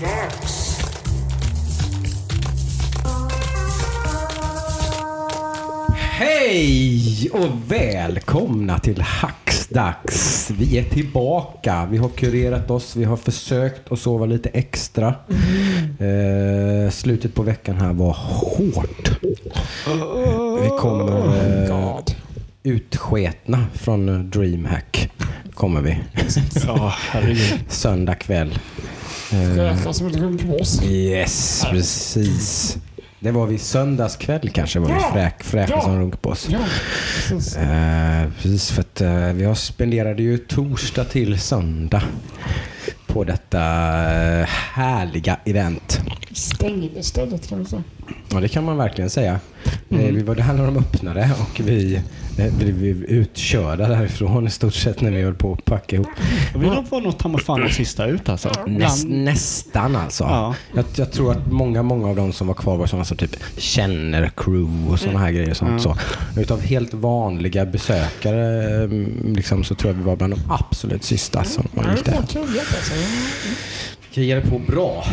Dags! Hej och välkomna till Hacksdags. Vi är tillbaka. Vi har kurerat oss. Vi har försökt att sova lite extra. Eh, slutet på veckan här var hårt. Vi kommer eh, utsketna från DreamHack. Kommer vi. Ja. Söndag kväll. Eh, Fräscha som ett runkmås. yes, precis. Det var vi söndagskväll kanske var vi Ja. fräk, fräka Ja. som runkboss. Ja, precis. Eh, precis, för att eh, vi har spenderade ju torsdag till söndag på detta eh, härliga event. Stängde stället kan vi säga. Ja, det kan man verkligen säga. Eh, vi var där när de öppnade och vi eh, blev utkörda därifrån i stort sett när vi höll på att packa ihop. Vi var nog ta mig fan sista ut alltså. Näst, Bland- nästan alltså. Ja. Jag, jag tror att många, många av de som var kvar var sådana som typ känner crew och sådana här grejer. Sånt, så. Utav helt vanliga besökare eh, liksom, så tror jag vi var bland de absolut sista som Ja, gick där. Krigade på bra.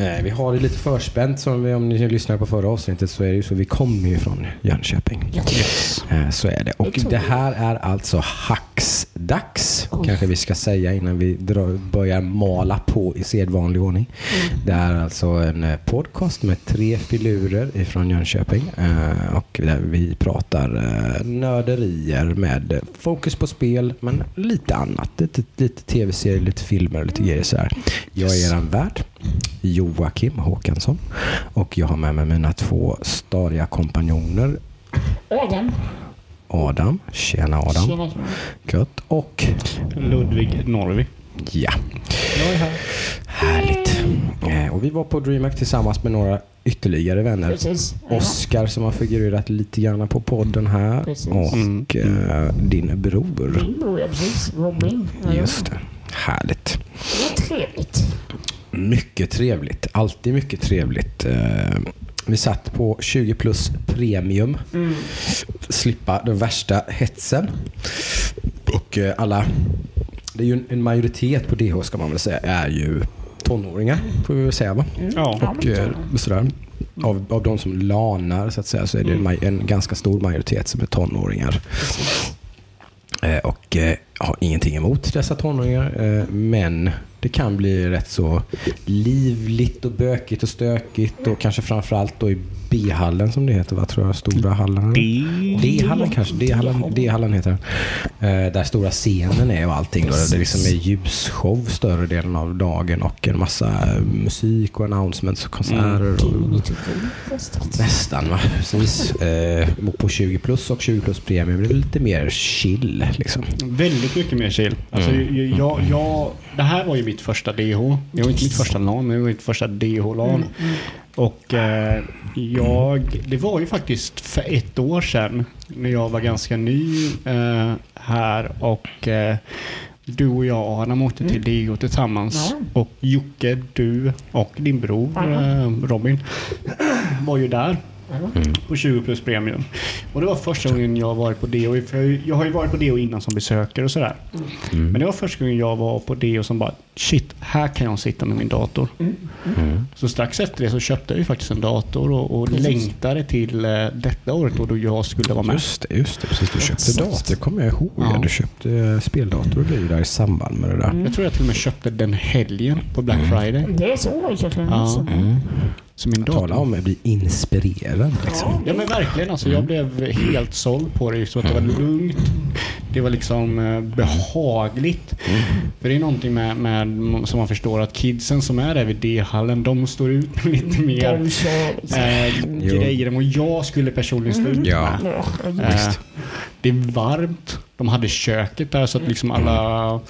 Eh, vi har det lite förspänt som vi, om ni lyssnar på förra avsnittet så är det ju så. Vi kommer ju från Jönköping. Yes. Eh, så är det. Och det här är alltså Hacksdags. Kanske vi ska säga innan vi drar, börjar mala på i sedvanlig ordning. Det är alltså en eh, podcast med tre filurer ifrån Jönköping. Eh, och där vi pratar eh, nörderier med fokus på spel men lite annat. Lite, lite tv-serier, lite filmer och lite grejer sådär. Jag är er värd. Joakim Håkansson. Och jag har med mig mina två stadiga kompanjoner Adam. Adam. Tjena Adam. Tjena. Gött. Och Ludvig Norvi. ja, Jag är här. härligt. Eh, och vi var på DreamHack tillsammans med några ytterligare vänner. Precis. Oskar som har figurerat lite grann på podden här. Precis. Och Mm. eh, din bror. Min bror, ja precis. Robin. Ja, Just det. Härligt. Det var trevligt. Mycket trevligt. Alltid mycket trevligt. Vi satt på 20 plus premium. Mm. Slippa den värsta hetsen. Och eh, alla, det är ju en- majoritet på DH ska man väl säga, är ju tonåringar. Får vi väl säga va? Ja. Och eh, sådär. Av, av de som lanar så att säga så är det en, maj- en ganska stor majoritet som är tonåringar. Eh, och har ingenting emot dessa tonåringar. Eh, men det kan bli rätt så livligt och bökigt och stökigt och kanske framförallt då i B-hallen som det heter, vad tror jag? Stora hallen? D-hallen kanske? D-hallen, heter den. Eh, där stora scenen är och allting. Då. Det liksom är ljusshow större delen av dagen och en massa eh, musik och announcements och konserter. Och, Nästan va? Precis. Och på 20 plus och 20 plus premium blir det lite mer chill. Liksom. Väldigt mycket mer chill. Alltså, jag, jag, jag, det här var ju mitt första DH. Det var inte mitt första LAN, men det var mitt första DH-LAN. Och eh, jag, det var ju faktiskt för ett år sedan när jag var ganska ny eh, här och eh, du och jag Adam åkte till DH tillsammans. Ja. Och Jocke, du och din bror eh, Robin var ju där på 20 plus premium. Och det var första gången jag varit på DO. För jag- har ju varit på DO innan som besökare och sådär. Men det var första gången jag var på DO som bara shit, här kan jag sitta med min dator. Så strax efter det så köpte jag ju faktiskt en dator och, och längtade till eh, detta året då, då jag skulle vara med. Just det, just det. Precis. Du köpte Exakt. dator, kommer jag ihåg. Ja. Du köpte eh, speldator och grejer där i samband med det där. Jag tror jag till och med köpte den helgen på Black Friday. Det är så verkligen. Ja. Alltså. Mm. Så min. Tala om att bli inspirerad. Liksom. Ja men verkligen alltså. Jag blev helt såld på det. Så att det var lugnt. Det var liksom eh, behagligt. För det är någonting med, med, som man förstår att kidsen som är där vid D-hallen, de står ut med lite mer eh, grejer än vad jag skulle personligen stå ut Ja. med. Ja, Eh, det är varmt. De hade köket där så att liksom alla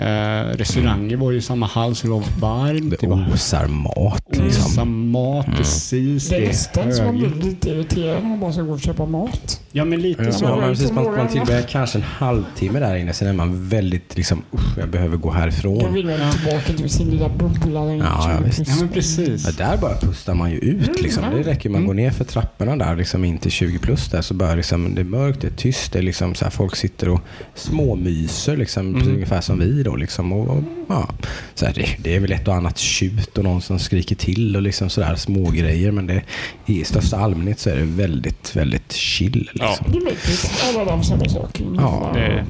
eh, restauranger var ju i samma hall så det var varmt. Det osar mat. liksom. Liksom. mat, precis. det är nästan som man blir lite irriterad när man bara ska gå och köpa mat. Ja men lite Ja, så. Ja, men precis, man, man tillbringar kanske en halvtimme där inne. Sen är man väldigt liksom, usch, jag behöver gå Då härifrån. vill man tillbaka till sin lilla bubbla. Ja, ja, visst. Ja men precis. Ja, där bara pustar man ju ut. Liksom. Det räcker man går ner för trapporna där liksom in till 20 plus där så bara liksom, det är mörkt, det är tyst. Det är liksom så här, folk sitter och småmyser liksom, precis ungefär som vi då. Liksom, och, och Ja, så här, det, det är väl ett och annat tjut och någon som skriker till och liksom sådär små grejer men det, i största allmänhet så är det väldigt, väldigt chill. Liksom. Det är viktigt. Alla de samma saker. Ja. Det är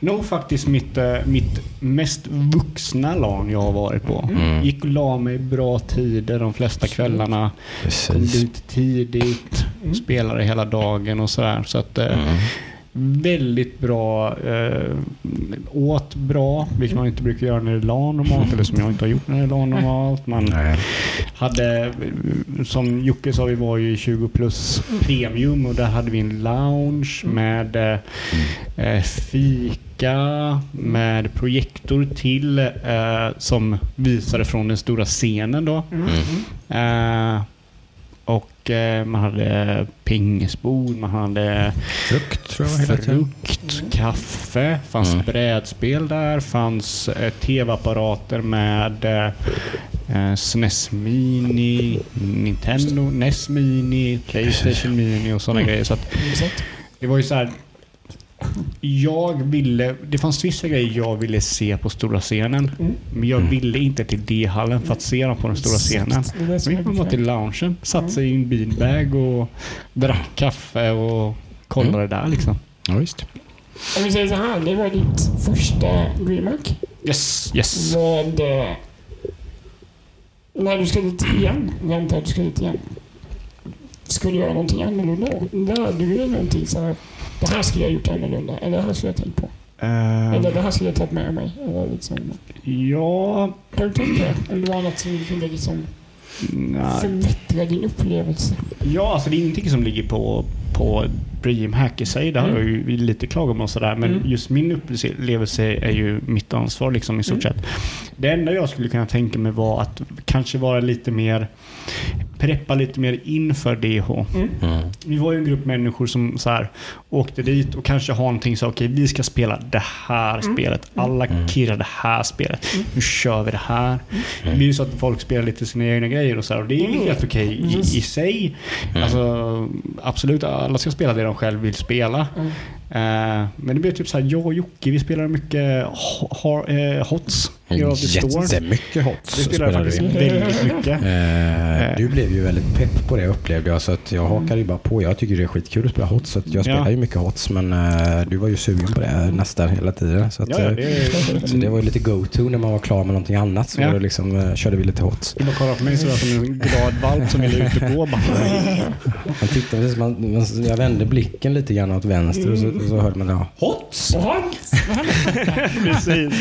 nog faktiskt mitt, eh, mitt mest vuxna LAN jag har varit på. Mm. Gick och la mig bra tider de flesta kvällarna. Kom Precis. dit tidigt. Mm. Spelade hela dagen och sådär. Så att, eh, Mm. Väldigt bra. Eh, åt bra, vilket man inte brukar göra när det är LAN normalt. Eller som jag inte har gjort när det är LAN normalt. Man Nej. hade, som Jocke sa, vi var ju i 20 plus premium och där hade vi en lounge med eh, eh, fika, med projektor till eh, som visade från den stora scenen då. Mm. Och eh, man hade pingisbord, man hade Frukt tror jag hela tiden. frukt, kaffe, fanns Mm. brädspel där, fanns eh, tv-apparater med eh, eh, SNES Mini, Nintendo, NES Mini, Playstation Mini och sådana Mm. grejer. Så att det var ju så här. Jag ville, det fanns vissa grejer jag ville se på stora scenen. Mm. Men jag Mm. ville inte till D-hallen för att se dem på den stora scenen. Man bara till loungen, satte sig i en beanbag och drack kaffe och kollade där liksom. Ja, visst. Om vi säger så här, det var ditt första DreamHack. Yes, yes. Med... eh, När du ska dit igen, jag antar att du ska dit igen. Skulle du göra någonting annorlunda? Lärde du dig någonting så här, det här skulle jag ha gjort annorlunda, eller det här skulle jag tänkt på. Eh, Eller det här skulle jag tagit med mig. Eller liksom, ja, har du tänkt det? Eller var det något som du kunde liksom förbättra din upplevelse? ja, alltså det är ingenting som ligger på, på Dreamhack i sig. Det har jag ju lite klagomål och sådär. Men Mm. just min upplevelse är ju mitt ansvar liksom i stort Mm. sett. Det enda jag skulle kunna tänka mig var att kanske vara lite mer preppa lite mer inför DH. Mm. Mm. Vi var ju en grupp människor som så här, åkte dit och kanske har någonting så okej vi ska spela det här Mm. spelet. Alla Mm. kirrar det här spelet. Mm. Nu kör vi det här. Det blir ju så att folk spelar lite sina egna grejer och så här, och det är ju Mm. helt okej i, i sig. Mm. Alltså, absolut, alla ska spela det de själv vill spela. Mm. Eh, men det blir typ så här, jag och Jocke vi spelar mycket har, eh, HOTS. Jättemycket hot. Det spelar faktiskt vi. väldigt mycket. Eh, du blev ju väldigt pepp på det upplevde jag så att jag hakade ju bara på. Jag tycker det är skitkul att spela HOTS så jag spelar Ja. ju mycket HOTS men eh, du var ju sugen på det nästan hela tiden. Så, att, Ja, eh, det, så det var ju lite go-to när man var klar med någonting annat så Ja. liksom, eh, körde vi lite HOTS. Du bara kollar på mig så som en glad valp som vill ut och gå. Man tittade, man, jag vände blicken lite grann åt vänster och så, så hörde man ja, HOTS! Precis.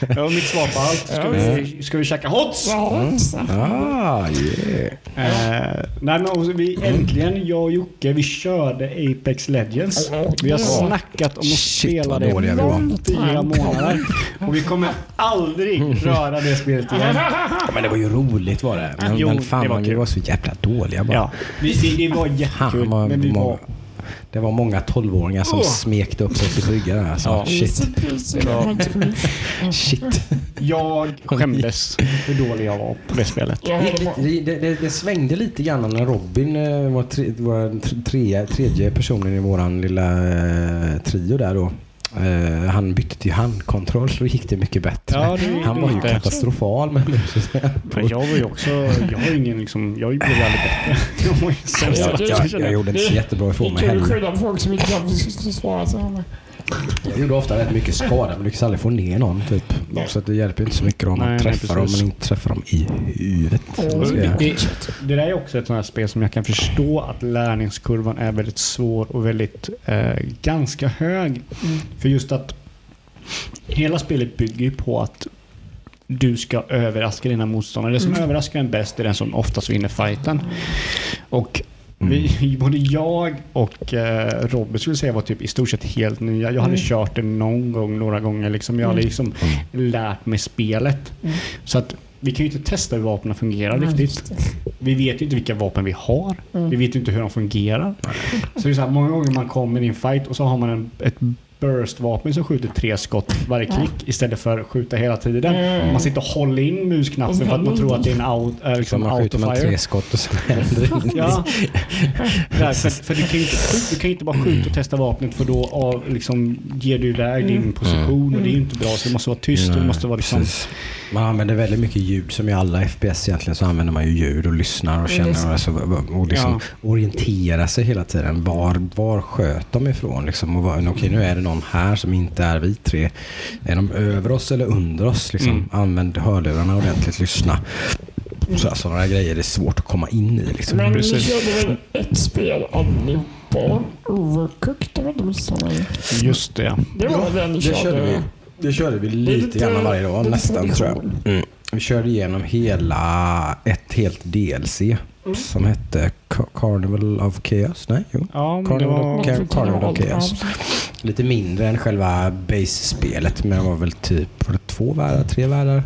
Det var mitt svar på allt. Ska vi, ska vi käka HOTS? Ja, så. Ah, yeah. Eh, nej, men vi, äntligen, jag och Jocke, vi körde Apex Legends. Vi har snackat om att Shit, spela det i fyra månader. Och vi kommer aldrig röra det spelet igen. Men det var ju roligt var det. Men, Jo, men fan, det var man, vi var så jävla dåliga bara. Ja, vi, det, det var jättekul, men vi var... det var många tolvåringar som Åh. smekte upp sig till bryggan där. Alltså, Ja. Shit. Shit. Jag skämdes hur dålig jag var på det spelet. Det, det, det, det svängde lite grann när Robin eh, var tre, var tre, tredje personen i våran lilla eh, trio där då. Eh, han bytte till handkontroll så gick det mycket bättre. Ja, det- han var ju det- katastrofal med. Men jag var ju också... Jag har ju ingen liksom... Jag blev aldrig bättre. Jag var ju sämst Ja, hela det- tiden, Jag, jag gjorde inte så jättebra Det ifrån är mig kul att heller. skylla på folk som inte kan försvara sig. Jag gjorde ofta rätt mycket skada men lyckades aldrig få ner någon typ. Så att det hjälper inte så mycket om man Nej, träffar dem men inte träffar dem i huvudet. Det, det där är också ett sånt här spel som jag kan förstå att lärningskurvan är väldigt svår och väldigt eh, ganska hög. Mm. För just att hela spelet bygger ju på att du ska överraska dina motståndare. Det som Mm. överraskar en bäst är den som oftast vinner fighten. Och Mm. vi, både jag och eh, Robert skulle säga var typ i stort sett helt nya. Jag hade Mm. kört det någon gång, några gånger. Liksom. Jag hade Mm. liksom lärt mig spelet. Mm. Så att vi kan ju inte testa hur vapnen fungerar Nej, riktigt. Vi vet ju inte vilka vapen vi har. Mm. Vi vet ju inte hur de fungerar. Så det är så här, många gånger man kommer i en fight och så har man en, ett burst-vapen som skjuter tre skott varje klick istället för att skjuta hela tiden. Mm. Man sitter och håller in musknappen för att man tror att det är en out, äh, liksom man skjuter man autofire. tre skott och sen händer. Ja. Nej, för för du, kan ju inte, du kan inte bara skjuta och testa vapnet för då av, liksom, ger du iväg din position och det är ju inte bra. Så det måste vara tyst och Nej, måste vara liksom... precis. Man använder väldigt mycket ljud. Som i alla FPS egentligen så använder man ju ljud och lyssnar och känner och, alltså, och liksom orienterar sig hela tiden. Var, var sköt de ifrån? Liksom, och var, okej, nu är det någon här som inte är vi tre. Är de över oss eller under oss? Liksom, Mm. Använd hörlurarna ordentligt, lyssna. Så, sådana där grejer är svårt att komma in i. Liksom. Men vi Precis. körde väl ett spel allihopa? Overcooked om jag inte mig. Just det. Det var den ni Det körde vi, det körde vi lite grann varje dag, nästan tror jag. Mm. Vi körde igenom hela, ett helt DLC som hette Ca- Carnival of Chaos. Nej, jo. Ja, Carnival var... of Chaos. Carnival of Chaos. Lite mindre än själva base-spelet, men det var väl typ var det två världar, tre världar?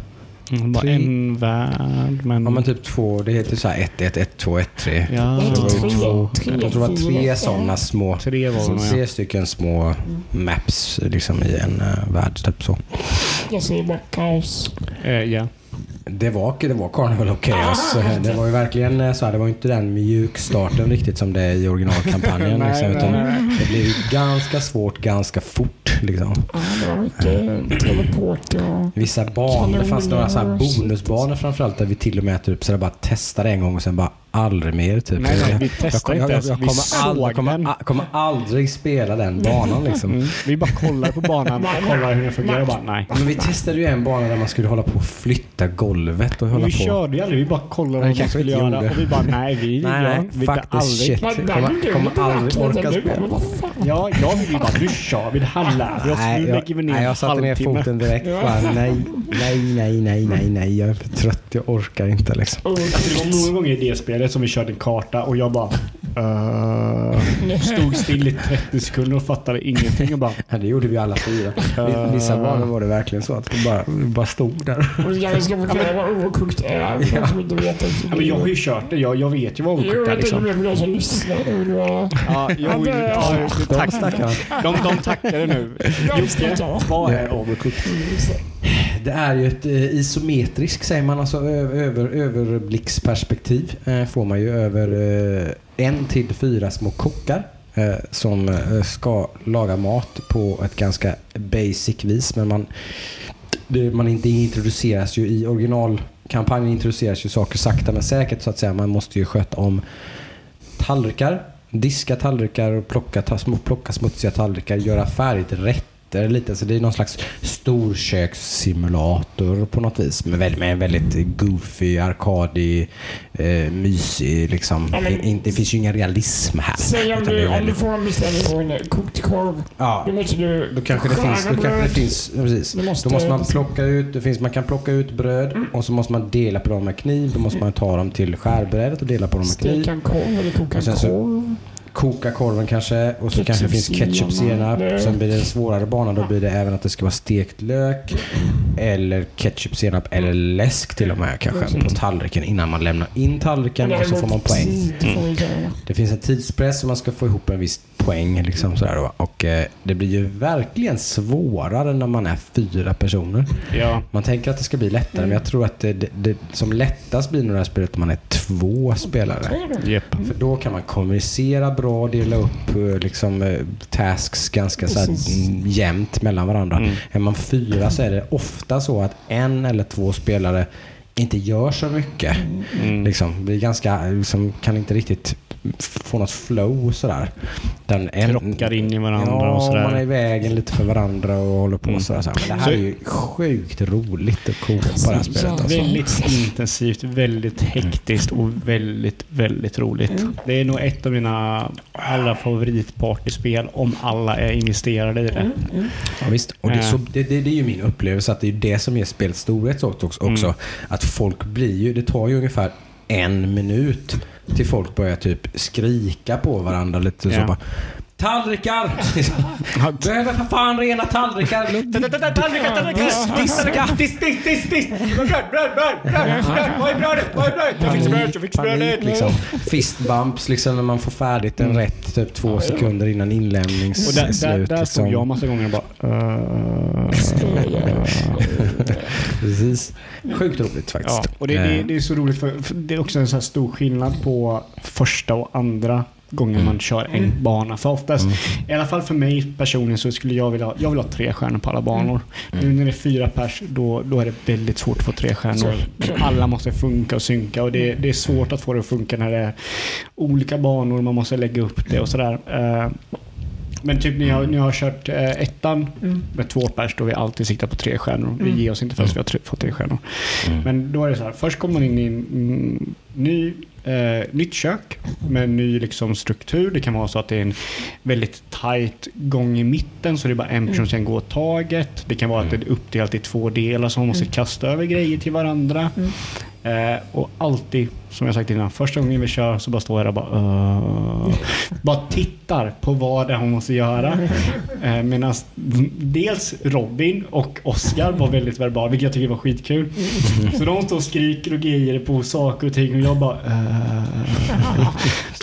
Mm, Tre- en värld, men... Ja, men typ två. Det heter så här 1, 1, 1, 2, 1, 3. Ja, Det Det var ju Tre- två, tre- jag tror det var tre sådana små, tre var det tre stycken små maps liksom i en uh, värld. Typ så. Jag säger bara kaos. Eh, ja. Det var, det var Carnival of Chaos. Det var ju verkligen eh, så här, det var inte den mjukstarten riktigt som det är i originalkampanjen. Nej, liksom, nej, utan nej, nej. Det blev ganska svårt ganska fort. Liksom. Ja, det var mycket teleport och... Vissa banor, det fanns några så här bonusbanor framförallt där vi till och med typ, så där bara testade en gång och sen bara aldrig mer. Typ. Nej, nej, vi jag, testade jag, inte jag, ens. jag, Vi kommer, aldrig, såg kommer, kommer aldrig spela den banan liksom. Mm. Vi bara kollar på banan och kollar hur den fungerar och bara nej. Men vi testade ju en bana där man skulle hålla på och flytta golvet och hålla vi på. körde ju aldrig. Vi bara kollade vad man skulle vi inte göra gjorde. och vi bara nej, vi Nej, gör nej, vi faktiskt aldrig. shit. Kommer- kommer aldrig orka det. spela. Ja, jag vill ju bara nu kör vi. Det här lär vi oss. Nej, Nu jag, lägger vi ner nej, jag satte ner foten direkt. Bara, nej, nej, nej, nej, nej, nej. Jag är för trött. Jag orkar inte liksom. Alltså, det var några gånger i det spelet som vi körde en karta och jag bara uh, stod still i 30 sekunder och fattade ingenting och bara Ja, det gjorde vi alla fyra. Eh. Vissa banor var det verkligen så att vi bara, vi bara stod där. Jag ska förklara vad overcooked är. de som inte vet ja, men jag har ju kört det. Jag, jag vet ju vad overcooked är jag liksom. tänkte med de som lyssnar. och det var- Ja, jo, Ja, ja, tack. De, de tackade nu. Jocke, vad är overcooked? Det är ju ett eh, isometrisk, säger man, alltså överblicksperspektiv. Får man ju över eh, en till fyra små kockar eh, som eh, ska laga mat på ett ganska basic vis. Men man, det, man inte introduceras ju i originalkampanjen introduceras ju saker sakta men säkert så att säga. Man måste ju sköta om tallrikar, diska tallrikar och plocka, ta, plocka smutsiga tallrikar, göra färdigt rätt rätter lite. Så det är någon slags storkökssimulator på något vis. Med, väldigt, med en väldigt goofy, arkadig, eh, mysig liksom. Ja, men- In, det finns ju ingen realism här. Säg om du, om du får en beställning på en kokt korv. Ja, Då måste du då kanske det finns, då kanske det finns precis. Du måste- Då måste man plocka ut, det finns, man kan plocka ut bröd Mm. och så måste man dela på dem med kniv. Då måste man ta dem till skärbrädet och dela på dem med kniv. Steka en korv eller koka en korv. Koka korven kanske och så kanske det finns Ketchup, ketchup senap. Sen blir det en svårare bana. Då blir det även att det ska vara stekt lök. Eller ketchup senap eller läsk till och med kanske på tallriken innan man lämnar in tallriken och så får man poäng. Säga. Det finns en tidspress så man ska få ihop en viss poäng. Liksom sådär då. Och eh, det blir ju verkligen svårare när man är fyra personer. Ja. Man tänker att det ska bli lättare men jag tror att det, det, det som lättast blir nog det här spelet om man är två spelare. Japp. För då kan man kommunicera bra, dela upp eh, liksom, eh, tasks ganska så här, mm, jämnt mellan varandra. Mm. Är man fyra så är det ofta så att en eller två spelare inte gör så mycket. Mm. Liksom, blir ganska, liksom, kan inte riktigt få något flow sådär. Den en, Krockar in i varandra ja, och sådär. man är i vägen lite för varandra och håller på Mm. sådär. sådär. Men det här Så- är ju sjukt roligt att koka på det här spelet. Alltså. Väldigt intensivt, väldigt hektiskt och väldigt, väldigt roligt. Det är nog ett av mina allra favoritpartyspel om alla är investerade i det. Ja, visst. Och det, är Eh. så, det, det, det är ju min upplevelse att det är det som ger spelet storhet också. också. Mm. Att folk blir ju, det tar ju ungefär en minut till folk börjar typ skrika på varandra lite så Ja. bara Tallrikar! Behöver för fan rena tallrikar. Tallrikar, tallrikar! Diska! Disk, disk, disk, disk! Bröd, bröd, bröd! Var är brödet? Var är brödet? Jag fick brödet, jag fick brödet! Liksom. Fist bumps liksom när man får färdigt en rätt typ två sekunder innan Och där, där, där liksom. stod jag massa gånger och bara... eh, Precis. Sjukt roligt faktiskt. Ja, och det, det, Eh, det är så roligt för, för det är också en så här stor skillnad på första och andra gången man kör en bana. För oftast, i alla fall för mig personligen så skulle jag vilja, jag vill ha tre stjärnor på alla banor. Nu när det är fyra pers då, då är det väldigt svårt att få tre stjärnor. Alla måste funka och synka och det, det är svårt att få det att funka när det är olika banor, man måste lägga upp det och sådär. Eh, Men typ när jag, när jag har kört eh, ettan med två pers, då har vi alltid siktat på tre stjärnor. Vi ger oss inte förrän vi har tre, fått tre stjärnor. Men då är det så här, först kommer man in i en mm, ny, eh, nytt kök med en ny liksom, struktur. Det kan vara så att det är en väldigt tight gång i mitten så det är bara en person som kan gå åt taget. Det kan vara att det är uppdelat i två delar så man måste kasta över grejer till varandra. Eh, och alltid, som jag sagt innan, första gången vi kör så bara står jag där och bara uh, Bara tittar på vad det är hon måste göra. Eh, Medan dels Robin och Oscar var väldigt verbala, vilket jag tycker var skitkul. Så de står och skriker och grejer på saker och ting och jag bara uh,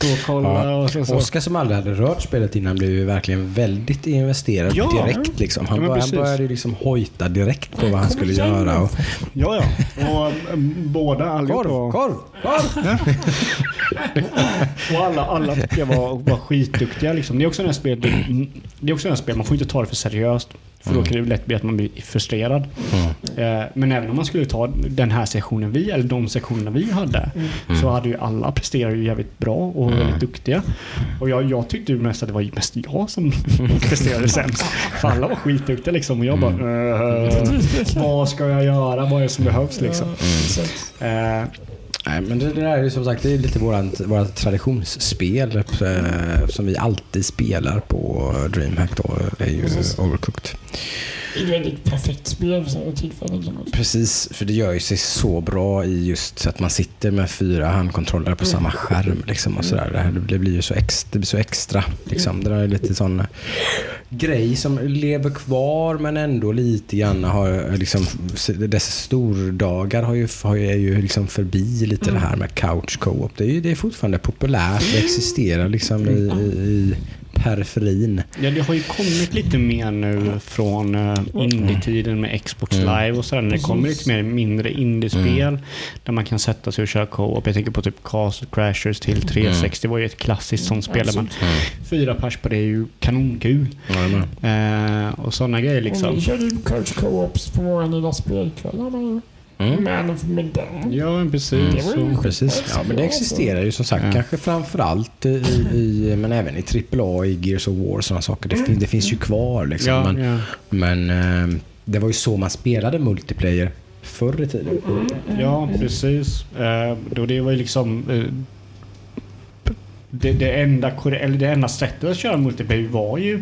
och kollar och så. så. Oskar som aldrig hade rört spelet innan blev ju verkligen väldigt investerad Ja. direkt. Liksom. Han, Ja, började, han började liksom hojta direkt på vad han skulle göra. Och, Ja, ja. Och mm, båda allihop. korv, var- korv, korv! Och alla, alla tycker jag var, var skitduktiga. Liksom. Det är också här spel, det, är också här spel, man får inte ta det för seriöst. För då kan det lätt bli att man blir frustrerad. Eh, Men även om man skulle ta den här sektionen vi, eller de sektionerna vi hade, så hade ju alla presterat ju jävligt bra och väldigt duktiga. Och jag, jag tyckte mest att det var mest jag som presterade sämst. För alla var skitduktiga liksom. Och jag bara, eh, vad ska jag göra? Vad är det som behövs liksom? Eh, Nej, men det, där är som sagt det är lite vårat, vårat traditionsspel eh, som vi alltid spelar på DreamHack då, är ju. Overcooked. Väldigt perfekt spel för tillfällen. säga. Precis, för det gör ju sig så bra i just att man sitter med fyra handkontroller på samma skärm. Liksom, och sådär. Det, här, det blir ju så extra. Det blir så extra liksom. Det där är lite sån grej som lever kvar men ändå lite grann har liksom, dessa stordagar har ju, har ju, är ju liksom förbi lite det här med couch co-op. Det är, ju, det är fortfarande populärt. Det existerar liksom i, i, i periferin. Ja, det har ju kommit lite mer nu från uh, indie-tiden med Xbox Live och sådär. När det kommer lite mer mindre indiespel där man kan sätta sig och köra co-op. Jag tänker på typ Castle Crashers till 360 var ju ett klassiskt sånt spel. där Man, fyra pers på det är ju kanonkul. Eh, och sådana grejer Och Vi liksom. körde ju coach co-ops på våra lilla spelkvällar Mm. Man of Medan. Ja, men precis. Ju Så, Precis. Ja, men det existerar ju som sagt Ja. kanske framförallt i, i, men även i AAA, i Gears of War och sådana saker. Det, det finns ju kvar liksom. ja, men ja. men eh, det var ju så man spelade multiplayer förr i tiden. Ja, precis. Eh, då det var ju liksom... Det, det, enda, eller det enda sättet att köra multiplayer var ju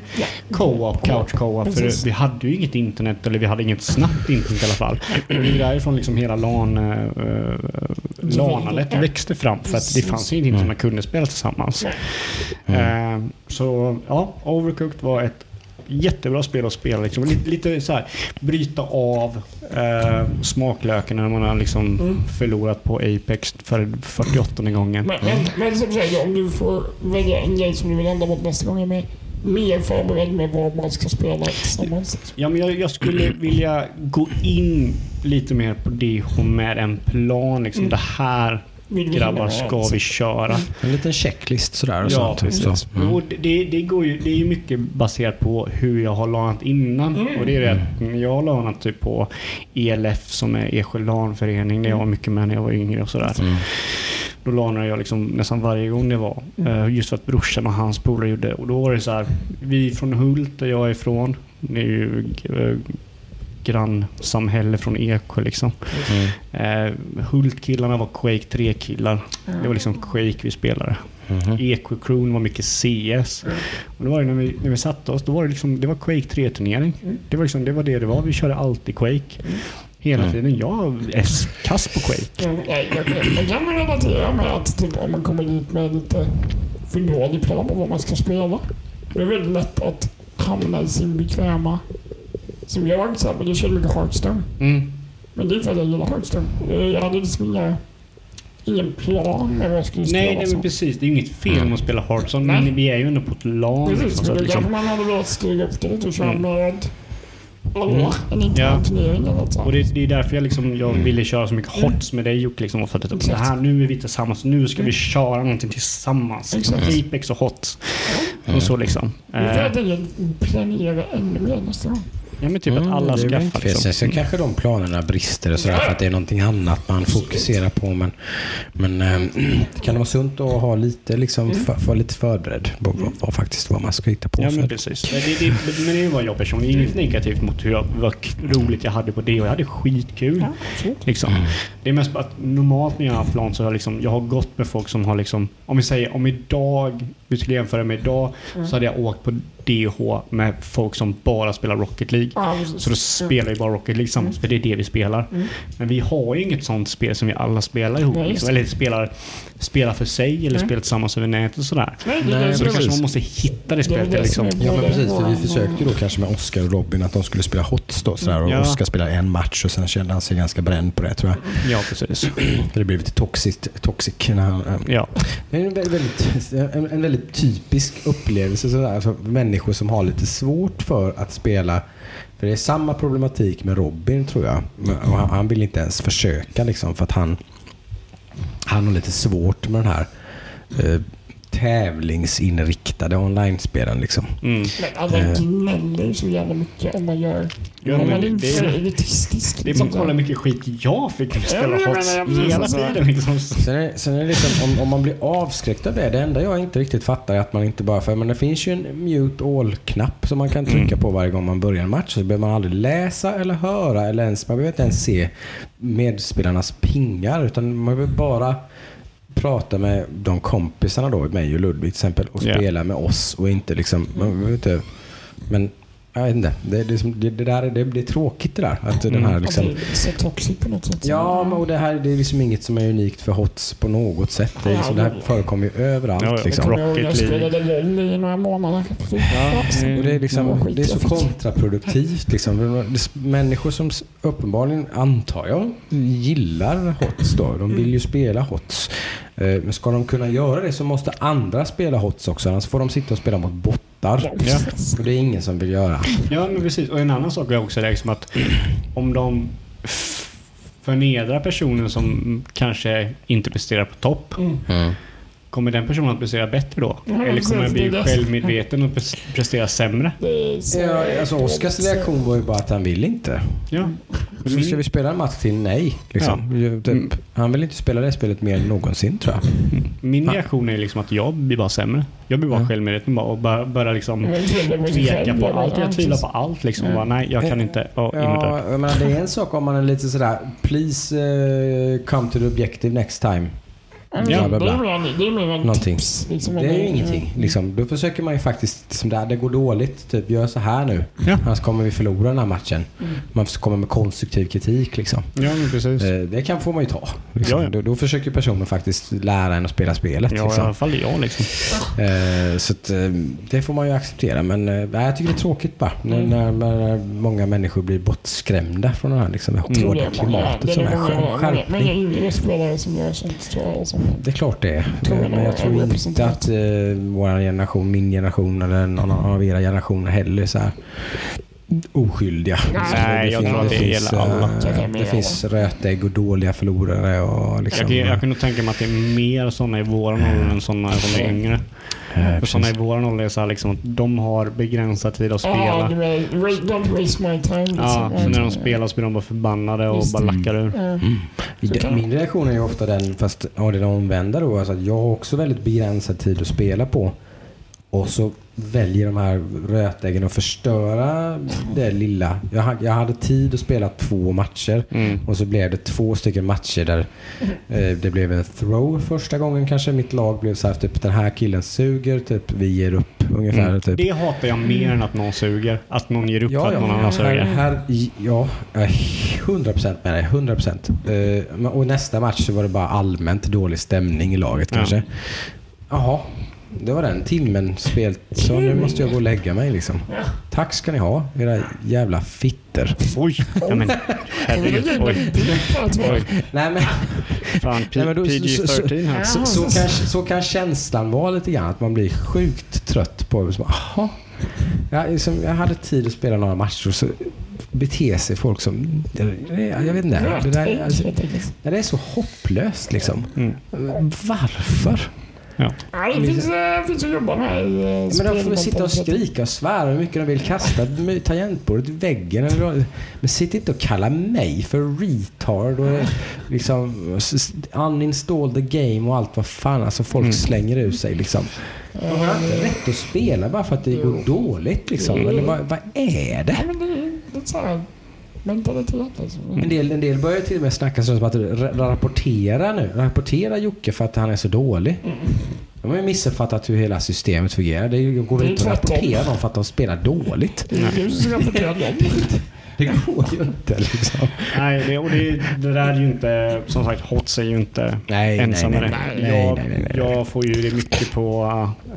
co-op, couch co-op. Precis. För vi hade ju inget internet, eller vi hade inget snabbt internet i alla fall. Och det är därifrån liksom hela LAN, uh, LANalet växte fram. För att det fanns ju ingenting som man kunde spela tillsammans. Eh, så ja, Overcooked var ett jättebra spel att spela. Liksom. Lite, lite så här, bryta av eh, smaklöken när man har liksom förlorat på Apex för 48 gången. Men, men, men som sagt, om du får välja en grej som du vill ändra mot nästa gång är med mer förberedd med vad man ska spela tillsammans. Ja, men jag, jag skulle vilja gå in lite mer på det med en plan. Liksom, Det här grabbar ska vi köra. En liten checklist sådär och Ja, sånt. precis. Så, mm. Och det, det, går ju, det är ju mycket baserat på hur jag har lanat innan. Och det är det att jag har lanat typ på ELF som är Eksjö LAN-förening. där jag var mycket med när jag var yngre och sådär. Mm. Då lanade jag liksom nästan varje gång det var. Eh, Just för att brorsan och hans polare gjorde det. Och då var det så här. Vi från Hult där jag är ifrån. Det är ju eh, grannsamhälle från Eksjö liksom. Mm. Eh, Hult-killarna var Quake 3-killar. Det var liksom Quake vi spelade. Mhm. Eksjö-crewn var mycket CS. Och det var det när vi, när vi satte oss, då var det liksom, det var Quake 3-turnering. Det, var liksom, det var det det var. Vi körde alltid Quake. Hela Mm. tiden. Jag är kass på Quake. Nej, jag- jag kan man relatera med att typ, om man kommer dit med lite för dålig plan på vad man ska spela. Det är väldigt lätt att hamna i sin bekväma... Som jag till exempel, jag kör mycket Hearthstone. Mm. Men det är för att jag gillar Hearthstone. Eh, Jag hade liksom inga, ingen plan vad jag skulle spela. Nej, nej, men så. precis. Det är ju inget fel med att spela Hearthstone, men vi är ju ändå på ett LAN. Precis, Liksom, så men kanske liksom, man hade velat stiga upp det lite och köra Mm. med alla, Mm. Ja. och det, det är därför jag, liksom, jag ville köra så mycket HOTS med dig Jocke. Liksom, för att det, Exakt. här, nu är vi tillsammans, nu ska vi köra någonting tillsammans. Liksom. Apex och HOTS. Mm. Och så liksom. Vi får helt Eh, enkelt planera ännu mer nästa gång. Ja men typ att Mm, alla inte fel. Sen liksom. så kanske de planerna brister och sådär för att det är någonting annat man fokuserar på. Men, men ähm, det kan vara sunt att ha lite, liksom, för, vara lite förberedd på vad, vad faktiskt vad man ska hitta på. Ja men att- precis. Det, det, men det var jag personligen. Inget negativt mot hur jag, vad roligt jag hade på det och jag hade skitkul. Ja, absolut. Liksom. Mm. Det är mest att normalt när jag har haft LAN så har jag, liksom, jag har gått med folk som har liksom, om vi säger om idag, vi skulle jämföra med idag, Mm. så hade jag åkt på DH med folk som bara spelar Rocket League. Precis. Så då spelar vi bara Rocket League tillsammans, för det är det vi spelar. Mm. Men vi har ju inget sånt spel som vi alla spelar ihop. Nej, liksom. Eller spelar, spelar för sig eller Mm. spelar tillsammans över nätet och sådär. Nej, det Nej, det Så är kanske precis. man måste hitta det Det spelet. det liksom. Ja men precis, för vi försökte då kanske med Oscar och Robin att de skulle spela HOTS då sådär, och Ja. Oscar spelade en match och sen kände han sig ganska bränd på det tror jag. Ja, precis. För det blev lite toxiskt, toxic när han, äh, Ja. Det är en väldigt, en, en väldigt typisk upplevelse. Sådär. Alltså, människor som har lite svårt för att spela. För det är samma problematik med Robin tror jag. Och han, han vill inte ens försöka liksom, för att han, han har lite svårt med den här eh, tävlingsinriktade online-spelen. Liksom. Mm. Men alla Eh. gnäller ju så jävla mycket om man gör... Ja, men man det- inte det är- är elitistisk. Det är bara kolla hur mycket skit jag fick spela men jag HOTS hela tiden. Liksom. Sen är, sen är det liksom, om, om man blir avskräckt av det, det enda jag inte riktigt fattar är att man inte bara, för men det finns ju en mute all-knapp som man kan trycka Mm. på varje gång man börjar en match. Så behöver man aldrig läsa eller höra eller ens, man behöver inte ens se medspelarnas pingar utan man behöver bara prata med de kompisarna då, mig och Ludvig till exempel och spela med oss och inte liksom, man behöver inte, men jag vet inte, det, det, är som- det, det där är- det blir tråkigt det där. Att den Mm. här liksom, Det är så toxic på något sätt. Ja, men och det här det är liksom inget som är unikt för HOTS på något sätt. Det, är liksom, det här förekommer ju överallt. Ja, liksom. Jag spelade LOL i några månader. Ja. Och det är, Det liksom, det är så kontraproduktivt. Liksom. Det- Människor som uppenbarligen, antar jag, gillar HOTS då. De vill ju spela HOTS. Eh, Men ska de kunna göra det så måste andra spela HOTS också. Annars får de sitta och spela mot bottar. Ja. Och det är ingen som vill göra. Ja, men precis. Och en annan sak är också liksom att om de förnedrar personen som kanske inte presterar på topp. Mm. Kommer den personen att prestera bättre då? Ja, Eller kommer den bli självmedveten och pres- prestera sämre? Ja, alltså Oskars reaktion var ju bara att han vill inte. Ja. Så ska vi spela en match till? Nej. Liksom. Ju- typ, Mm. Han vill inte spela det spelet mer än någonsin tror jag. Min reaktion är liksom att jag blir bara sämre. Jag blir bara Ja. självmedveten och bara, börjar liksom Men tveka på allt. ja, Jag tvivlar på allt liksom. Ja. Bara, nej, jag kan inte. Oh, Ja, jag menar, det är en sak om man är lite sådär Please eh, come to the objective next time. Bla, bla, Det bla. är mer det är mer en Någonting. tips. Liksom, Det är ju ingenting. Liksom. Då försöker man ju faktiskt, som där, det går dåligt, typ gör så här nu. Ja. Annars kommer vi förlora den här matchen. Mm. Man kommer med konstruktiv kritik liksom. Ja, men precis. Eh, Det kan får man ju ta. Liksom. Ja, ja. Då, då försöker personen faktiskt lära en att spela spelet. Ja, i liksom. alla fall jag liksom. Eh, Så att, eh, det får man ju acceptera. Men nej, jag tycker det är tråkigt bara. När, Mm. när, när många människor blir bortskrämda från det här liksom, Jag det hårda klimatet det som är är många- skärpning. yngre spelare som gör sånt tror jag. Som, Det är klart det är. Men jag tror inte att eh, vår generation, min generation eller någon av era generationer heller är så här oskyldiga. Nej, Det jag finns- tror att det gäller alla. eh, kan Det finns rötägg och dåliga förlorare och liksom... Jag, kan- jag kan nog tänka mig att det är mer sådana i våran ålder än sådana som är yngre. Eh, För sådana i våran ålder är så här liksom att de har begränsad tid att spela. du ra- don't waste my time. Liksom. Ja, så när de spelar så blir de bara förbannade och Just bara det. lackar ur. Mm. Det- kan- Min reaktion är ju ofta den, fast ja, det är den omvända då. Alltså att jag har också väldigt begränsad tid att spela på. Och så väljer de här rötäggen att förstöra det lilla. Jag, jag hade tid att spela två matcher. Mm. Och så blev det två stycken matcher där eh, det blev en throw första gången kanske. Mitt lag blev så här typ den här killen suger, typ vi ger upp ungefär. Mm. Typ. Det hatar jag mer än att någon suger. Att någon ger upp för Ja, att ja, någon annan suger. här, ja, jag är 100% med dig. 100%. Eh, men- och nästa match så var det bara allmänt dålig stämning i laget Ja. kanske. Jaha, det var den timmen spel. Så nu måste jag gå och lägga mig liksom. Ja. Tack ska ni ha, era jävla fitter. Oj! Ja, men, herregud. Oj. Oj. Nej men, Fan, P- Nej, men då- så- PG-13 här. så, så, kan, så kan känslan vara lite grann. Att man blir sjukt trött på det. Så Jaha. Jag, liksom, jag hade tid att spela några matcher och så beter sig folk som... Jag vet inte. Det, där, alltså, det är så hopplöst liksom. Mm. Varför? Ja. Ja, det finns, äh, finns att jobba med i äh, Men de får väl sitta och skrika och svära hur mycket de vill. Kasta med tangentbordet i väggen. Eller, men sitt inte och kalla mig för retard och liksom s- s- uninstall the game och allt vad fan alltså folk Mm. slänger ur sig liksom. De har inte rätt att spela bara för att det går dåligt liksom. Eller vad, vad är det? Ja, men det är lite såhär mentalitet liksom. En del, en del börjar till och med snacka som att ra- rapportera nu. Rapportera Jocke för att han är så dålig. De har ju missuppfattat hur hela systemet fungerar. Det går väl inte att rapportera dem för att de spelar dåligt. Det är du som ska rapportera dem. Det går ju inte liksom. Nej, det, och det, det där är ju inte... Som sagt, HOTS är ju inte Nej, ensam nej, nej, nej, jag, nej, nej, nej. jag får ju det mycket på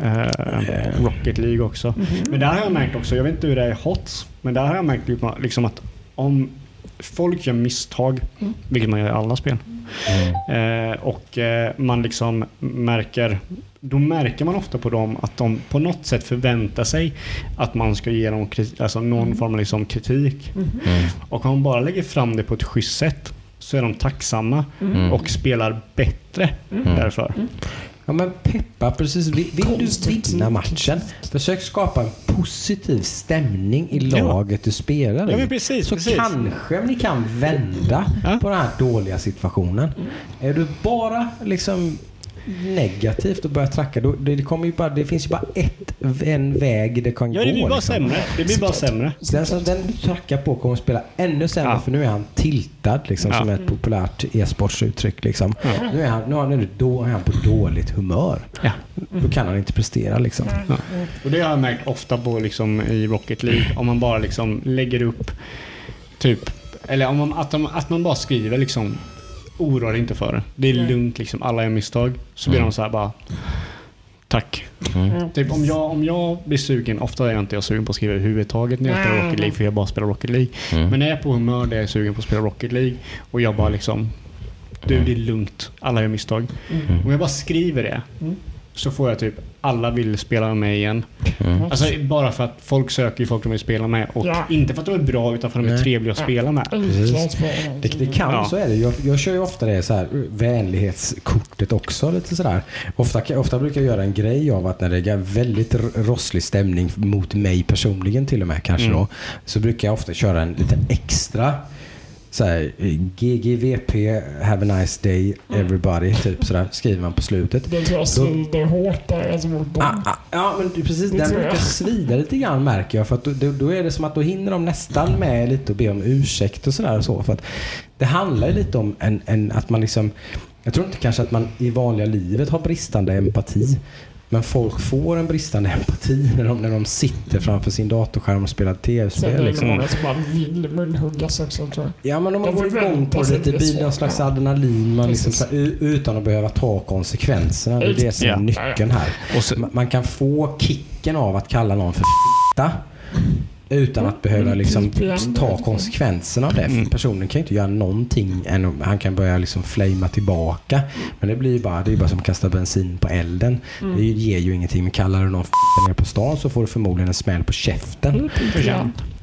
eh, Rocket League också. Men där har jag märkt också, jag vet inte hur det är i HOTS, men där har jag märkt liksom att om folk gör misstag, vilket man gör i alla spel, eh, och eh, man liksom märker då märker man ofta på dem att de på något sätt förväntar sig att man ska ge dem kriti- alltså någon form av liksom kritik. Och om man bara lägger fram det på ett schysst sätt så är de tacksamma och spelar bättre därför. Ja men peppa precis. Vill, vill du vinna matchen? Försök skapa en positiv stämning i Ja. laget du spelar Ja, i. men precis, Så precis. kanske ni kan vända Ja. på den här dåliga situationen. Är du bara liksom negativt och börjar tracka, då, det, det, kommer ju bara, det finns ju bara ett, en väg det kan Ja, gå. det blir bara liksom. sämre. Det blir bara sämre. Så Den, som, den du trackar på kommer att spela ännu sämre Ja. för nu är han tiltad liksom, Ja. som är ett populärt e-sportsuttryck. Liksom. Ja. Nu, är han, nu, är, det då, är han på dåligt humör. Ja. Då kan han inte prestera. Liksom. Och det har jag märkt ofta på liksom i Rocket League. Om man bara liksom lägger upp typ, eller om man, att, de, att man bara skriver liksom oroa dig inte för det. Det är Nej. lugnt liksom, alla gör misstag. Så blir de så här bara Tack. Typ om jag, om jag blir sugen, ofta är jag inte jag sugen på att skriva överhuvudtaget när jag spelar Rocket League för jag bara spelar Rocket League. Men när jag är på humör där jag är sugen på att spela Rocket League och jag bara liksom Du det är lugnt, alla gör misstag. Om jag bara skriver det Mm. Så får jag typ alla vill spela med mig igen. Alltså bara för att folk söker ju folk de vill spela med och Ja. inte för att de är bra utan för att de är Nej. trevliga att spela med. Det, det kan, Ja. så är det. Jag, jag kör ju ofta det så här, vänlighetskortet också. Lite sådär. Ofta, ofta brukar jag göra en grej av att när det är väldigt rosslig stämning mot mig personligen till och med kanske Mm. då. Så brukar jag ofta köra en liten extra så här, GGVP, have a nice day everybody, typ sådär skriver man på slutet. Det tror jag svider hårt där alltså mot Ah, dem. ah, ja, men precis. Det Den brukar svida lite grann märker jag. För att då, då, är det som att då hinner de nästan med lite och be om ursäkt och sådär. och Så, för att det handlar ju lite om en, en, att man liksom... Jag tror inte kanske att man i vanliga livet har bristande empati. Men folk får en bristande empati när de, när de sitter framför sin datorskärm och spelar är tv-spel. det Liksom. många som bara vill munhuggas också tror jag. Ja men om man De får igång på det, det blir någon slags adrenalin man liksom, så utan att behöva ta konsekvenserna. Det är det som är nyckeln här. Och så, Ma- Man kan få kicken av att kalla någon för fitta utan att behöva liksom ta konsekvenserna av det. För Mm. Personen kan ju inte göra någonting. Än om- han kan börja liksom flamea tillbaka. Men det blir ju bara, det är bara som att kasta bensin på elden. Det ger ju ingenting. Men kallar du någon nere på stan så får du förmodligen en smäll på käften.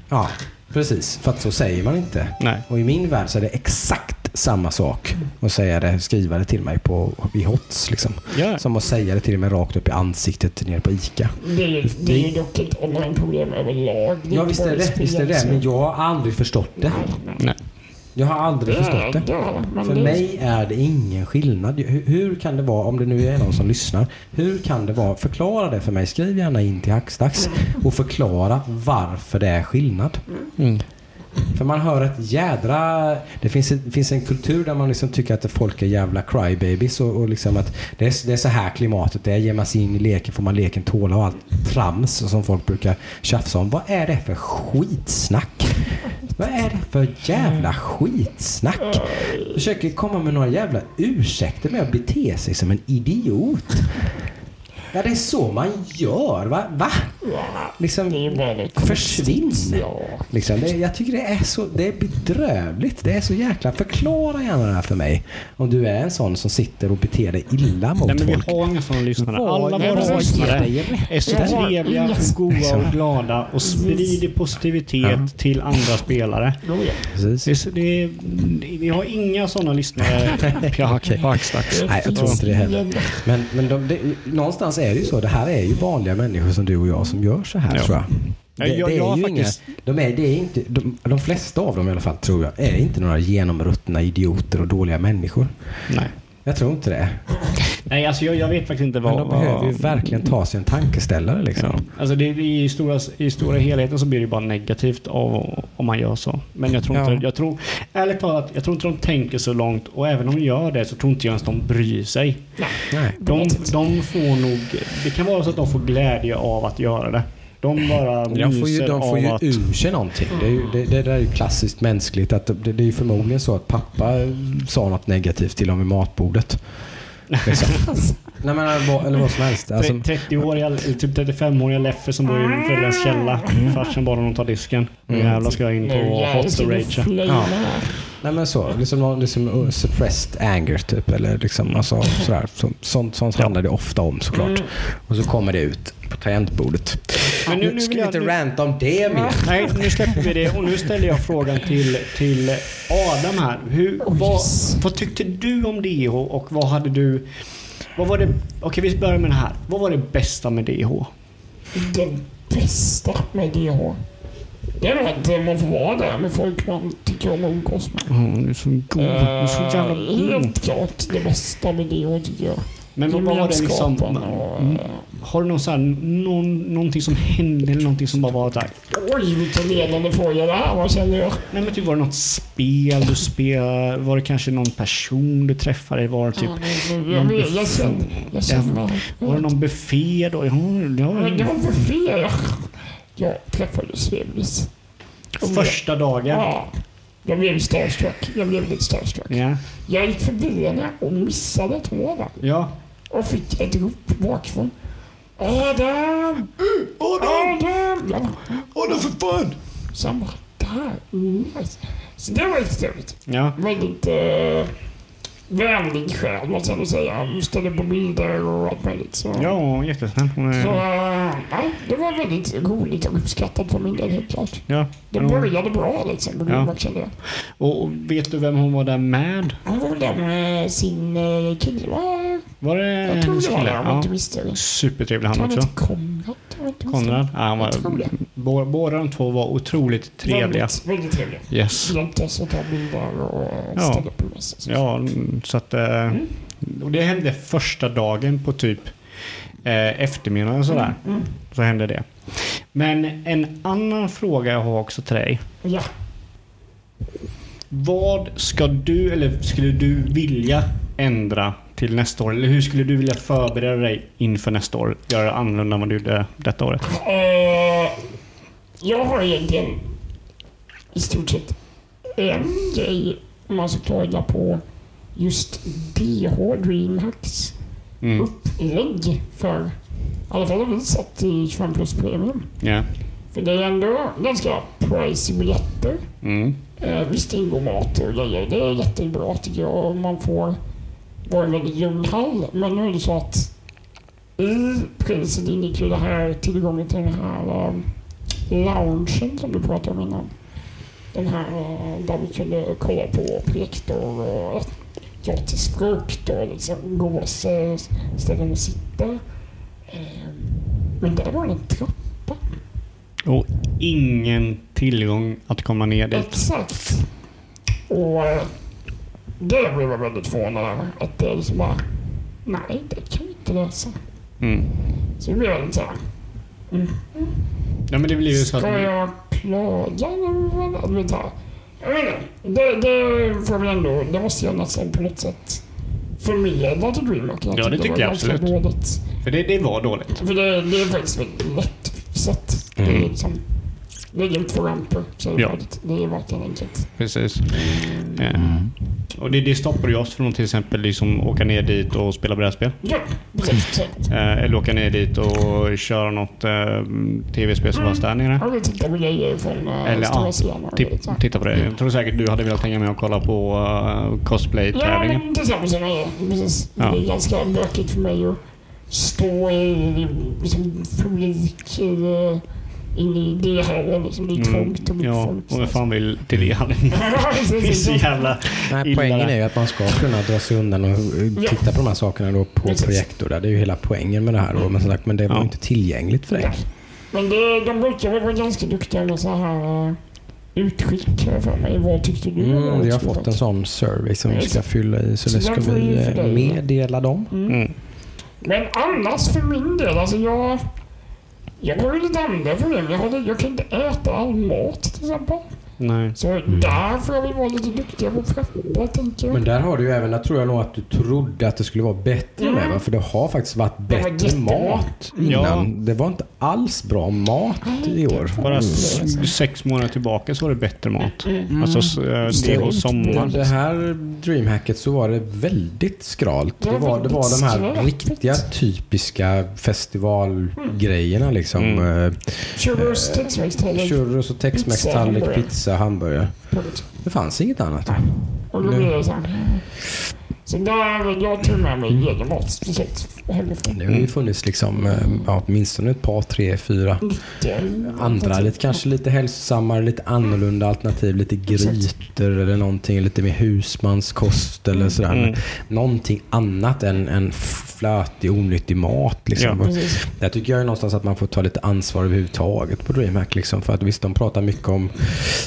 Ja, precis. För att så säger man inte. Nej. Och i min värld så är det exakt samma sak att säga det, skriva det till mig på, i HOTS. Liksom. Ja. Som att säga det till mig rakt upp i ansiktet nere på ICA. Det är, det är ju dock ett online-problem överlag. Ja visst är det, visst är det men jag har aldrig förstått det. Nej. Jag har aldrig förstått det. Ja, För det- mig är det ingen skillnad. Hur, hur kan det vara, om det nu är någon som lyssnar, hur kan det vara? Förklara det för mig. Skriv gärna in till Hackstacks och förklara varför det är skillnad. Mm. För man hör ett jädra... Det finns, det finns en kultur där man liksom tycker att folk är jävla crybabies och, och liksom att det är, det är så här klimatet är. Ger man sig in i leken får man leken tåla och allt trams som folk brukar tjafsa om. Vad är det för skitsnack? Vad är det för jävla skitsnack? Försöker komma med några jävla ursäkter med att bete sig som en idiot. Ja, det är så man gör. Va? Va? Ja, Liksom, det är väldigt försvinn. Ja. Liksom, det, jag tycker det är så det är bedrövligt. Det är så jäkla... Förklara gärna det här för mig. Om du är en sån som sitter och beter dig illa mot Nej, men vi folk. har inga sådana lyssnare. Alla våra lyssnare är så trevliga, goa och glada och sprider positivitet till andra spelare. Ja. Det det vi har inga sådana lyssnare. Nej, jag tror inte det heller. Men, men de, det, någonstans är det ju så. Det här är ju vanliga människor som du och jag som gör så här Ja. tror jag. Nej, Det, jag- det är jag har ju faktiskt- inga, de, är, det är inte, de, de flesta av dem i alla fall tror jag är inte några genomruttna idioter och dåliga människor. Nej. Jag tror inte det. Nej, alltså jag, jag vet faktiskt inte vad... Men de behöver ju verkligen ta sig en tankeställare liksom. Ja. Alltså det, det, i, stora, I stora helheten så blir det bara negativt av, om man gör så. Men jag tror Ja. inte... Jag tror, ärligt talat, jag tror inte de tänker så långt. Och även om de gör det så tror inte jag ens de bryr sig. Nej. De, de får nog... Det kan vara så att de får glädje av att göra det. De bara De får ju, de får ju att... ur sig någonting. Det, är ju, det, det där är ju klassiskt mänskligt. Att det, det är ju förmodligen så att pappa sa något negativt till dem vid matbordet. Liksom. Nej, men, eller vad- eller vad som helst. Alltså, 30-åriga, typ 35-åriga Leffe som bor i föräldrarnas källa. Farsan bad honom ta disken. Nu Mm. jävlar ska jag in på Hot to Rage. Ja. nej men så. Liksom, liksom uh, suppressed anger typ. Eller liksom, alltså, sådär. Så, sånt sånt Ja. handlar det ofta om såklart. Mm. Och så kommer det ut på tangentbordet. Men nu- nu, nu ska vi inte nu- ranta om det mer. Nej, nu släpper vi det och nu ställer jag frågan till, till Adam här. Hur, Oh, vad, yes. vad tyckte du om DH och vad hade du... Vad var det... Okej, vi börjar med det här. Vad var det bästa med DH? Det bästa med DH, det är att man får vara där med folk man tycker om att umgås med. Mm, du är så god. Du är så jävla Eh, god. Helt klart det bästa med DH tycker jag. Men vad, vad var det liksom... Och, Mm. Har du någon så här, någon, någonting som hände eller någonting som bara var där? Oj, vilken ledande fråga det här var känner jag. Nej men typ var det något spel du spelade? Var det kanske någon person du träffade? Var det typ... Ja, men jag, jag, jag känner... Jag känner Var det någon buffé då? Ja, Men det ja. var fel. Jag träffade Svevis. Första dagen? Ja. Jag blev starstruck. Jag blev lite starstruck. Ja. Jag gick förbi henne och missade hår Ja. Och fick ett rop bakifrån. Adam! Adam! Ja. Adam för fan! Så han bara, där. Nice. Så det var lite trevligt. Ja. Väldigt eh, vänlig själ måste jag nog säga. Han ställde på bilder och allt möjligt. Så, Ja, jättesnällt. Hon så eh, ja, det var väldigt roligt och uppskattat för min del helt klart. Ja. Det Ja. började bra liksom. Ja. kände jag. Och vet du vem hon var där med? Han var där med sin eh, kille va? Var det Jag tror det var det. Jag inte. Supertrevlig han också. Konrad. Konrad. Ja, han var, det. båda de två var otroligt trevliga. Väldigt, väldigt trevliga. Yes. Hjälpte oss att ta bilder och ställa upp och så. Ja, mm, så att... eh, Mm. Och det hände första dagen på typ eh, eftermiddagen sådär. Mm. Så hände det. Men en annan fråga jag har också till dig. Ja. Vad ska du, eller skulle du vilja ändra till nästa år? Eller hur skulle du vilja förbereda dig inför nästa år? Göra annorlunda än vad du gjorde detta året? Eh, jag har egentligen i stort sett en grej om man ska klaga på just DH Dreamhacks Mm. upplägg för i alla fall har vi satt i 25 plus premium. Ja. För det är ändå ganska pricey biljetter. Mm. Eh, visst ingår mat och grejer. Det är jättebra tycker jag. Man får lugn hall. Men nu är det så att i priset ingick det här tillgången till den här um, loungen som du pratade om innan. Den här eh, där vi kunde kolla på projektor och gratis frukt och liksom gåsställen att sitta. Eh, men där var det en trappa. Och ingen tillgång att komma ner dit. Exakt. Och eh, det blev jag väldigt förvånad över. Att det är liksom bara, nej det kan vi inte lösa. Mm. Så det blev jag lite såhär, mm. Ja men det blir ju så ska att... jag klaga eller? Jag vet inte. Det, det får vi ändå, det måste jag nästan på något sätt förmedla till DreamHack. Ja, det tycker var jag absolut. Dåligt. För det, det var dåligt. För det, det är faktiskt väldigt lättfixat. Det är Mm. Liksom, lägg ut två ramper så är det Ja. Det är verkligen enkelt. Precis. Ja. Mm. Och det, det stoppar ju oss från att till exempel liksom åka ner dit och spela brädspel. Ja, precis. Eh, eller åka ner dit och köra något eh, tv-spel som fanns där nere. Ja, vi tittar på grejer från uh, Eller, stora ja, så. titta på det. Jag tror säkert du hade velat hänga med och kolla på uh, Ja, cosplay-tävlingen. men till exempel sådana grejer. Precis. Ja. Det är ganska bökigt för mig att stå i liksom, publik i, in i det här. Liksom, det är trångt och mycket Mm. ja, folk. och vem fan vill till det? Det är så jävla Nej, poängen är ju att man ska kunna dra sig undan och eh, titta på de här sakerna då på Precis. projektor. Där. Det är ju hela poängen med det här. då. Men, sagt, men det var ju Ja. inte tillgängligt för dig. Men det, de brukar väl vara ganska duktiga med så här uh, utskick jag för mig. Vad tyckte du? Mm, vi har fått en sån survey som vi ska fylla i så Så det ska vi eh, meddela dem. Mm. Men annars för min del, alltså jag... Jag har ju lite andra problem. Jag, har, jag kan inte äta all mat till exempel. Nej. Så där får jag väl vara lite duktigare på att preppa, tänker jag. Men där har du ju även, där tror jag nog att du trodde att det skulle vara bättre Mm. med? För det har faktiskt varit var bättre mat innan. Ja. Det var inte alls bra mat i år. Bara Mm. sex månader tillbaka så var det bättre mat. Mm. Alltså s- eh, det och sommar. Det här Dreamhacket så var det väldigt skralt. Det var det var de här riktiga typiska festivalgrejerna liksom. Mm. Eh, Churros, textväxttallrik. Churros och Tex-Mex-tallrik, hamburgare. Pizza, hamburgare. Det fanns inget annat. Och då blir det så här. Så där, jag tog med mig egen mat hemifrån. Det har ju funnits liksom, eh, ja, åtminstone ett par, tre, fyra andra, lite, kanske lite hälsosammare, lite annorlunda alternativ. Lite grytor eller någonting, lite mer husmanskost eller sådär. Mm. Någonting annat än, än flötig, onyttig mat. Liksom. Ja. Där tycker jag någonstans att man får ta lite ansvar överhuvudtaget på DreamHack. Liksom. För att visst, de pratar mycket om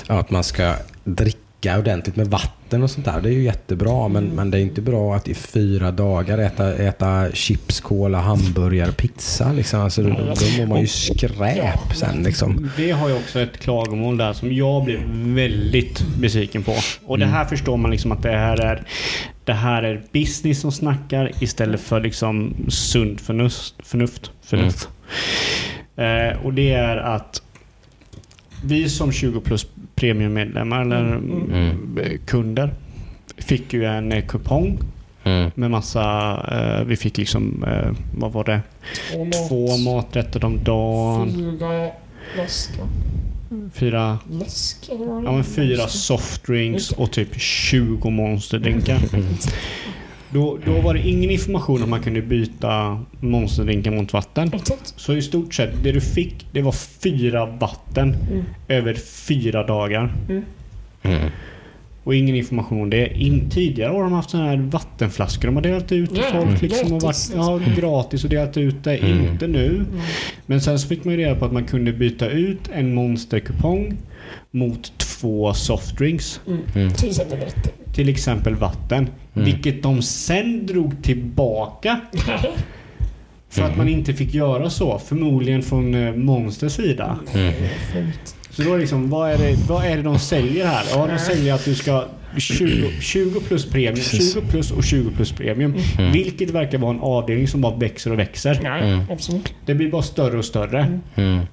ja, att man ska dricka ordentligt med vatten och sånt där. Det är ju jättebra, men, men det är inte bra att i fyra dagar äta, äta chips, cola, hamburgare, pizza. Liksom. Alltså, då, då mår man ju skräp sen. Liksom. Det har ju också ett klagomål där som jag blev väldigt besviken på. Och det här förstår man liksom att det här är det här är business som snackar istället för liksom sund förnuft. förnuft, förnuft. Eh, och det är att vi som 20 plus premiummedlemmar eller Mm. eh, kunder fick ju en eh, kupong med massa, eh, vi fick liksom, eh, vad var det? Mat. Två maträtter om dagen. Fyra läskar. Fyra, Läskar ja, men fyra softdrinks och typ 20 monsterdrinkar. Då, då var det ingen information om man kunde byta monsterdrinkar mot vatten. Exakt. Så i stort sett, det du fick, det var fyra vatten Mm. över fyra dagar. Mm. Och ingen information om det. In, tidigare har de haft sådana här vattenflaskor de har delat ut till Ja, folk. Liksom, och gratis. varit, ja, gratis och delat ut det. Mm. Inte nu. Men sen så fick man ju reda på att man kunde byta ut en monsterkupong mot två softdrinks. Mm. Till exempel vatten. Mm. Vilket de sen drog tillbaka. För att man inte fick göra så. Förmodligen från eh, Monsters sida. Mm. Så då liksom, vad är det, vad är det de säljer här? Ja, de säljer att du ska 20, 20 plus premium, Precis. 20 plus och 20 plus premium. Mm. Vilket verkar vara en avdelning som bara växer och växer. Mm. absolut. Det blir bara större och större. Mm.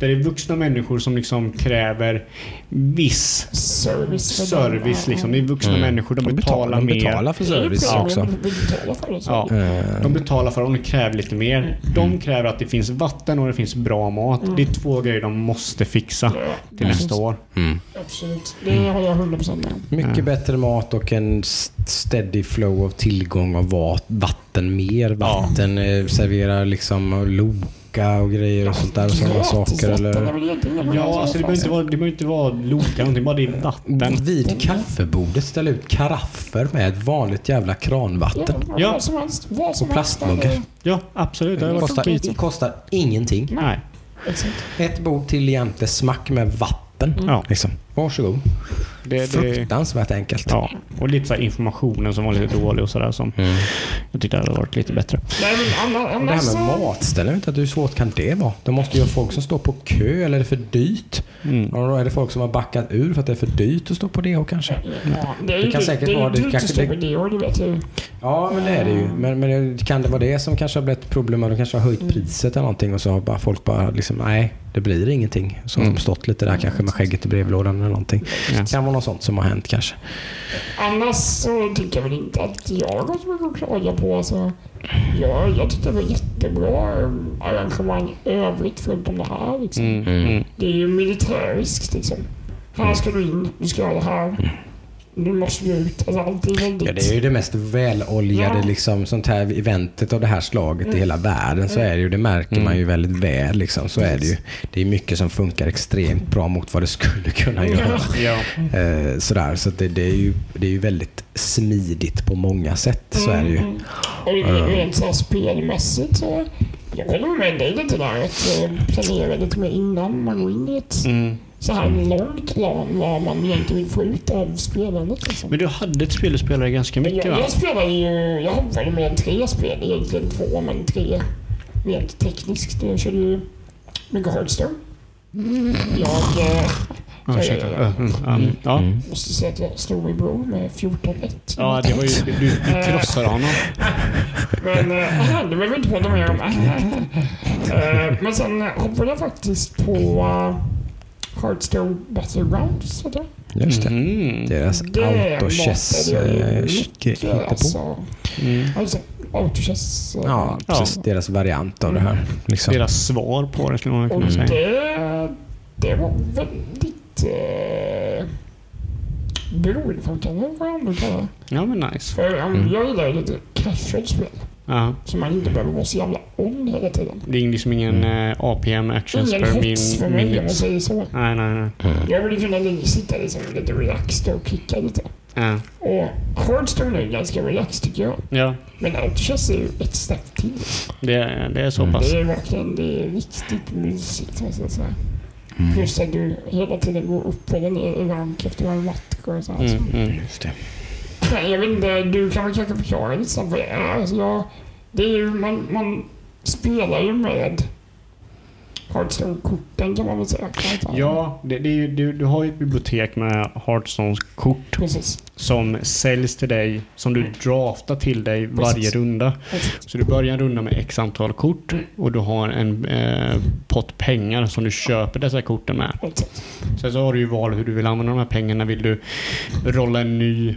Där det är vuxna människor som liksom kräver viss Service. service. Liksom. Det är vuxna Mm. människor, de, betalar, de mer. betalar för service är också. Vi betalar för det. Ja, de betalar för det och de kräver lite mer. De kräver att det finns vatten och det finns bra mat. Det är två grejer de måste fixa Ja, till nästa år. mm. Absolut. Det har jag 100% med. Mycket Ja. bättre mat och en st- steady flow av tillgång av va- vatten. Mer vatten. eh, Serverar liksom och loka och grejer och sånt där. Och sådana saker. är Eller... Ja, alltså det behöver inte vara, det behöver inte vara loka någonting, bara det är vatten. Vid kaffebordet ställa ut karaffer med ett vanligt jävla kranvatten. Ja, Och plastmuggar. Ja, absolut. Det kostar, kostar ingenting. Nej. Ett bord till jämte smack med vatten. Ja. Liksom. Varsågod. Det, det, Fruktansvärt enkelt. ja. Och lite så här informationen som var lite dålig och sådär som Mm. jag tyckte hade varit lite bättre. Nej, men annars... Och det här med matställen, vet inte hur svårt kan det vara? De måste ju ha folk som står på kö, eller är det för dyrt? Mm. Och då är det folk som har backat ur för att det är för dyrt att stå på DH kanske? Ja, det, är Det kan det, säkert det är vara- det dyrt kanske- att stå det- på det och det vet ju. Ja, men det är det ju. Men, men det- kan det vara det som kanske har blivit problem? De kanske har höjt priset eller någonting och så har bara folk bara liksom, nej, det blir ingenting. Så har Mm. de stått lite där kanske med skägget i brevlådan eller någonting. Ja. Det kan vara något sånt som har hänt kanske. Annars så tycker jag väl inte att jag har så mycket att klaga på. Alltså, jag, jag tyckte det var jättebra arrangemang övrigt förutom det här. Liksom. Mm. Mm. Mm. Det är ju militäriskt liksom. Här ska du in, du ska göra det här. Nu måste du ut. Allt är väldigt... Ja, det är ju det mest väloljade Ja. liksom, sånt här eventet av det här slaget i hela världen. Så är det ju. Det märker man ju väldigt väl. Liksom. Så är det ju. Det är mycket som funkar extremt bra mot vad det skulle kunna göra. Ja. Eh, sådär. Så det, det, är ju, det är ju väldigt smidigt på många sätt. Så är det ju. Mm. Och det- rent spelmässigt så... Jag håller med dig lite där att planera lite mer innan man går in i ett Mm. så här långt plan vad man egentligen vill få ut av spelandet. Liksom. Men du hade ett spel du spelade ganska mycket jag, va? jag spelar ju... Jag mer än tre spel egentligen. Två, men tre rent tekniskt. Jag körde ju mycket Hearthstone. Jag eh, ursäkta. Ja, mm, mm, ja. Mm. måste säga att jag slog min bror med 14-1. ja, det var ju... Du, du krossade honom. Men äh, det behöver vi inte prata mer om. Äh, men sen eh, hoppade jag faktiskt på Hearthstone Battlegrounds. heter det. Just det. Mm. Deras Det autochess eh, hittepå. Alltså, Mm. alltså autochess. eh, Ja, precis. Deras variant av det här. Liksom. Deras svar på det skulle man kunna säga. det, det var väldigt eh, beroendeframkallande får jag ändå kalla det. Ja, men nice. För um, Mm. jag gillar ju lite casual spel. Ja. Så man inte behöver vara så jävla on hela tiden. Det är liksom ingen Mm. eh, APM actions Ingen per hets för min, mig om man säger så. Nej, nej, nej. Mm. Jag vill kunna sitta liksom lite relaxed och kicka lite. Ja. Och Hearthstone är ganska relaxed tycker jag. ja, Men Autochess är ju ett snäpp till. det, är- det är så Mm. pass. Det är verkligen det är riktigt mysigt måste jag säga. Mm. Plus att du hela tiden går upp eller ner i efter varje match och så här. Mm, mm. Just det. Nej, jag vet inte, du kan väl kanske förklara lite snabbt vad det är. Alltså jag, det är ju, man, man spelar ju med Hearthstone-korten kan man väl säga. Ja, det, det är ju, du, du har ju ett bibliotek med Hearthstones kort Precis. Som säljs till dig, som du draftar till dig varje Precis. runda. Precis. Så du börjar en runda med x antal kort och du har en eh, pott pengar som du köper dessa korten med. Exakt. Sen så har du ju val hur du vill använda de här pengarna. Vill du rolla en ny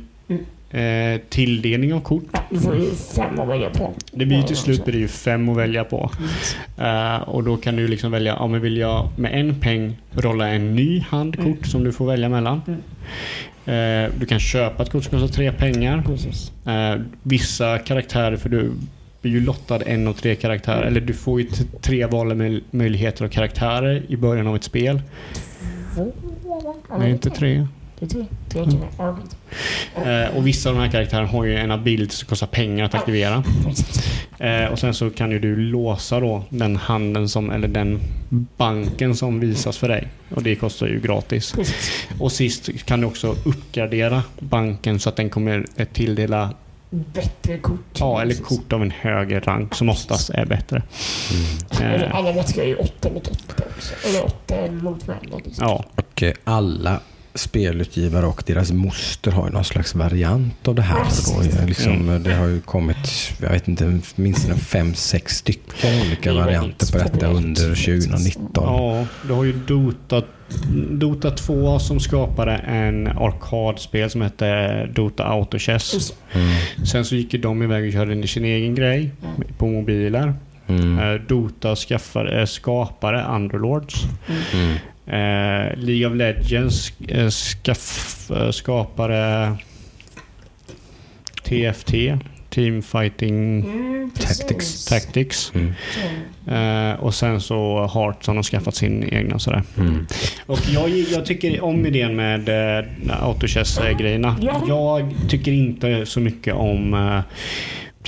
eh, tilldelning av kort? Du får ju fem att välja på. Det blir ju till slut blir det ju fem att välja på. Eh, och då kan du liksom välja, ja men vill jag med en peng rolla en ny handkort Mm. som du får välja mellan. Eh, du kan köpa ett kort som kostar tre pengar. Eh, vissa karaktärer, för du blir ju lottad en av tre karaktärer. Eller du får ju tre valmöjligheter av karaktärer i början av ett spel. Nej, inte tre. Det är tre. Tre tror jag. Ja, skit. Eh, och vissa av de här karaktärerna har ju en ability som kostar pengar att aktivera. Eh, och sen så kan ju du låsa då den handen som, eller den banken som visas för dig. Och det kostar ju gratis. Och sist kan du också uppgradera banken så att den kommer tilldela, Bättre kort. ja eller kort av en högre rank som oftast är bättre. Eller Eh, Alla matcher är ju åtta mot åtta också. Eller åtta mot varandra. Liksom. ja, Och alla spelutgivare och deras moster har ju någon slags variant av det här. Då. Liksom, eh, Det har ju kommit, jag vet inte, minst fem, sex stycken olika varianter på detta under 2019. ja, du har ju Dota, Dota 2 som skapade en arkadspel som hette Dota Autochess. Just- Mm. Sen så gick ju de iväg och körde sin egen grej på mobiler. Mm. Eh, Dota skaffade, eh, skapade Underlords. Mm. Eh, League of Legends eh, skaff, eh, skapade TFT, Team Fighting Mm. Tactics. Tactics. Mm. Eh, och sen så Hearthstone har skaffat sin egna sådär. Mm. Och jag, jag tycker om idén med eh, Autochess-grejerna. Ja. Jag tycker inte så mycket om eh,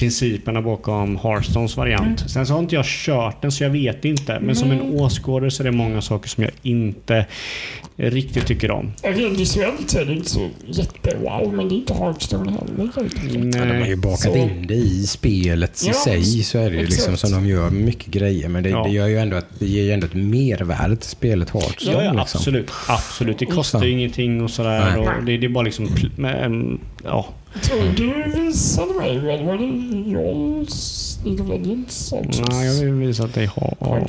principerna bakom Hearthstones variant. Sen så har inte jag kört den så jag vet inte. Men som en Nej. åskådare så är det många saker som jag inte riktigt tycker om. Rent visuellt så är det inte så jättewow, men det är inte Hearthstone heller. Ja, de har ju bakat Så- in det i spelet i Ja, sig. Så är det ju liksom som de gör mycket grejer. Men det, Ja. det, gör ju ändå att, det ger ju ändå ett mervärde till spelet Hearthstone. Ja, ja liksom. absolut. Absolut. Det kostar ju ingenting och sådär. Nej. Och det, det är bara liksom... ja. Jag du visade mig, eller var det of Legends? också? Nej, jag vill visa att det har...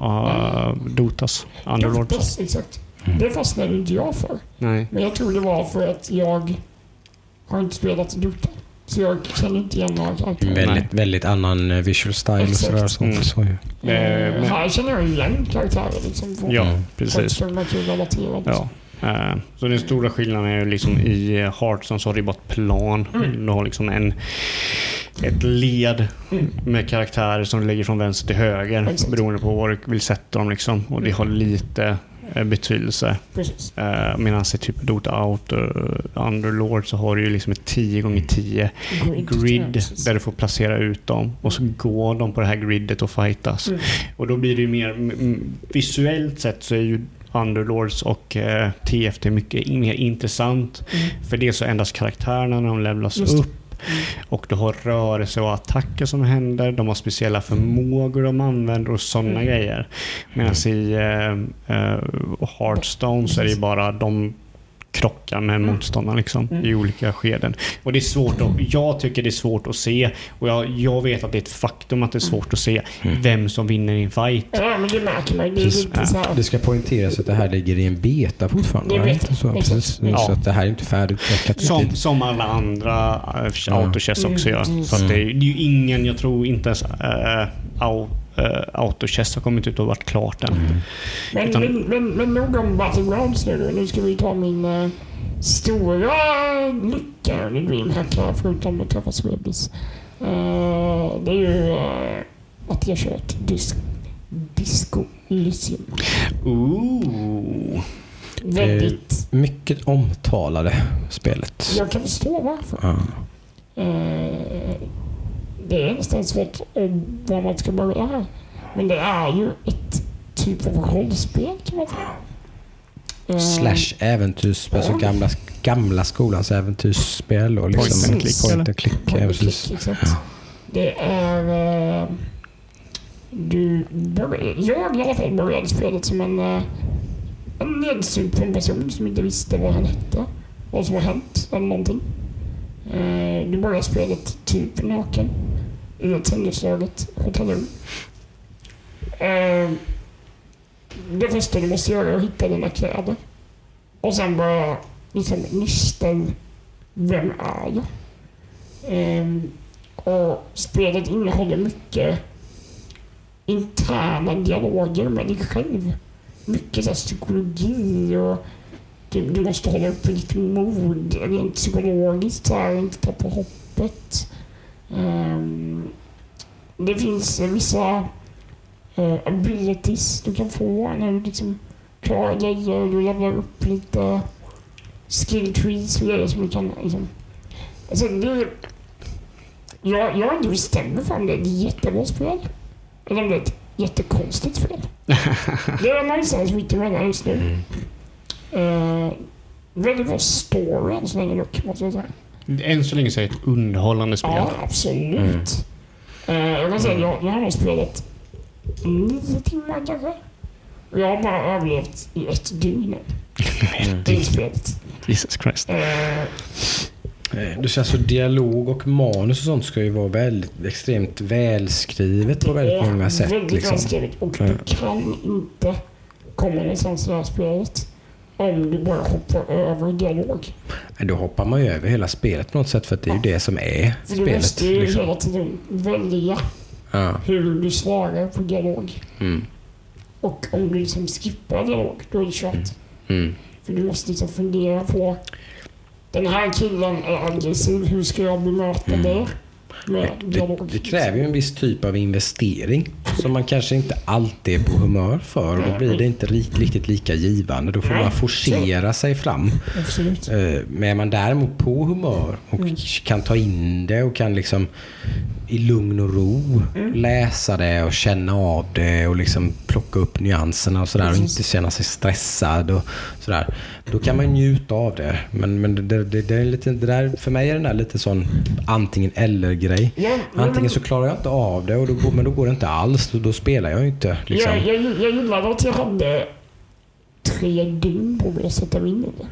Uh, Dotas. Underlords. Dotas, exakt. Mm. Det fastnade inte jag för. Nej. Men jag tror det var för att jag har inte spelat Dota. Så jag känner inte igen några karaktärer. Väldigt, väldigt annan eh, visual style och sådär. Så, Mm. så, ju. Eh, men- här känner jag igen karaktärer liksom. Ja, Mm. precis. Ja. Eh, Så den stora skillnaden är ju liksom i eh, Hearthstone så har du bara ett plan. Mm. Du har liksom en, ett led Mm. med karaktärer som du lägger från vänster till höger Exakt. beroende på var du vill sätta dem. Liksom. Och det har lite eh, betydelse. Precis. Uh, Medan i typ Dota Out och Underlord så har du ju liksom ett 10 gånger 10 grid precis. där du får placera ut dem och så går de på det här gridet och fightas. Mm. Och då blir det ju mer mm, visuellt sett så är ju Underlords och eh, TFT mycket mer intressant. Mm. För det så ändras karaktärerna när de levlas upp och du har rörelse och attacker som händer. De har speciella förmågor de använder och sådana Mm. grejer. Medan i eh, eh, Hearthstone så är det bara de krockar med Mm. motståndaren liksom, Mm. i olika skeden. Och det är svårt att, jag tycker det är svårt att se och jag, jag vet att det är ett faktum att det är svårt att se Mm. vem som vinner i en fight. Ja, men det märker man. Här. Det ska poängteras att det här ligger i en beta fortfarande. Va? vet jag. Så, precis. Ja. så att det här är inte färdigutvecklat. Som, som alla andra Ja. autochess också gör. Mm. Så att det, är, det är ju ingen, jag tror inte ens äh, au, äh, autochess har kommit ut och varit klart än. Mm. Men, Utan- men, men, men nog om Battlegrounds nu då. Nu ska vi ta min uh, stora lycka eller dreamhack här förutom att träffa Swebis. Uh, det är ju uh, att jag kört dis Disco Elysium. Ooh. Väldigt... Mycket omtalade spelet. Jag kan förstå varför. Ja. Eh, det är nästan svårt om var man ska börja här. Men det är ju ett typ av rollspel kan man säga. Eh, Slash äventyrs, alltså gamla, gamla skolans äventyrsspel. Och liksom Point and click, Point and click. Point ja, and click, exakt. Det är... eh, du började, jag i alla fall började spelet som en, eh, en nedsupen person som inte visste vad han hette. Vad som har hänt eller någonting. Eh, du börjar spelet typ naken i ett tennislaget. hotellrum. Eh, det första du måste göra är att hitta dina kläder. Och sen bara liksom nysta i vem är jag? Ehm, och spelet innehåller mycket interna dialoger med dig själv. Mycket så psykologi och du, du måste hålla uppe ditt mod rent psykologiskt, här, inte tappa hoppet. Ehm, det finns vissa uh, abilities du kan få när du liksom klarar grejer. Du levlar upp lite skill trees och grejer som du kan liksom... Alltså det... Jag, jag har inte bestämt mig för om det är ett jättebra spel. Eller om det är ett jättekonstigt spel. det är någonstans mitt emellan just nu. Mm. Uh, väldigt bra story än så länge dock, måste jag säga. Än så länge så är det ett underhållande spel. Ja, absolut. Eh, jag kan säga, jag, jag har nog spelat nio timmar kanske. Och jag har bara överlevt i ett dygn i spelet. Jesus Christ. Eh, Eh, Du säger alltså dialog och manus och sånt ska ju vara väldigt extremt välskrivet på väldigt det är många sätt. Väldigt Liksom. välskrivet och du kan inte komma någonstans i det här spelet om du bara hoppar över dialog. Men Då hoppar man ju över hela spelet på något sätt för att det är ju det som är För du spelet. måste ju Liksom. hela tiden välja Ja. hur du svarar på dialog. Mm. Och om du liksom skippar dialog, då är det kört. Mm. För du måste liksom fundera på den här killen är aggressiv, hur ska jag bemöta Mm. det? Med Det, dialog. det kräver ju en viss typ av investering som man kanske inte alltid är på humör för. Och då blir det inte ri- riktigt lika givande. Då får man forcera sig fram. Absolut. Eh, Men är man däremot på humör och Mm. kan ta in det och kan liksom i lugn och ro Mm. läsa det och känna av det och liksom plocka upp nyanserna och sådär och inte känna sig stressad och sådär. Då kan man njuta av det. Men, men det, det, det, är lite, det där, för mig är den där lite sån antingen eller-grej. Men- Antingen så klarar jag inte av det, och då, men då går det inte alls. Då, då spelar jag inte. Liksom. jag, jag, jag gillade att jag hade tre dygn på mig att sätta mig in i det.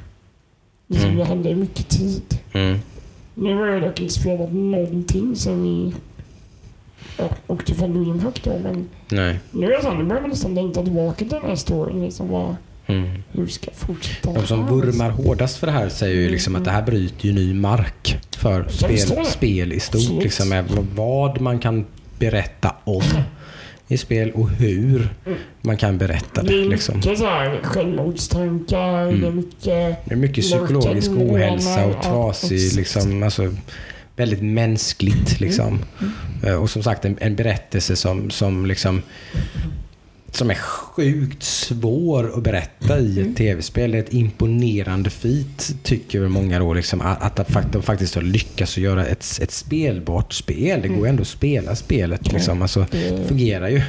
Liksom Mm. Jag hade mycket tid. Mm. Nu har jag dock inte spelat någonting sen vi ja, åkte från Dreamhack då. Men Nej. nu är det så, nu börjar man nästan längta tillbaka till den här storyn. Liksom, vad, Mm. hur ska jag fortsätta? De som vurmar hårdast för det här säger ju liksom att det här bryter ju ny mark för spel, spel i stort. Absolut. Liksom, vad man kan berätta om i spel och hur man kan berätta det. Det är Liksom. mycket så här självmordstankar, det är mycket... Det är mycket psykologisk ohälsa och trasig, liksom, alltså, väldigt mänskligt. Liksom. Mm. Eh, Och som sagt en, en berättelse som, som, liksom, som är sjukt svår att berätta i Mm. ett tv-spel. Det är ett imponerande feat, tycker väl många då. Liksom, att, att de fakt- de faktiskt har lyckats att göra ett, ett spelbart spel. Det går ju ändå att spela spelet. Liksom. Alltså, det fungerar ju.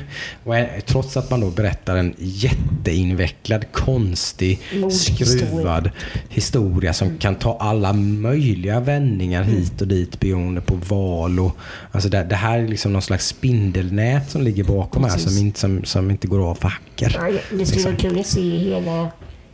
Och är, trots att man då berättar en jätteinvecklad, konstig, skruvad historia som kan ta alla möjliga vändningar hit och dit beroende på val. Och, alltså det, det här är liksom någon slags spindelnät som ligger bakom här som inte, som, som inte går av för hacker. Ja, det skulle vara kul att se hela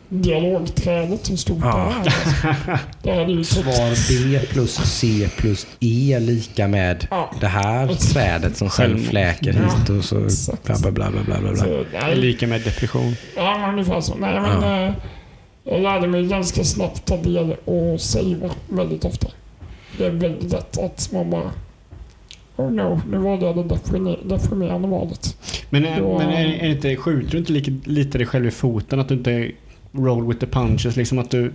dialogträdet, hur stort Ja. det är. Det här är ju Svar B plus C plus E lika med Ja. det här trädet som Självmord. fläker Ja, hit och så bla bla bla bla bla. bla. Så, Det nej, lika med depression. ja, ungefär så. Nej, men, eh, jag lärde mig ganska snabbt ta del och savea väldigt ofta. Det är väldigt lätt att man bara Oh no, nu var det det deprimer- deprimerande valet. Men, är, Ja. men är, är inte, skjuter du inte lika, lite dig själv i foten? Att du inte roll with the punches? Liksom att du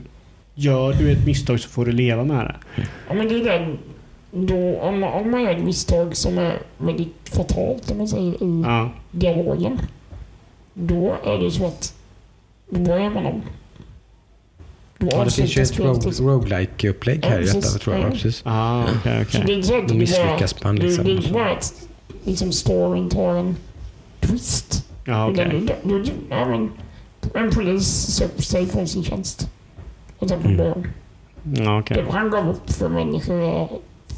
gör du ett misstag så får du leva med det. Ja, men det är den... Då, om, man- om man gör ett misstag som är väldigt fatalt, om man säger, i Ja. dialogen. Då är det så att då börjar man om. Ja, det finns ju ett spelet ro- roguelike-upplägg Ja, här i detta tror jag. Ja. Precis. Ah, okej, Så okej. det är inte så misslyckas man det, liksom. det är bara att liksom, storyn tar en twist. Ja, okej. Ja, men, en polis söker sig från sin tjänst. Och sen får Mm. börja om. Ja, okej. Det han gav upp för människor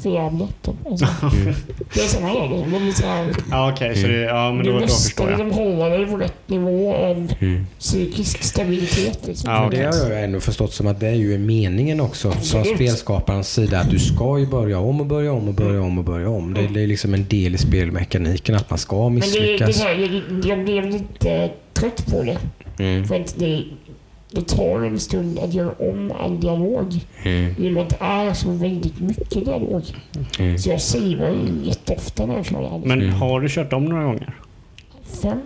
jävligt. Alltså, Mm. det är grejer. Det lite så här, Ja, okej. Så det, ja, men du då, då måste förstår jag. liksom hålla dig på rätt nivå av Mm. psykisk stabilitet. Liksom. Ja, okej. Det har jag ändå förstått som att det är ju meningen också från Absolut. spelskaparens sida att du ska ju börja om och börja om och börja om och börja om. Det, det är liksom en del i spelmekaniken att man ska Men det, det, misslyckas. här, jag, jag blev lite trött på det. Mm. För att det, det tar en stund att göra om all dialog. Mm. I och med att det är så väldigt mycket dialog. Mm. Så jag savear ju jätteofta när jag kör det. Men Mm. har du kört om några gånger? Fem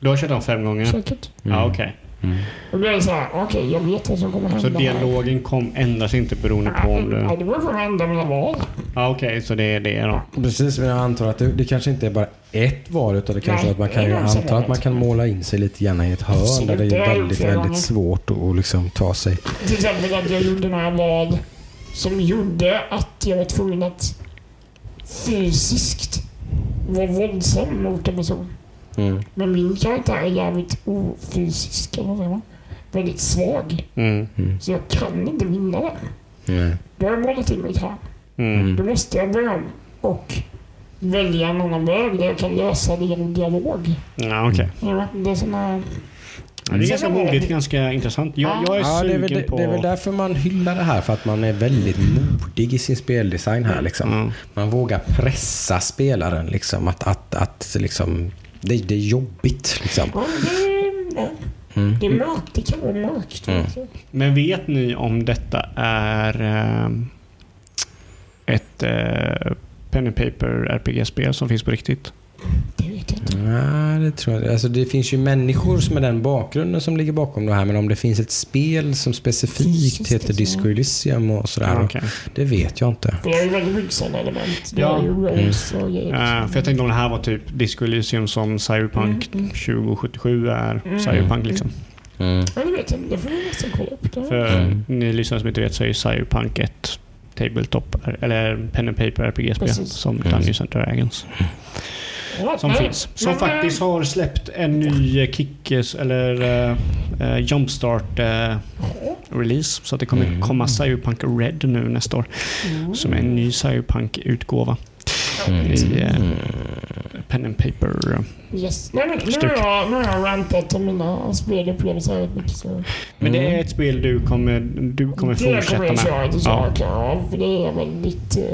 Du har kört om fem gånger? säkert. Ja, okej. Mm. Och då är det så här, okej jag vet vad som kommer hända Så här. dialogen kom, ändras inte beroende på om Ja, du... det beror på vad hända mina val. Ja, okej. så det är det då. Precis, men jag antar att det, det kanske inte är bara ett val utan det kanske Nej, att man kan, antar att man kan måla in sig lite grann i ett hörn Absolut, där det det är väldigt, väldigt gånger. svårt att, att liksom ta sig. Till exempel att jag gjorde några val som gjorde att jag var tvungen att fysiskt vara våldsam mot en person. Mm. Men min karaktär är jävligt ofysisk? Väldigt svag. Mm. Mm. Så jag kan inte vinna den. Nej. Då har jag målat in mig här. Mm. Då måste jag börja om och välja en annan väg där jag kan lösa det genom dialog. Ja, okej. Ja, Det är såna... Ja, det är ganska modigt, ganska intressant. Jag, jag är Ja, det är, väl, sugen det, på... det är väl därför man hyllar det här, för att man är väldigt modig i sin speldesign här. Liksom. Ja. Man vågar pressa spelaren. Liksom, att, att, att, liksom, det, det är jobbigt. Liksom. Ja, det, ja, Mm. det är mörkt. Det kan vara mörkt. Mm. Men vet ni om detta är ehm, ett uh, pen and paper RPG-spel som finns på riktigt? Det vet jag inte. Ja, det tror jag. Alltså, det finns ju människor med den bakgrunden som ligger bakom det här. Men om det finns ett spel som specifikt Fysiskt, heter liksom. Disco Elysium och sådär. Ja, okej. Det vet jag inte. Det är ju väldigt mycket sådana element. Det Ja. är ju rolls och grejer. Eh, för jag tänkte om det här var typ Disco Elysium som Cyberpunk Mm, mm. 2077 är Mm. Cyberpunk liksom. Mm. Ja, det vet jag inte. Det får vi nästan kolla upp. Det. För Mm. ni lyssnare som inte vet så är ju Cyberpunk ett Tabletop, eller pen and paper RPG-spel som Mm. Dungeons and Dragons Ja, som finns. Som men, faktiskt har släppt en ny eh, Kickes eller uh, Jumpstart eh, release. Så att det kommer Mm. komma Cyberpunk Red nu nästa år. Mm. Som är en ny Cyberpunk-utgåva Mm. i eh, pen and paper. Yes. Nej, men, nu, har jag, nu har jag rantat om mina spelupplevelser rätt mycket. Så. Men det Mm. är ett spel du kommer, du kommer det kommer fortsätta jag köra med. till Ja. saker av. För det är väldigt... Uh,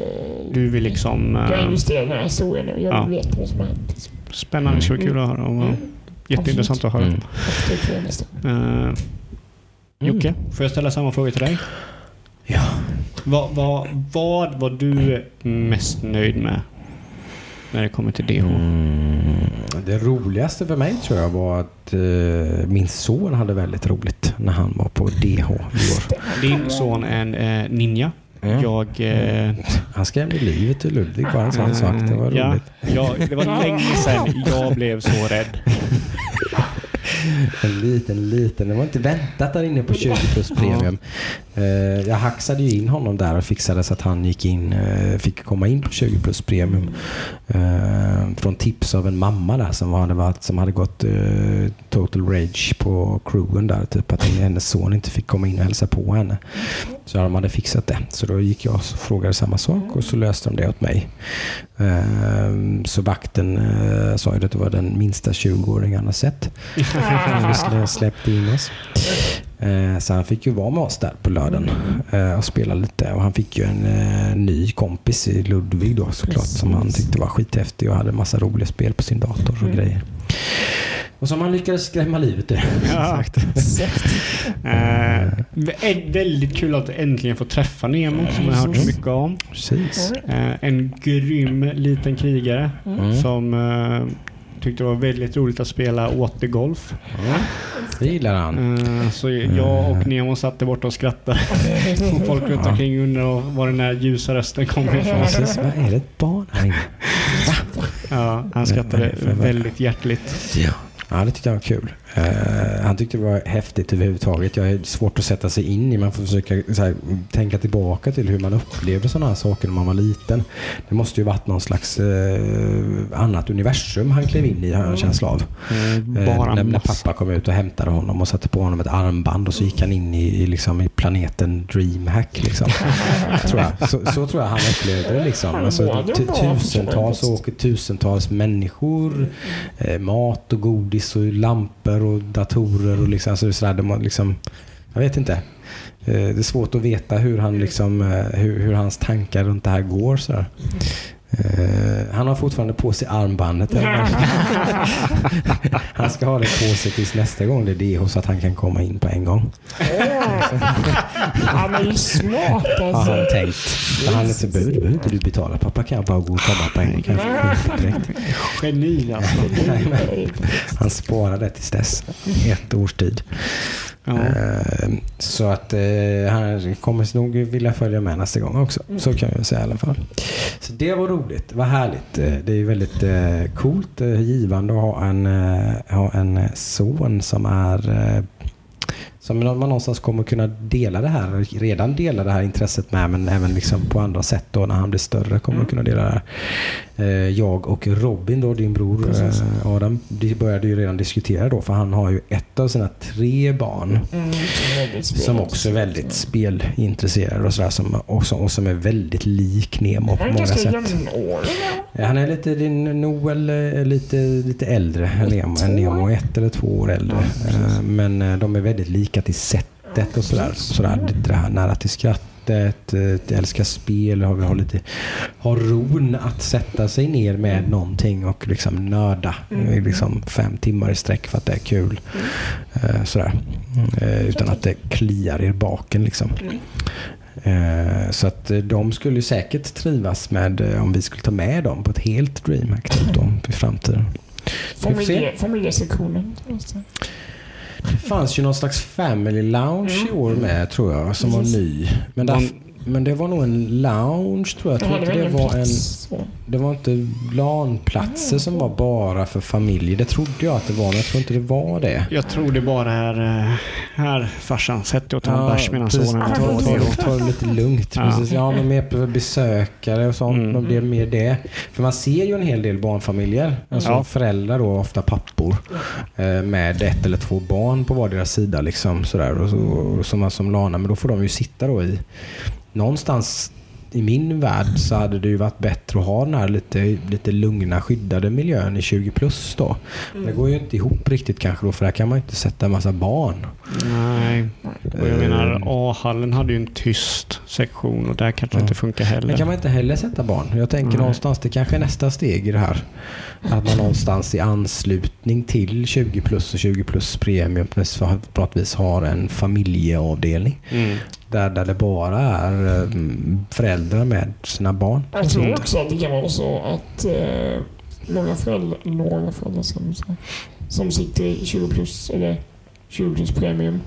Du vill liksom... jag eh, investerar i den här historien och jag Ja. vet vad som har hänt. Spännande, det vara kul att höra. Och, Mm. Jätteintressant att höra. Mm. Det jag. Eh, Jocke, får jag ställa samma fråga till dig? Ja. Vad, vad, vad var du mest nöjd med när det kommer till DH? Mm. Det roligaste för mig tror jag var att eh, min son hade väldigt roligt när han var på DH. Din son är en eh, ninja. Mm. Jag... Eh, Han skrämde livet ur Ludvig bara en sån sak. Det var ja, roligt. ja, det var länge sedan jag blev så rädd. En liten, liten. Det var inte väntat där inne på 20 plus premium. Eh, jag hacksade ju in honom där och fixade så att han gick in, eh, fick komma in på 20 plus premium. Eh, från tips av en mamma där som hade, varit, som hade gått total rage på crewen där. Typ att hennes son inte fick komma in och hälsa på henne. Så de hade fixat det. Så då gick jag och frågade samma sak och så löste de det åt mig. Så vakten sa ju att det var den minsta 20-åring han har sett. Släppte in oss. Eh, Så han fick ju vara med oss där på lördagen eh, och spela lite. Och han fick ju en eh, ny kompis i Ludvig då såklart som han tyckte var skithäftig och hade massa roliga spel på sin dator och grejer. Och som han lyckades skrämma livet ur. Ja. Eh, vä- väldigt kul att äntligen få träffa Nemo som jag har hört så mycket om. Precis. En grym liten krigare Mm. som eh, tyckte det var väldigt roligt att spela återgolf. Ja, det gillar han. Eh, så jag och Nemo satt där borta och skrattade. Och folk runt omkring undrade var den där ljusa rösten kommer ifrån. Precis. Vad är det ett barn här inne? Ja, han skrattade väldigt hjärtligt. Ja. Ja, det tyckte jag var kul. Eh, han tyckte det var häftigt överhuvudtaget. Jag är svårt att sätta sig in i. Man får försöka här, tänka tillbaka till hur man upplevde sådana här saker när man var liten. Det måste ju varit någon slags eh, annat universum han klev in i, har jag en känsla av. Eh, Bara när, när pappa kom ut och hämtade honom och satte på honom ett armband och så gick han in i, i, liksom, i planeten Dreamhack. Liksom. tror jag. Så, så tror jag han upplevde det. Liksom. Alltså, tu- tusentals och åker tusentals människor. Eh, mat och godis och lampor och datorer. Och liksom, alltså, sådär, de liksom, jag vet inte. Eh, det är svårt att veta hur, han liksom, eh, hur, hur hans tankar runt det här går. Sådär. Eh, han har fortfarande på sig armbandet. han ska ha det på sig tills nästa gång det är DH så att han kan komma in på en gång. Han är ju smart Har alltså. han tänkt. För han är inte behöver, behöver inte du betala pappa kan jag bara gå och komma på en gång. Kan. Geni alltså. Han sparar det tills dess. Ett års tid. Ja. Eh, Så att eh, han kommer nog vilja följa med nästa gång också. Så kan jag säga i alla fall. Så det var roligt. Vad härligt. Eh, Det är väldigt coolt, givande att ha en, ha en son som är eh, som man någonstans kommer kunna dela det här, redan dela det här intresset med, men även liksom på andra sätt då när han blir större kommer att kunna dela det här. Eh, Jag och Robin då, din bror eh, Adam, de började ju redan diskutera då, för han har ju ett av sina tre barn Mm, som också är väldigt spelintresserad och sådär, som, och, som, och som är väldigt lik Nemo på många sätt. Ja, Han är lite, din Noel är lite, lite äldre än Nemo. Nemo är ett eller två år äldre. Eh, Men eh, de är väldigt lika till sättet och sådär. sådär det här nära till skrattet, eh, älskar spel, har, har, lite, har ron att sätta sig ner med någonting och liksom nörda i liksom fem timmar i sträck för att det är kul. Eh, Sådär. Eh, Utan att det kliar i baken liksom. Eh, Så att de skulle säkert trivas med om vi skulle ta med dem på ett helt DreamHack typ i framtiden. Familje, familjesektionen. Det fanns ju någon slags family lounge i år med tror jag som var ny. Men, där, men det var nog en lounge tror jag. Jag tror inte det var en... Det var inte LAN-platser som var bara för familjer. Det trodde jag att det var, men jag tror inte det var det. Jag tror det bara är eh, här farsan. Sätt dig och ta en bärs medan sonen ta, tar ta, det. ta det lite lugnt. Ja. Precis. Ja, men mer på besökare och sånt. Mm. Man blir mer det. För man ser ju en hel del barnfamiljer. Alltså Ja. föräldrar då, ofta pappor. eh, Med ett eller två barn på vardera sida. Liksom, sådär, och så, och som, som lana. Men då får de ju sitta då i någonstans i min värld så hade det ju varit bättre att ha den här lite, lite lugna skyddade miljön i 20 plus då. Det går ju inte ihop riktigt kanske då för där kan man ju inte sätta en massa barn. Nej. Och jag menar, Ehm. A-hallen hade ju en tyst sektion och där kanske Ja. inte funkar heller. Men kan man inte heller sätta barn? Jag tänker Nej. någonstans, det kanske är nästa steg i det här. Att man någonstans i anslutning till 20 plus och 20 plus premium på något vis har en familjeavdelning. Mm. Där, där det bara är eh, föräldrar med sina barn. Jag tror också att det kan vara så att eh, många föräldrar, några föräldrar som, som sitter i 20 plus eller 20 plus premium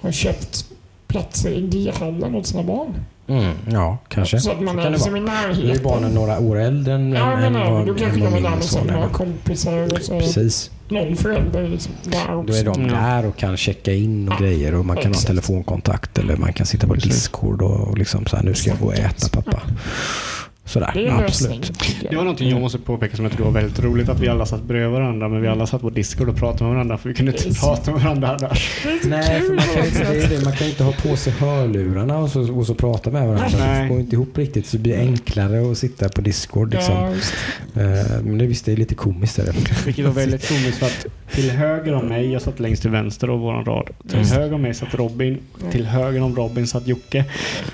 har köpt platser i D-hallen åt sina barn. Mm, ja, kanske. Så att man Så är liksom i Nu är närheten. barnen några år äldre än, Ja, men än då kanske de är där med sina kompisar och så Precis. någon förälder liksom där också. Då är de Ja. där och kan checka in och Ja, grejer och man kan exakt. ha telefonkontakt eller man kan sitta på Precis. Discord och liksom så här, nu ska jag gå och äta pappa. Sådär, Det är absolut. Det var någonting jag måste påpeka som jag tror var väldigt roligt. Att vi alla satt bredvid varandra men vi alla satt på Discord och pratade med varandra för vi kunde inte prata med varandra annars. Nej, för man kan, inte, det man kan inte ha på sig hörlurarna och så, och så prata med varandra. Nej. Det går inte ihop riktigt. Så det blir enklare att sitta på Discord. Liksom. Ja, Eh, Men det, visst, det är lite komiskt. Är det. Vilket var väldigt komiskt för att till höger om mig, jag satt längst till vänster av våran rad. Till höger om mig satt Robin. Till höger om Robin satt Jocke.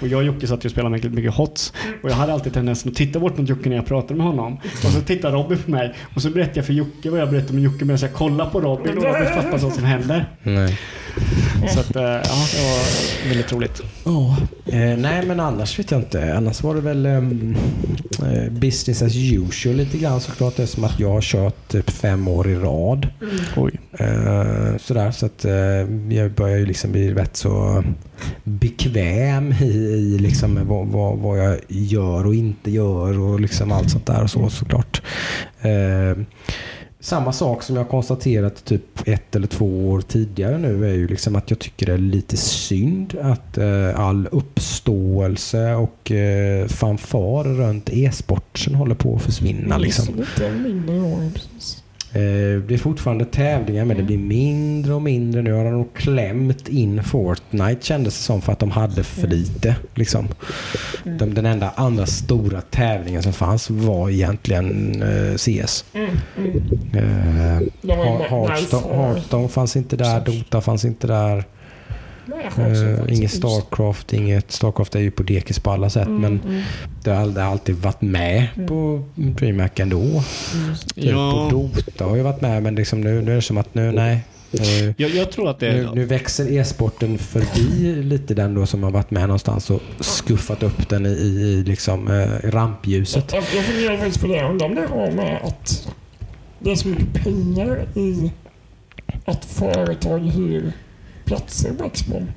Och jag och Jocke satt ju och spelade mycket, mycket HOTS. Och jag hade alltid tendensen att titta bort mot Jocke när jag pratade med honom. Och så tittar Robin på mig. Och så berättar jag för Jocke vad jag berättar med Jocke medan jag kollar på Robin. Och Robin fattar vad som händer. Nej. Så att, eh, ja, det var väldigt roligt. Ja. Eh, nej, men annars vet jag inte. Annars var det väl ehm, eh, business as usual lite grann såklart. Det är som att jag har kört typ fem år i rad. Oj. Eh, sådär, så att eh, jag börjar ju liksom bli rätt så bekväm i, i liksom vad, vad, vad jag gör och inte gör och liksom allt sånt där och så såklart. Samma sak som jag konstaterat typ ett eller två år tidigare nu är ju liksom att jag tycker det är lite synd att eh, all uppståelse och eh, fanfar runt e-sporten håller på att försvinna. Liksom. Eh, Det är fortfarande tävlingar men det blir mindre och mindre. Nu har de nog klämt in Fortnite kändes det som för att de hade för lite. Liksom. De, den enda andra stora tävlingen som fanns var egentligen eh, CS. Mm, mm. Eh, Hearthstone fanns inte där, Dota fanns inte där. Eh, inget Starcraft, inget Starcraft är ju på dekis på alla sätt Mm, men mm, det har alltid varit med Mm. på DreamHack ändå. mm. Typ Ja. på Dota har ju varit med men liksom nu, nu är det som att nu, nej. Nu, Jag, jag tror att det nu, nu växer e-sporten förbi lite den då som har varit med någonstans och skuffat upp den i, i, i liksom, eh, rampljuset. Jag, jag funderar faktiskt på det. Undrar om det har med att det är så mycket pengar i att företag hyr platser i Expon.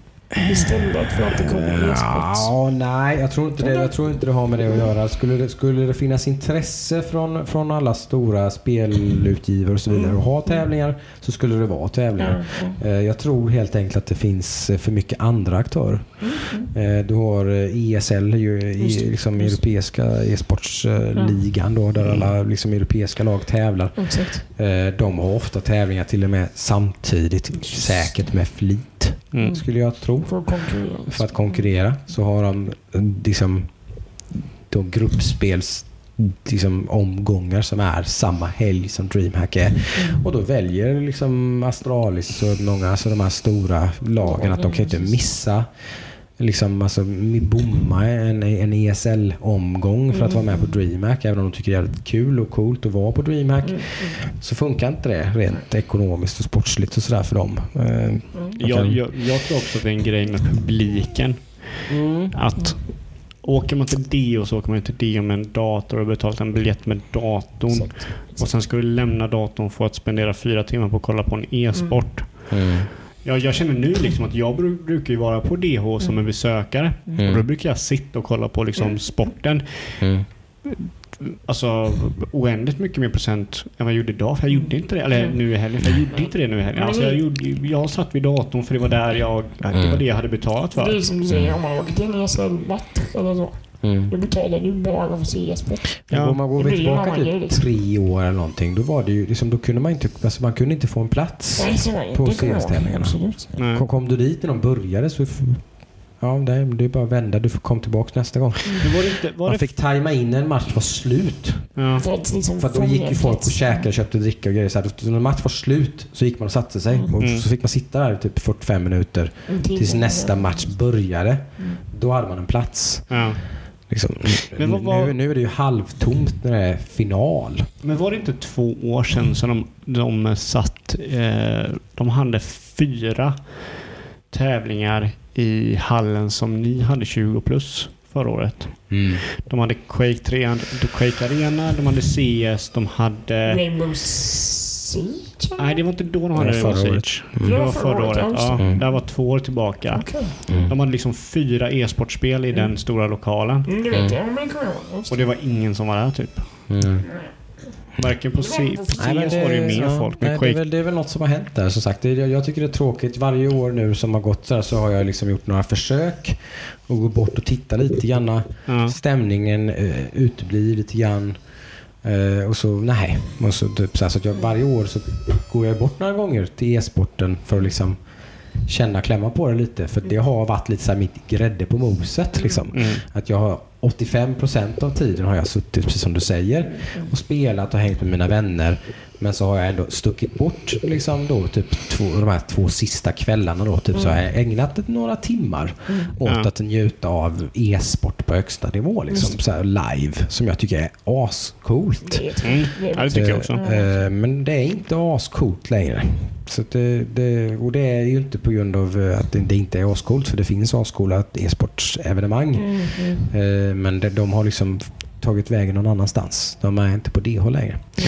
Istället för att det kommer e-sport. Ja, nej, jag tror, inte det, jag tror inte det har med det att göra. Skulle det, skulle det finnas intresse från, från alla stora spelutgivare och så vidare att ha tävlingar så skulle det vara tävlingar. Eh, Jag tror helt enkelt att det finns eh, för mycket andra aktörer. Eh, Du har ESL, ju, i, Just det, liksom europeiska e-sportsligan då, där alla liksom, europeiska lag tävlar. Exakt. De har ofta tävlingar till och med samtidigt, säkert med flit, Mm. skulle jag tro. För att konkurrera. För att konkurrera så har de liksom de gruppspels liksom, omgångar som är samma helg som DreamHack är. Och då väljer liksom Astralis och många, alltså de här stora lagen att de kan inte missa liksom, alltså, bomma en, en ESL-omgång för att vara med på DreamHack. Även om de tycker det är jävligt kul och coolt att vara på DreamHack. Mm, Så funkar inte det rent ekonomiskt och sportsligt och sådär för dem. Eh, Jag, jag, jag tror också att det är en grej med publiken. Att åker man till Dio så åker man till Dio med en dator och betalat en biljett med datorn. Exakt. Och sen ska du lämna datorn för att spendera fyra timmar på att kolla på en e-sport. mm. Jag, jag känner nu liksom att jag bru- brukar ju vara på DH som en besökare. Mm. Och då brukar jag sitta och kolla på liksom sporten. Mm. Alltså oändligt mycket mer procent än vad jag gjorde idag. För jag gjorde inte det. Eller nu i helgen. För jag gjorde inte det nu i helgen. Alltså jag, gjorde, jag satt vid datorn för det var där jag... Det var det jag hade betalat För det är som du säger, om man åker till en ESL-match eller så, Mm. då betalar du bara för e-sport. Ja, om man går tillbaka grej, typ liksom. tre år eller någonting, då var det ju liksom, då kunde man inte, alltså man kunde inte få en plats. Nej. På CS-tävlingarna. Kom, kom du dit när de började så ja det är, det är bara att vända. Du får komma tillbaka nästa gång. Men var det inte... Var Man det, fick tajma in när en match var slut. ja. För att liksom då gick ju folk och käkade, köpte dricka och grejer. Så här, när match var slut så gick man och satte sig. Och Mm. så fick man sitta där i typ 45 minuter tills nästa match började. Mm. Då hade man en plats. ja. Liksom. Men vad var- nu, nu är det ju halvtomt när det är final. Men var det inte två år sedan som de, de satt... Eh, de hade fyra tävlingar i hallen som ni hade 20 plus förra året. De hade Quake 3, Quake Arena, de hade CS, de hade... Rainbow Siege? Nej, det var inte då de hade var Rainbow förra året. Siege. Mm. Det var förra året. ja, Mm. det var två år tillbaka. Okej. Mm. De hade liksom fyra e-sportspel i den stora lokalen. Mm, det vet jag. Ihåg. Och det var ingen som var där typ. Mm. Varken på CS var det ju mer ja, folk. nej, det, är väl, det är väl något som har hänt där som sagt. Det, jag, jag tycker det är tråkigt. Varje år nu som har gått så, här, så har jag liksom gjort några försök att gå bort och titta lite grann. Ja. Stämningen eh, uteblir lite grann. Eh, och så nej. Och så, typ, så, här, så att jag, varje år så går jag bort några gånger till e-sporten för att liksom känna klämma på det lite. För det har varit lite så här mitt grädde på moset. Liksom. Mm. Att jag har 85% av tiden har jag suttit, precis som du säger, och spelat och hängt med mina vänner. Men så har jag ändå stuckit bort liksom då, typ två, de här två sista kvällarna. Då, typ, Så har jag ägnat några timmar åt Ja. att njuta av e-sport på högsta nivå. Liksom, så här live, som jag tycker är ascoolt. Mm. Ja, det tycker jag också. Eh, Men det är inte ascoolt längre. Så det, det, och det är ju inte på grund av eh, att det, det inte är ascoolt, för det finns ascoola e-sportsevenemang. Mm, mm. Eh, Men de, de har liksom tagit vägen någon annanstans. De är inte på DH längre. Ja.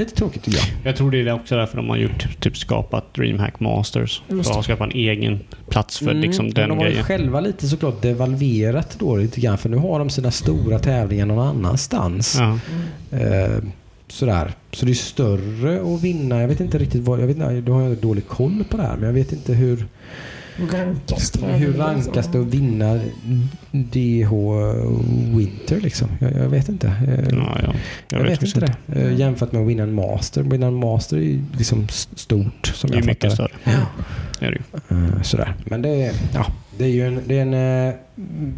Lite tråkigt tycker jag. Jag tror det är också därför de har gjort, typ skapat DreamHack Masters. För Just att det. ha skapat en egen plats för liksom Mm, den de har grejen. själva lite såklart devalverat då lite grann. För nu har de sina stora tävlingar någon annanstans. Ja. Eh, sådär. Så det är större att vinna. Jag vet inte riktigt vad... Jag vet då har jag dålig koll på det här. Men jag vet inte hur... Hur rankas det? Hur rankas det att vinna DH Winter liksom? Jag, jag vet inte. Eh, Ja, ja. Jag, vet, faktiskt inte det. Eh, Jämfört med att vinna en master. Vinna en master är liksom stort som Det är jag mycket fattar större. Ja. Det är det ju. Eh, Sådär. Men det är, ja, det är ju en... Det är en eh,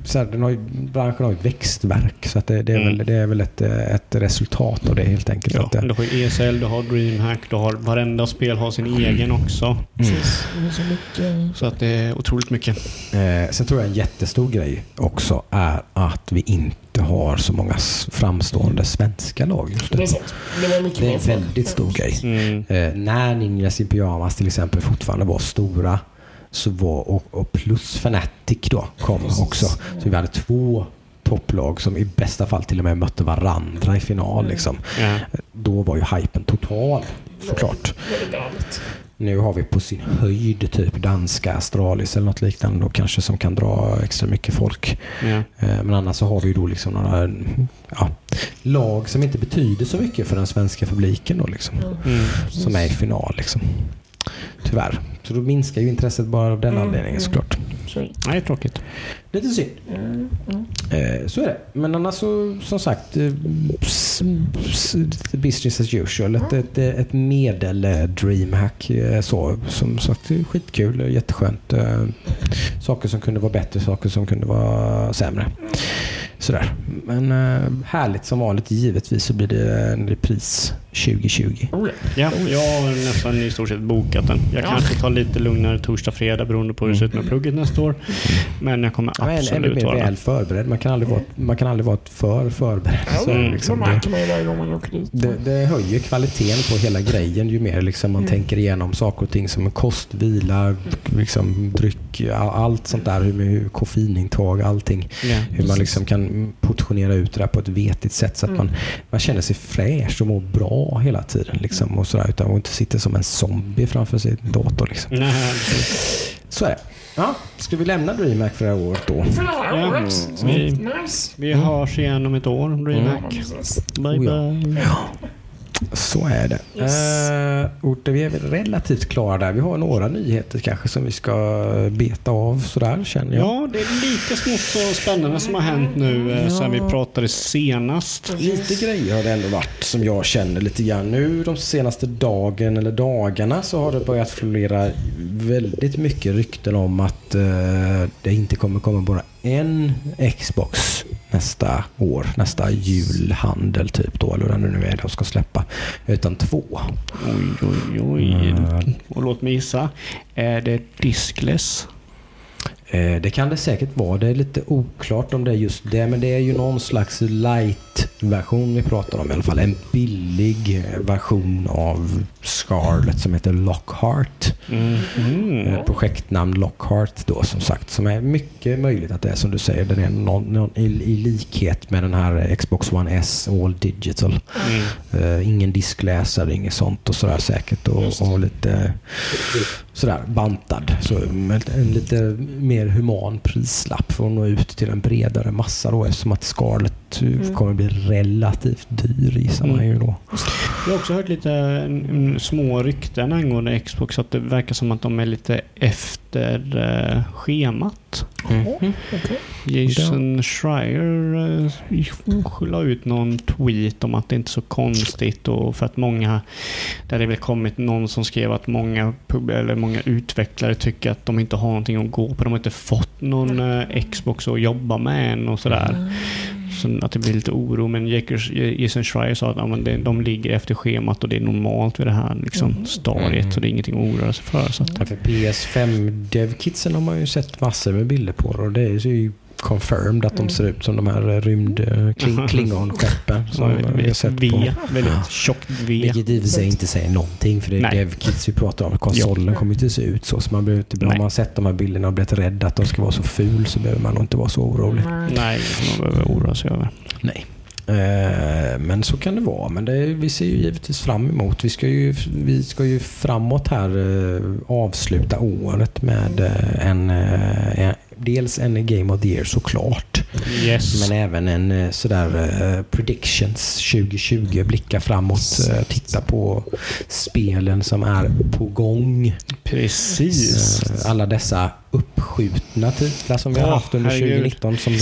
så här, den har ju, branschen har ju växtverk. Så att det, det, är Mm. väl, det är väl ett, eh, ett resultat av det helt enkelt. Ja, Att det, du har ju ESL, du har DreamHack, du har varenda spel har sin egen också. mm. Precis. Det är så mycket... Så att det är otroligt mycket. Eh, sen tror jag en jättestor grej också är att vi inte har så många framstående svenska lag just Det är nu. sant. Det var mycket Det är en väldigt stor grej. Mm. Eh, när Ninjas i pyjamas till exempel fortfarande var stora så var, och, och plus Fnatic då kom också. Så vi hade två topplag som i bästa fall till och med mötte varandra i final. Mm. Liksom. Ja. Då var ju hypen total såklart. Väldigt galet. Nu har vi på sin höjd typ danska Astralis eller något liknande då kanske som kan dra extra mycket folk. Ja. Eh, Men annars så har vi ju då liksom några ja, lag som inte betyder så mycket för den svenska publiken då liksom. Mm. Som är i final liksom. Tyvärr. Så då minskar ju intresset bara av den Mm, anledningen mm. såklart. Så, Nej, tråkigt. Lite synd. mm, mm. Så är det. Men annars så, som sagt, eh, business as usual. Ett, ett, ett medel eh, dreamhack så. Som sagt, skitkul. Jätteskönt. Saker som kunde vara bättre, saker som kunde vara sämre. Sådär. Men härligt som vanligt. Givetvis så blir det en repris 2020. Oh, ja. Ja, jag har nästan i stort sett bokat den. Jag Ja. kanske tar lite lugnare torsdag, fredag beroende på hur det ser ut med plugget nästa år. Men jag kommer Ja, men ännu mer väl förberedd. Man kan aldrig vara, man kan aldrig vara för förberedd. Så, Mm. Så liksom, det, man man det, det höjer kvaliteten på hela grejen ju mer liksom man Mm. tänker igenom saker och ting som kost, vila, liksom, dryck, all- allt sånt där. Hur, hur koffeinintag, allting. Ja. Hur man liksom kan portionera ut det där på ett vetigt sätt så att Mm. man, man känner sig fräsch och mår bra hela tiden. Liksom, och sådär, utan att inte sitter som en zombie framför sin dator. Liksom. Nej, Så är det. Ja, ska vi lämna DreamHack för det här året då? För det här året. Mm. Nice. vi hörs igen om ett år, DreamHack. Bye Oh, ja. bye. Så är det. Yes. Eh, det- vi är väl relativt klara där. Vi har några nyheter kanske som vi ska beta av sådär känner jag. Ja, det är lite smått och spännande som har hänt nu eh, sen vi pratade senast. Lite grejer har det ändå varit som jag känner lite grann. Nu de senaste dagen eller dagarna så har det börjat florera väldigt mycket rykten om att eh, det inte kommer komma bara en Xbox nästa år, nästa julhandel typ då, eller vad det nu är de ska släppa, utan två. Oj, oj, oj. Mm. Och låt mig gissa. Är det diskless? Eh, Det kan det säkert vara. Det är lite oklart om det är just det. Men det är ju någon slags light-version vi pratar om i alla fall. En billig version av Scarlet som heter Lockhart. Mm. Eh, Projektnamn Lockhart då som sagt. Som är mycket möjligt att det är som du säger. Den är någon, någon, i, i likhet med den här Xbox One S All Digital. Mm. Eh, ingen diskläsare, inget sånt och sådär säkert. Och, och lite sådär bantad. Så med en lite mer human prislapp för att nå ut till en bredare massa då eftersom att Scarlett Mm. kommer bli relativt dyr gissar man ju då. Jag har också hört lite mm, små rykten angående Xbox att det verkar som att de är lite efter schemat. Okej. Jason Schreier eh, la ut någon tweet om att det inte är så konstigt och för att många, där det väl kommit någon som skrev att många, pub, eller många utvecklare tycker att de inte har någonting att gå på. De har inte fått någon eh, Xbox att jobba med än och sådär. Så att det blir lite oro. Men Jason Schreier sa att ja, men det, de ligger efter schemat och det är normalt vid det här liksom, stadiet. Mm. Så det är ingenting att oroa sig för. Så att, Ja, för PS5 Dev-kitsen har man ju sett massor med bilder på och det är ju confirmed att de ser ut som de här rymd eh, kling, Klingon-skeppen som så, vi har sett v, på. väldigt tjockt V. Vilket i sig inte säger någonting för det är Nej. dev-kits vi pratar om. Konsolen kommer inte se ut så. så man behöver inte, om man har sett de här bilderna och blivit rädd att de ska vara så ful så behöver man nog inte vara så orolig. Nej, man behöver oroa sig över. Nej. Eh, Men så kan det vara. Men det, vi ser ju givetvis fram emot. Vi ska ju, vi ska ju framåt här eh, avsluta året med eh, en, eh, en dels en Game of the Year såklart. Yes. Men även en eh, sådär eh, predictions 2020. Blicka framåt. eh, Titta på spelen som är på gång. Precis. Alla dessa uppskjutna titlar som vi har haft under herregud. 2019 som,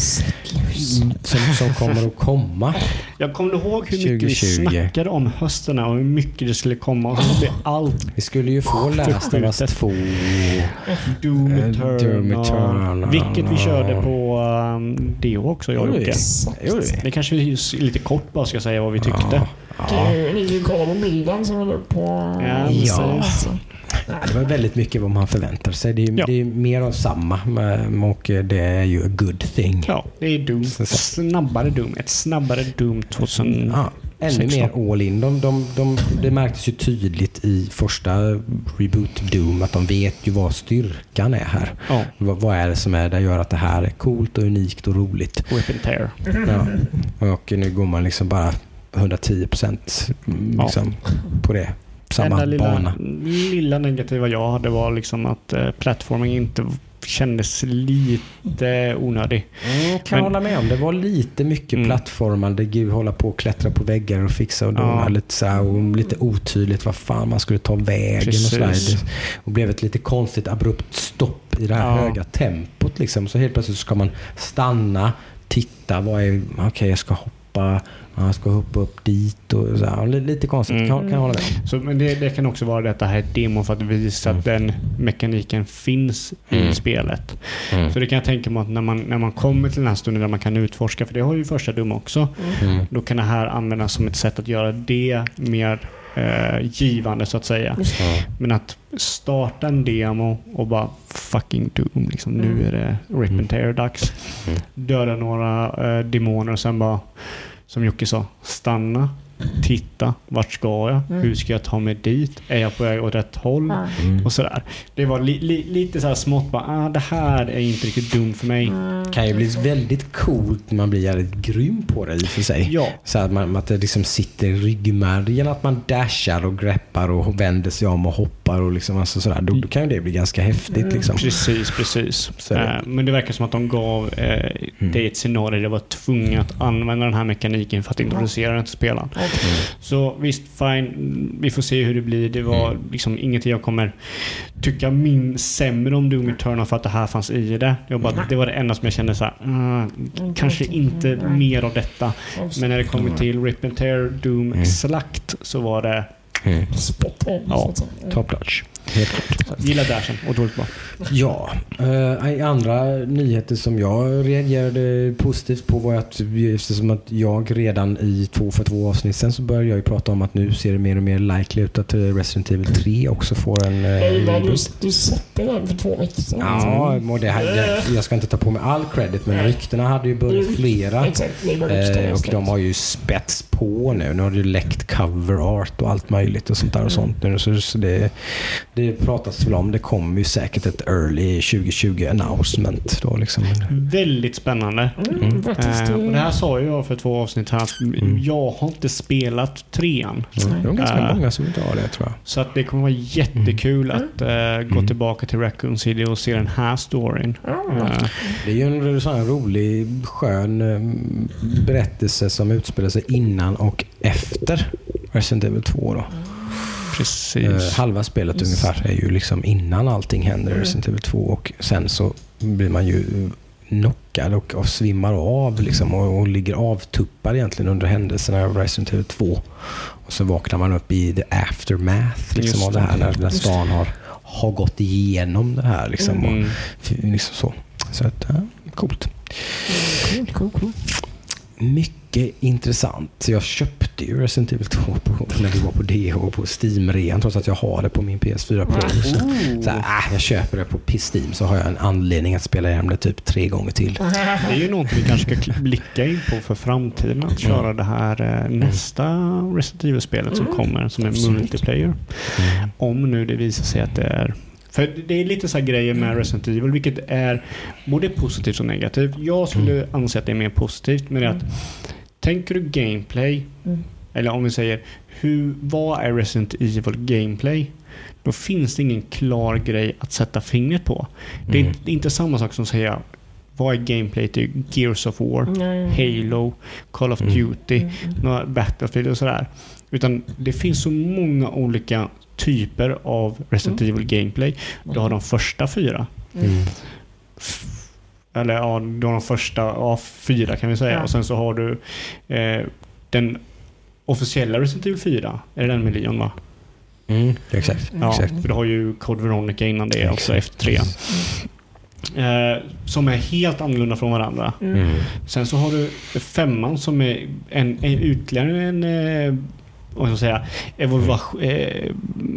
som, som kommer att komma. Jag kommer ihåg hur mycket 2020. vi snackade om höstarna och hur mycket det skulle komma. Och så blev allt Vi skulle ju få Last of Us Förskjutet. 2. Doom Eh, Eternal. Doom Eternal. Vilket vi körde på um, Deo också, jag och vi? Jocke. Vi? Det kanske vi lite kort bara ska säga vad vi tyckte. Ja. Ja. Det är ju på bilden som är på... Ja, Ja. precis. Det var väldigt mycket vad man förväntar sig. Det är, Ja. det är mer av samma men- och det är ju a good thing. Ja, det är Doom. Snabbare Doom. Ett snabbare Doom 2000. Ja, ännu 16. mer all in. De, de, de, det märktes ju tydligt i första Reboot Doom att de vet ju vad styrkan är här. Ja, Vad, vad är det som är det gör att det här är coolt och unikt och roligt. Rip and Tear. Ja. Och nu går man liksom bara 110 procent liksom, på det. Samma Enda lilla, bana. lilla negativa jag hade var liksom att eh, plattforming inte kändes lite onödig. Mm, kan Men- hålla med om. Det var lite mycket Mm. plattformande. Gud, hålla på och klättra på väggar och fixa och dona Ja. lite så här, och lite otydligt vad fan man skulle ta vägen och sådär. Precis. Det, och blev ett lite konstigt abrupt stopp i det här Ja. höga tempot liksom. Så helt plötsligt ska man stanna, titta, vad är, okej jag ska hoppa, jag ska hoppa upp dit och så här. Li- Lite konstigt, Mm. kan, kan jag hålla med. Så, men det, det kan också vara det att det här är ett demo för att visa att den mekaniken finns Mm. i spelet. Så det kan jag tänka mig att när man, när man kommer till den här stunden där man kan utforska, för det har ju första Doom också, Mm. då kan det här användas som ett sätt att göra det mer eh, givande så att säga. Men att starta en demo och bara fucking Doom, liksom, nu Mm. är det rip and tear dags. Mm. Döda några eh, demoner och sen bara, som Jocke sa, stanna, titta, vart ska jag? Mm. Hur ska jag ta mig dit? Är jag på väg åt rätt håll? Mm. Och sådär. Det var li, li, lite så här smått bara, ah, det här är inte riktigt dumt för mig. Mm. kan ju bli väldigt coolt när man blir jävligt grym på det i och för sig. Ja, Så att, man, att det liksom sitter i ryggmärgen att man dashar och greppar och vänder sig om och hoppar och liksom alltså sådär. Då, då kan ju det bli ganska häftigt liksom. precis, precis. Det. Eh, men det verkar som att de gav eh, Mm. dig ett scenario där du var tvungen att använda den här mekaniken för att introducera den till spelaren. Okej. Så visst, fine. Vi får se hur det blir. Det var Mm. liksom ingenting jag kommer tycka min sämre om Doom Eternal för att det här fanns i det. Jag bara, det var det enda som jag kände så här, "Ah, kanske inte mer av detta. Men när det kommer till Rip and Tear, Doom, Mm. Slakt så var det Mm. Spot on. Ja. Top notch. Helt klart. Gilla Dashen, otroligt bra. Ja, eh, andra nyheter som jag reagerade positivt på var att eftersom att jag redan i två för två avsnitt sen så började jag ju prata om att nu ser det mer och mer likely ut att eh, Resident Evil 3 också får en eh, Nej, men du, du släppte den för två veckor sedan. Ja, och det här, det, jag ska inte ta på mig all credit men ryktena hade ju börjat flera. Exakt, det Eh, och de har ju spets på nu. Nu har det ju läckt cover art och allt möjligt och sånt där och sånt. Nu, så, så det, det pratas väl om. Det kommer ju säkert ett early 2020 announcement då liksom. Väldigt spännande. Mm. Eh, och det här sa jag för två avsnitt här Mm. jag har inte spelat trean. Mm. Det är ganska Eh. många som inte har det tror jag. Så att det kommer vara jättekul Mm. att eh, gå Mm. tillbaka till Raccoon City och se den här storyn. Eh, Det är ju en sån här rolig, skön eh, berättelse som utspelar sig innan och efter Resident Evil 2 då. Precis. Eh, halva spelet Just. ungefär är ju liksom innan allting händer i Mm. Resident Evil 2 och sen så blir man ju knockad och, och svimmar av liksom och, och ligger avtuppad egentligen under händelserna av Resident Evil 2. Och så vaknar man upp i the aftermath liksom, av det här när, när stan har, har gått igenom det här. Liksom, och, Mm. f- liksom så. så att, ja, coolt. Cool, cool, cool. Mycket intressant. Jag köpte ju Resident Evil 2 på, när vi var på DH och på Steam-rean trots att jag har det på min PS4 Pro. Så, så här, äh, jag köper det på Steam så har jag en anledning att spela igenom det typ tre gånger till. Det är ju någonting vi kanske ska blicka in på för framtiden. Att köra det här eh, nästa Resident Evil-spelet som Mm. kommer som är Absolut. multiplayer. Om nu det visar sig att det är... För det är lite så här grejer med Resident Evil, vilket är både positivt och negativt. Jag skulle anse att det är mer positivt, men det är att tänker du gameplay, Mm. eller om vi säger hur, vad är Resident Evil gameplay? Då finns det ingen klar grej att sätta fingret på. Det är, Mm. inte- det är inte samma sak som att säga vad är gameplay till Gears of War, Nej. Halo, Call of Mm. Duty, Mm, mm. några Battlefield och sådär. Utan det finns så många olika typer av Resident Mm. Evil gameplay. Du har de första fyra. Mm. Eller ja, du har de första ja, fyra kan vi säga. Ja. Och sen så har du eh, den officiella Resident Evil 4. Är det den med Leon va? Mm. Exakt. Ja, exakt. för du har ju Code Veronica innan det också, Exakt. efter trean. Eh, som är helt annorlunda från varandra. Mm. Mm. Sen så har du femman som är en, en ytterligare en, eh, vad ska jag säga, evolvation, eh,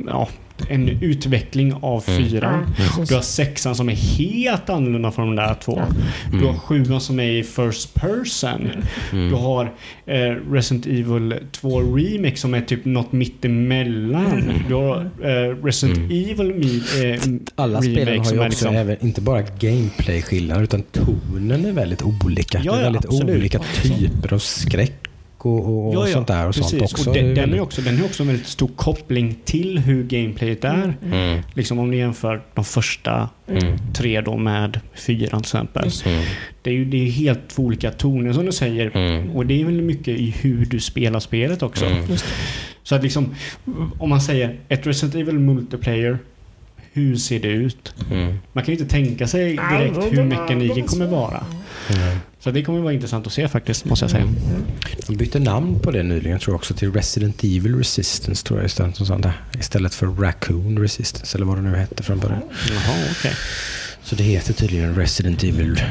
ja, en utveckling av Mm. fyran. Ja, precis. Du har sexan som är helt annorlunda från de där två. Ja. Du har Mm. sjuan som är i first person. Mm. Du har eh, Resident Evil 2 Remake som är typ något mittemellan. Mm. Du har eh, Resident Mm. Evil Mi- eh, Alla spelen har ju också liksom- även, inte bara gameplay-skillnader utan tonen är väldigt olika. Ja, det är ja, väldigt absolut. olika typer av skräck och, och, och sånt där. Och sånt också. Och den, den, är också, den har också en väldigt stor koppling till hur gameplayet är. Mm. Liksom om ni jämför de första Mm. tre då med fyran till exempel. Mm. Det är ju det är helt två olika toner som du säger. Mm. Och det är väl mycket i hur du spelar spelet också. Mm. Så att liksom, om man säger ett Resident Evil multiplayer, hur ser det ut? Mm. Man kan ju inte tänka sig direkt hur mekaniken kommer vara. Mm. Så det kommer vara intressant att se faktiskt, måste jag säga. De bytte namn på det nyligen tror jag också till Resident Evil Resistance tror jag istället, som sånt där. istället för Raccoon Resistance eller vad det nu hette från början. Jaha, okej. Så det heter tydligen Resident Evil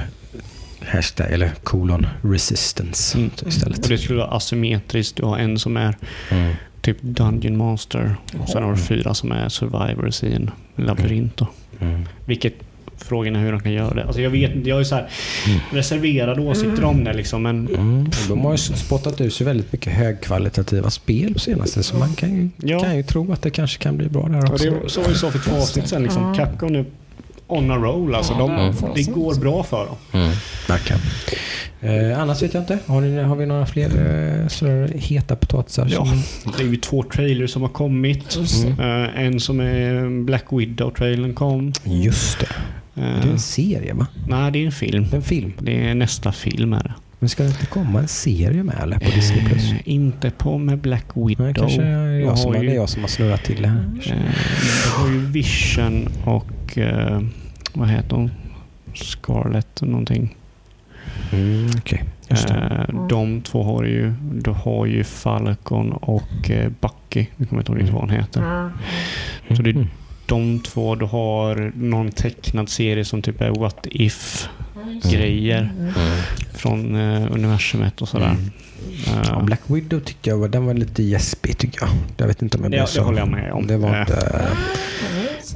hashtag eller kolon Resistance Mm. istället. Och det skulle vara asymmetriskt. Du har en som är Mm. Typ Dungeon Master. Och sen har du fyra som är Survivors i en labyrint. Då. Mm. Vilket frågan är hur de kan göra det. Alltså jag vet inte, jag har ju så här Mm. reserverade åsikter om det liksom. Men Mm. De har ju spottat ut sig väldigt mycket högkvalitativa spel på senaste så man kan ju, Ja. kan ju tro att det kanske kan bli bra där och också. det så vi sa för två avsnitt sen. Liksom. Capcom är on a roll. Alltså, de, det går bra för dem. Mm. Eh, annars vet jag inte. Har, ni, har vi några fler eh, heta potatisar? Ja. som- Det är ju två trailers som har kommit. Mm. Eh, en som är Black Widow-trailern kom. Just det. Eh, Det är en serie va? nej, det är en film. En film. Det är nästa film är det. Men ska det inte komma en serie med eller? På Disney+. Plus? Eh, inte på med Black Widow. Nej, kanske är jag, har som, ju- det är jag som har snurrat till det här. Eh, Du har ju Vision och eh, vad heter hon? Scarlett någonting. Mm, det. Eh, de två har ju, du har ju Falcon och eh, Bucky. Nu kommer jag inte ihåg riktigt vad hon heter. Ja. Så det är Mhm. de två. Du har någon tecknad serie som typ är What If-grejer Mm. från eh, universumet och sådär. Mm. Eh, Ja, Black Widow tycker jag var, den var lite gäspig tycker jag. Jag vet inte om jag det, blev det så. håller jag med om. Det var Eh, inte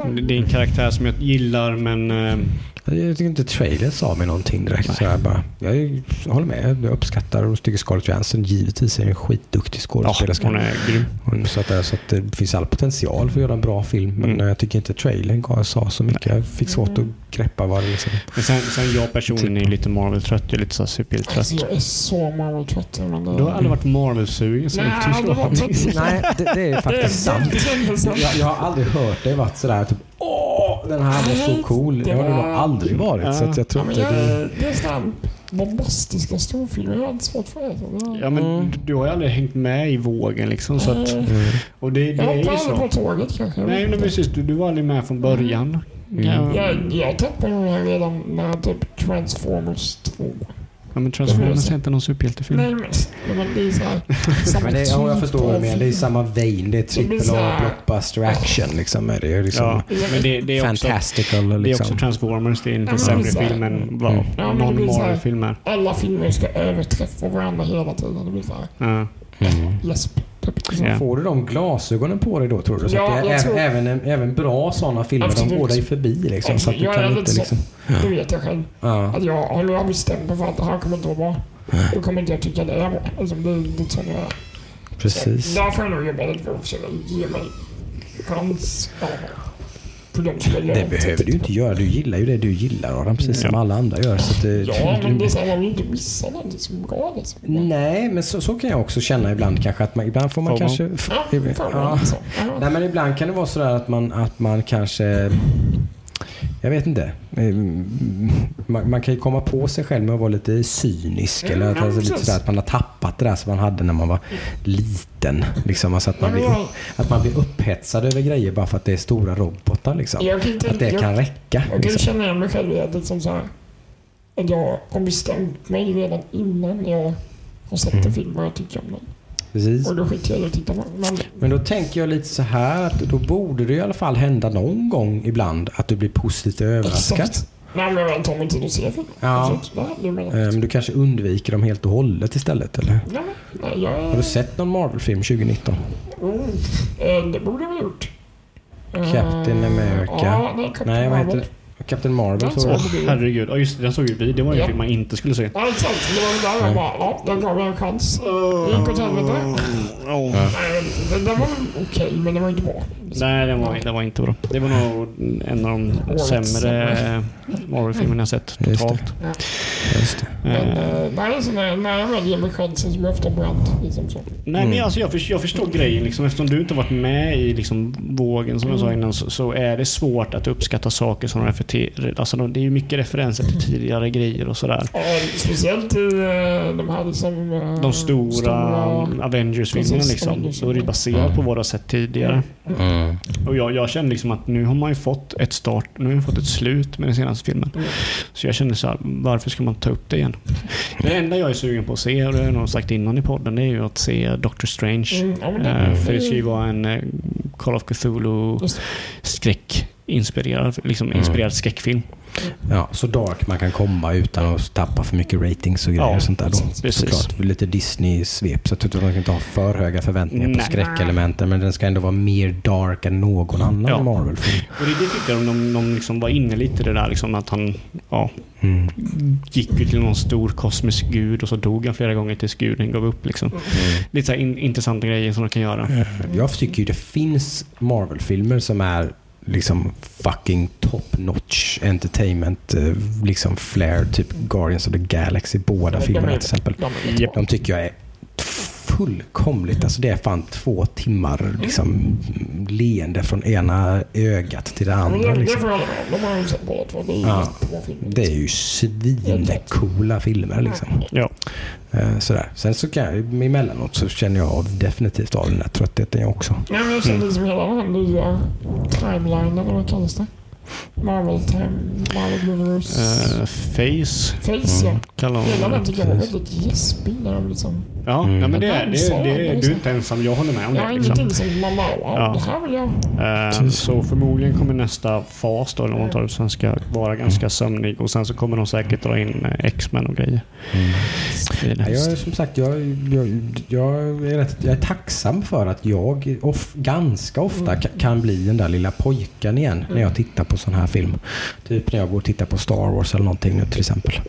det är en karaktär som jag gillar men eh, jag tycker inte trailern sa mig någonting direkt. Så jag, bara, jag håller med. Jag uppskattar och tycker Scarlett Johansson givetvis är en skitduktig ja, skådespelerska. hon är grym. Hon- Så, att, det- så att det finns all potential för att göra en bra film. Men Mm. jag tycker inte trailern sa så mycket. Jag fick svårt att greppa vad det liksom... Men sen, sen jag personligen är lite Marvel-trött. Jag är lite så superhjältetrött. Alltså, jag är så Marvel-trött. Du har aldrig varit Marvel-sugen så Nej, det det. Nej, är faktiskt sant. Jag, jag har aldrig hört dig varit sådär typ Åh, den här var så cool. Det har det nog aldrig varit. Så att jag Ja, tror inte jag, det... det är sådana bombastiska storfilmer. Jag har inte svårt för det. Så Ja, men Mm. du, du har ju aldrig hängt med i vågen liksom. Så att, Mm. Mm. och det, det Jag är hoppade ju aldrig på så. tåget kanske. Nej, men precis. Du, du var aldrig med från början. Ja, Jag, jag tappade den här redan när typ Transformers 2. Ja, men Transformers är inte någon superhjältefilm. Nej men, men det är såhär... samma Men det, ja, jag förstår vad du av menar. Det är samma vein. Det är trippel så A, här- blockbuster action. Liksom. är Det är liksom Ja, men det, det, är också, fantastical. det är Liksom. också Transformers. Det är inte Ja, sämre film än vad Mm. Ja, någon så här- Marvel-film är. Alla filmer ska överträffa varandra hela tiden. Det blir såhär... Mm. Läsp. Ja. Får du de glasögonen på dig då tror du? Så Ja, att det är tror- även, även bra sådana filmer, Absolut. de går dig förbi liksom. Så att du Jag kan är inte så. liksom... Det vet jag själv. Ja. Att jag håller jag bestämt mig för att det här kommer inte vara bra. Då kommer inte jag tycka det är bra. Alltså, det är lite så jag. Precis. Så Där får jag nog jobba lite på att försöka ge mig chans. På de jag Det behöver du inte göra. Du gillar ju det du gillar Adam, precis som Ja. alla andra gör. Så att det, Ja, men du, det är så här, man vill inte missa någonting som är bra liksom. Nej, men så, så kan jag också känna ibland kanske. Att man, ibland får man Får man? kanske... f- Ja, ja. så. Ja. Nej, men ibland kan det vara sådär att man, att man kanske... Jag vet inte. Mm, Man, man kan ju komma på sig själv med att vara lite cynisk. Mm, eller att, ja, alltså, lite sådär, att man har tappat det där som man hade när man var liten. Liksom, alltså att, man blir, att man blir upphetsad över grejer bara för att det är stora robotar. Liksom. Inte... Att det jag, kan räcka. jag Liksom. känna igen mig själv i att liksom så här, jag har bestämt mig redan innan jag har sett Mm. en film vad jag tycker om den. Precis. Och då skiter jag i att titta på. Men Men då tänker jag lite så här att då borde det i alla fall hända någon gång ibland att du blir positivt överraskad. exakt. Nej, men jag tar mig tid att se film. Ja. Men du kanske undviker dem helt och hållet istället, eller? Ja, nej, jag... Har du sett någon Marvel-film 2019? Mm. Eh, det borde jag ha gjort. Captain America. Ja, nej, Captain Nej, vad heter Marvel. Captain Marvel Ja, så så. var Åh, herregud. Ja, just det. Den såg ju vi. Det var ju en film man inte skulle se. Ja, exakt. Det var det där jag bara, ja, den gav jag en chans. Det gick åt helvete. Nej, den, den var okej, men den var inte bra. Nej, den var, den var inte bra. Det var nog en av de Årets sämre sämre. Marvel-filmerna jag sett Just det. totalt. Just det. Men Eh, nej, så när, när jag väl ger mig chansen så blir jag ofta brant. Liksom så. Nej, Mm. men alltså, jag, förstår, jag förstår grejen. Liksom, eftersom du inte varit med i liksom, vågen, som jag sa innan, så, så är det svårt att uppskatta saker som refererar. Alltså, de- det är ju mycket referenser till tidigare grejer och sådär. Ja, speciellt i eh, de här liksom... eh, De stora, Avengers-filmerna Precis, liksom. Så är det baserat på vad du har sett tidigare. Mm. Och jag, jag känner liksom att nu har man ju fått ett start, nu har man fått ett slut med den senaste filmen. Mm. Så jag känner så här, varför ska man ta upp det igen? Det enda jag är sugen på att se, och det har jag nog sagt innan i podden, det är ju att se Doctor Strange. Mm, ja, det- Eh, för det ska ju vara en Call of Cthulhu skräck inspirerad, liksom Mm. inspirerad skräckfilm. Ja, så dark man kan komma utan att tappa för mycket ratings och grejer Ja, och sånt där då. precis. Såklart. Lite Disney-svep så att man kan inte ha för höga förväntningar på Nej. skräckelementen men den ska ändå vara mer dark än någon annan Ja. Marvel-film. Och det, det tyckte jag de, de liksom var inne lite i det där liksom att han ja, Mm. gick ju till någon stor kosmisk gud och så dog han flera gånger tills guden gav upp. Liksom. Lite så in, intressanta grejer som de kan göra. Jag tycker ju det finns Marvel-filmer som är liksom fucking top notch entertainment, eh, liksom flair, typ Guardians of the Galaxy, båda filmerna till exempel. de. De tycker jag är fullkomligt. Alltså det är fan två timmar liksom, leende från ena ögat till det andra. Liksom. Ja. Det är ju svincoola filmer. Liksom. Ja. Eh, Sådär. Sen så kan jag, emellanåt så känner jag av, definitivt av den här tröttheten jag också. Ja, men jag känner liksom hela den här nya timelinen, eller vad kallas det? Marvel time, Marvel Universe. Eh, face Face, ja. kallar Hela de den tycker jag var väldigt gäspig när de liksom... Ja, Mm. nej, men det, är- det, Ja, det, det är du är inte ensam. Jag håller med om Jag det. har Liksom. ingenting som man bara, wow, Ja. det här vill jag... Precis. så förmodligen kommer nästa fas då, eller tar det, sen ska vara ganska sömnig och sen så kommer de säkert dra in eh, X-Men och grejer. Ja, jag är som sagt, jag, jag, jag, är rätt, jag är tacksam för att jag of, ganska ofta Mm. ka- kan bli den där lilla pojken igen när jag tittar på sån här film. Typ när jag går och tittar på Star Wars eller någonting nu till exempel.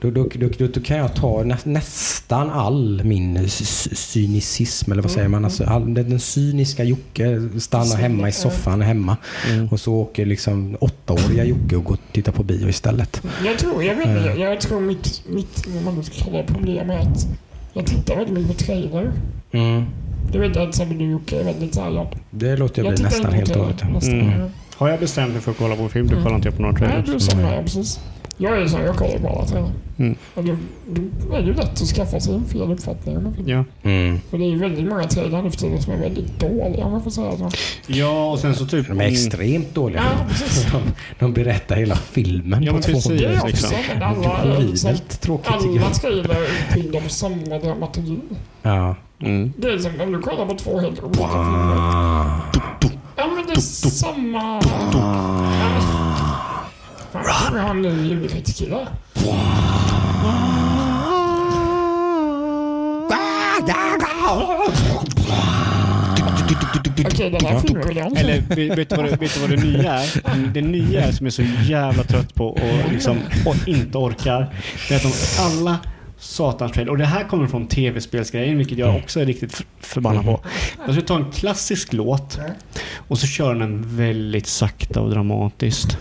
Då, då, då, då, kan jag ta nä, nästan all min cynicism, eller vad säger man? Alltså, all, den, cyniska Jocke stannar hemma i soffan hemma Mm. och så åker liksom åttaåriga Jocke och går och tittar på bio istället. Jag tror, jag vet inte, jag, jag tror mitt, mitt, vad man ska kalla problem är att jag tittar väldigt mycket på trailer. Mm. Du vet att du Jocke är väldigt såhär, jag, Det låter jag bli nästan inte helt och hållet. Har jag bestämt mig för att kolla på en film, då Mm. kollar inte jag på några Nej, trailers. du samma här precis. Jag är så här, jag kollar på alla trailer. Mm. Då, då är det ju lätt att skaffa sig en fel uppfattning om en film. Ja. Mm. För det är ju väldigt många trailrar nu för tiden som är väldigt dåliga om man får säga så. ja, och sen så typ... De är extremt dåliga. Ja, precis. De, de berättar hela filmen Ja, på två precis. Det är också, liksom. men alla liksom, tråkigt alla trailer utbildar om samma dramaturgi. Ja. Mm. Det är som om du kollar på två helt olika filmer. Ja men det är samma... Vi har en ny ljudeffektskille. Okej, den här filmen vill jag inte Eller vet, vet, du vad det, vet du vad det nya är? Det nya är som jag är så jävla trött på och, liksom, och inte orkar. Det är att de alla satans trailer, och det här kommer från tv-spelsgrejen vilket jag också är riktigt förbannad på. Jag ska ta en klassisk låt och så kör den väldigt sakta och dramatiskt.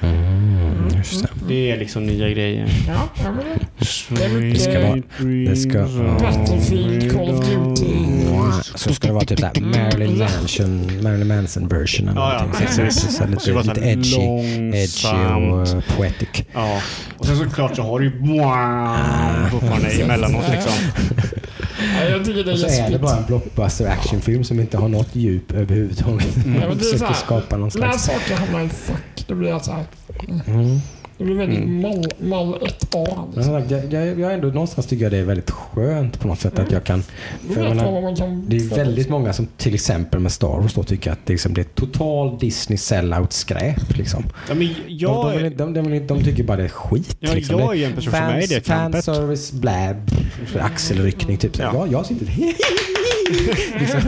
Mm, just det. Det är liksom nya grejer. Ja, ja men det... Det ska vara- det ska- Battlefield, Call of Duty. Så ska det vara typ såhär Marilyn Manson, Marilyn Manson version eller Ja, ja, någonting. Så, så, så, Det lite, så lite edgy, edgy och poetic. Ja, och sen såklart så har du ju fortfarande emellanåt liksom. Ja, jag tycker det är Och så är det bara en blockbuster actionfilm som inte har något djup överhuvudtaget. Ja, men det är så här, skapa någon När slags... saker hamnar i fack, då blir jag så här. Mm. Det blir väldigt Mm. mall, mall 1A. Men Liksom. jag, jag, jag ändå någonstans tycker jag det är väldigt skönt på något sätt att jag kan... För jag menar, man kan Det är väldigt många som till exempel med Star Wars då tycker att det, liksom, det är total Disney sellout skräp. Liksom. Ja, men De, jag, de, de, de, inte- de tycker bara det är skit. ja, liksom. jag är en person som är i det. Fanservice, blab, axelryckning. Typ. Ja. Ja. Jag sitter... liksom.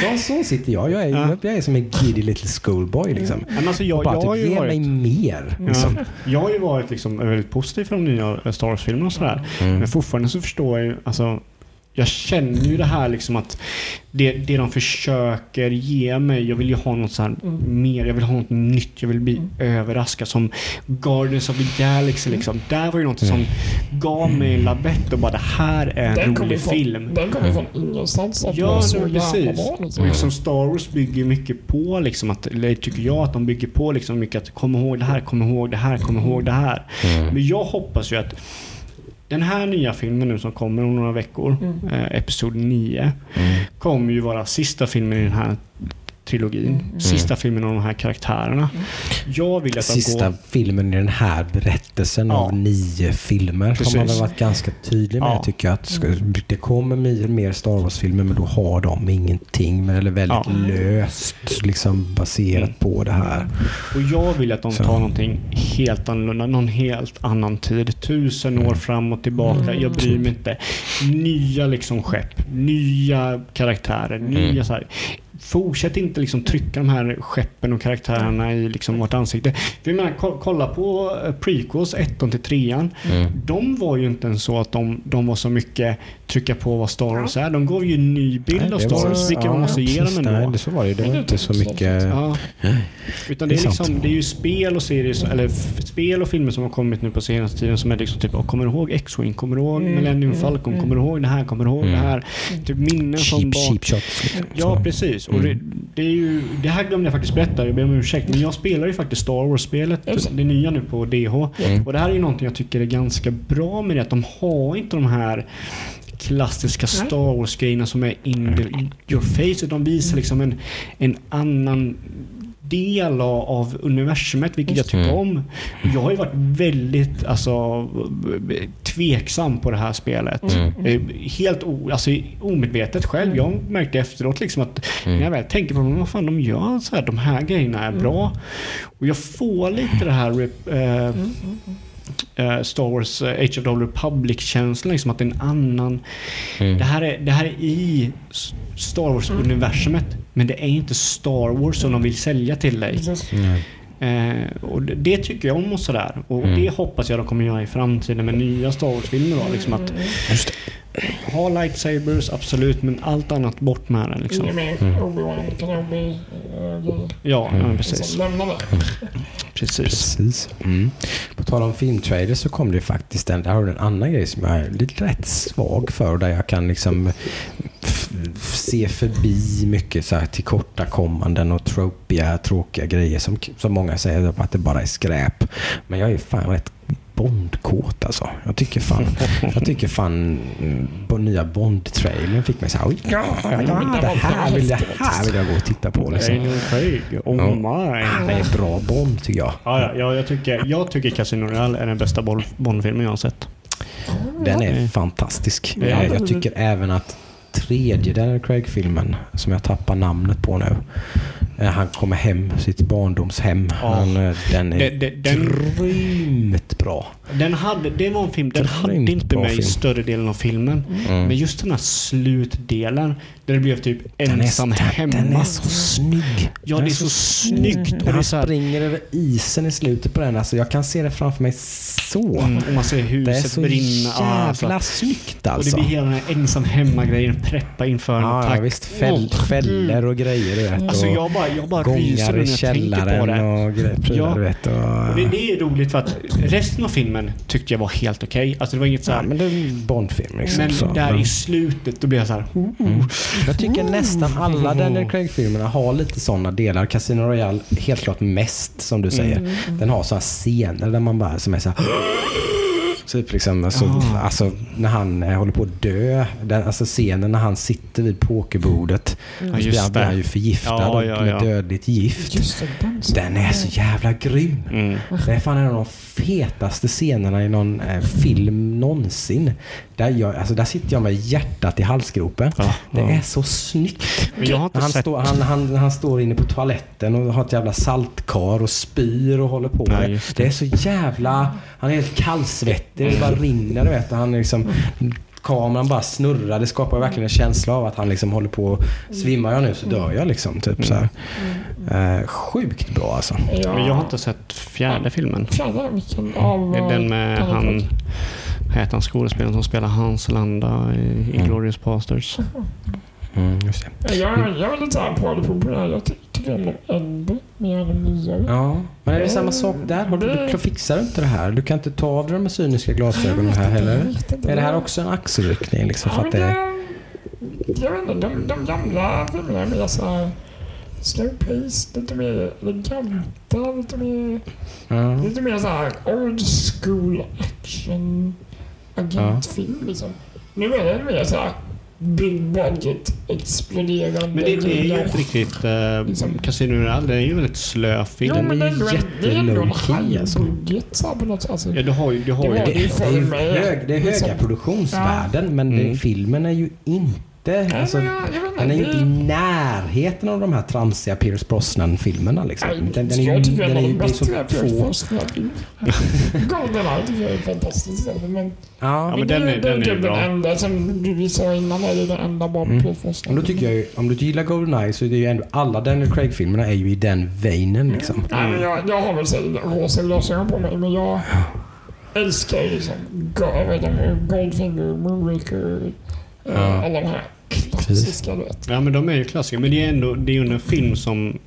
så, så sitter jag. Jag är, Ja. jag är som en giddy little schoolboy. Liksom. Men alltså jag, bara jag har typ, ju ge varit... mig mer. Liksom. Ja, jag har ju varit liksom väldigt positiv för de nya Star Wars-filmerna och sådär. Mm. Men fortfarande så förstår jag alltså jag känner ju det här liksom att det, det de försöker ge mig, jag vill ju ha något så här Mm. mer, jag vill ha något nytt, jag vill bli Mm. överraskad som Guardians of the Galaxy liksom. Där var ju något som gav mig en labett och bara det här är en Den rolig ifrån, film. den kommer från ingenstans. Att Ja, så precis. bra. Liksom. Och liksom Star Wars bygger mycket på, liksom att, eller tycker jag att de bygger på liksom mycket att kom ihåg det här, kom ihåg det här, kom ihåg det här. Mm. Men jag hoppas ju att den här nya filmen nu som kommer om några veckor, Mm. eh, Episod 9, Mm. kommer ju vara sista filmen i den här trilogin. Mm. Sista filmen av de här karaktärerna. Jag vill att de Sista går... filmen i den här berättelsen Ja. av nio filmer har man väl Precis. varit ganska tydlig med. Ja. Jag tycker att ska, det kommer mer, mer Star Wars-filmer men då har de ingenting eller väldigt Ja. löst liksom baserat Mm. på det här. Och jag vill att de Så. tar någonting helt annorlunda, någon helt annan tid. Tusen år Mm. fram och tillbaka. Mm. Jag bryr mig inte. Nya liksom skepp, nya karaktärer, nya Mm. så här. Fortsätt inte liksom trycka de här skeppen och karaktärerna i liksom vårt ansikte. För jag menar, ko- kolla på eh, prequels 1 till 3 Mm. De var ju inte ens så att de, de var så mycket trycka på vad Star Wars är. De gav ju en ny bild Nej, av Star Wars, vilket ja, man måste ge dem precis. ändå. Nej, det så var det. Det var inte så mycket... Ja. Utan det Det är, liksom, det är ju spel och serier, som- eller spel och filmer som har kommit nu på senaste tiden som är liksom typ, "Åh, kommer du ihåg X-Wing? Kommer du ihåg Mm, Millennium mm, Falcon? mm. Kommer du ihåg det här? Kommer du ihåg det här? Typ minnen Cheap, bak... cheap shots. Liksom. Ja, Så. Precis. Och Mm. det, det, är ju, det här glömde jag faktiskt berätta, jag ber om ursäkt. Men jag spelar ju faktiskt Star Wars-spelet, det. det nya nu på DH. Mm. Och det här är ju någonting jag tycker är ganska bra med det, att de har inte de här klassiska. Star Wars-grejerna som är in the, your face. Utan de visar liksom en, en annan del av, av universumet, vilket jag tycker Mm. om. Jag har ju varit väldigt alltså, tveksam på det här spelet. Mm. Eh, Helt o, alltså, omedvetet själv. Jag märkte efteråt liksom att Mm. när jag väl tänker på det, vad fan de gör så här, de här grejerna är bra. Och jag får lite det här eh, Mm, eh, Star Wars eh, Age of the Old Republic-känslan. Liksom att det är en annan... Mm. Det, här är, det här är i Star Wars-universumet. Men det är inte Star Wars som de vill sälja till dig. Precis. Eh, och det, det tycker jag om och sådär. Och Mm. det hoppas jag de kommer göra i framtiden med nya Star Wars-filmer. Då, liksom att Just det. ha lightsabers, absolut, men allt annat bort med det. Liksom. Mm. Grejer. Ja, Mm. ja, precis. Liksom, det. precis. Precis. Mm. På tal om filmtrailers så kom det faktiskt en, där har du en annan grej som jag är lite rätt svag för. Där jag kan liksom se förbi mycket så här tillkortakommanden och tropiga, tråkiga grejer som, som många säger att det bara är skräp. Men jag är fan rätt Bondkåt alltså. Jag tycker fan, jag tycker fan mm, på nya Bond-trailern fick mig så här, ja, ja, det här vill jag, här vill jag gå och titta på. Liksom. Daniel Craig, oh Ja. my. Det är bra Bond tycker jag. Ja, ja, ja, jag, tycker, jag tycker Casino Royale är den bästa Bond- Bond-filmen jag har sett. Den är fantastisk. Ja. Eh, Jag tycker även att tredje Daniel Craig-filmen, som jag tappar namnet på nu, eh, han kommer hem, sitt barndomshem. Ja. Han, eh, den är det- den- grymt bra. Den hade, det var en film, den var hade inte med i större delen av filmen. Mm. Men just den här slutdelen, där det blev typ ensam hemma. den är så snygg. Ja, Den det är så snyggt. Och När han så springer över isen i slutet på den, alltså jag kan se det framför mig så. mm, och man ser Det är huset så brinna. Ja, jävla alltså. snyggt Och det alltså. blir hela den här ensam hemma-grejen, preppa inför en Ja, attack. ja, visst. Fäll, fällor och grejer du vet. Alltså jag bara, jag bara ryser när jag tänker på det. och grejer, prylar Ja. du vet. Och, Och det, det är roligt för att resten av filmen tyckte jag var helt okej. Alltså det var inget så Ja, här, men det är en Bondfilm liksom. men så. där i slutet, då blir jag så här. Mm. Jag tycker nästan alla Daniel Craig-filmerna har lite sådana delar. Casino Royale helt klart mest, som du säger. Den har sådana scener där man bara som är så här Typ liksom, alltså, Ah. alltså när han eh, håller på att dö. Den, alltså scenen när han sitter vid pokerbordet. Ja, så blir han, han ju förgiftad Ja, ja, med ja. dödligt gift. Det, den. Den är så jävla grym. Mm. Det är fan en av de fetaste scenerna i någon eh, film någonsin. Där, jag, alltså, där sitter jag med hjärtat i halsgropen. Ja, Det ja. är så snyggt. Men jag har inte Han, sett... står, han, han, han står inne på toaletten och har ett jävla saltkar och spyr och håller på. Ja, det. det är så jävla... Han är helt kallsvettig. Det bara rinner du vet. Han är liksom, kameran bara snurrar. Det skapar verkligen en känsla av att han liksom håller på... Svimmar jag nu så dör jag liksom. Typ så här. Eh, sjukt bra alltså. Ja. Men jag har inte sett fjärde filmen. Fjärde, vilken av... Det är den med han... Heter han skådespelaren som spelar Hans Landa i Inglourious Basterds? Mm, just det. Jag, jag är lite såhär på det här. Jag ty- tycker om äldre mer än nyare. Ja, men är det samma sak där? Har du, du fixar inte det här? Du kan inte ta av dig de cyniska glasögonen här heller? Är det här också en axelryckning liksom? För Ja, att men det, jag vet inte, de, de gamla filmerna är mer såhär slow pace, lite mer eleganta, lite mer, lite mer såhär old school action agentfilm liksom. Nu är det mer såhär big budget, exploderande Men det, det är ju inte riktigt... Uh, Casino Royale, det är ju väldigt slö film. Jo, men det är ändå en- det är ändå en jättelow-key, alltså. såhär på något sätt. Alltså, Ja, du har ju... Du har Det ju det, det det, är, hög, det är höga Liksom. produktionsvärden men det, Mm. filmen är ju inte inte. Alltså, men jag- jag inte, den är ju inte i närheten av de här tramsiga Pierce Brosnan-filmerna. Liksom. Den, den är ju den en är, ju- de det är så. Pierce Goldeneye tycker jag är fantastisk. alltså, Men, Ja, men den är- den är ju bra. Den enda som du sa innan är det den enda bra Mm. Pierce Brosnan. och då tycker jag ju, om du gillar Goldeneye så är det ju ändå alla Daniel Craig-filmerna är ju i den veinen liksom. Nej, men jag, jag har väl så rosa glasögon på mig, men jag älskar ju liksom? Goldfinger, Moonraker, Ja. alla de här klassiska, du vet. Ja men de är ju klassiker. Men det är ändå det är ju en film som...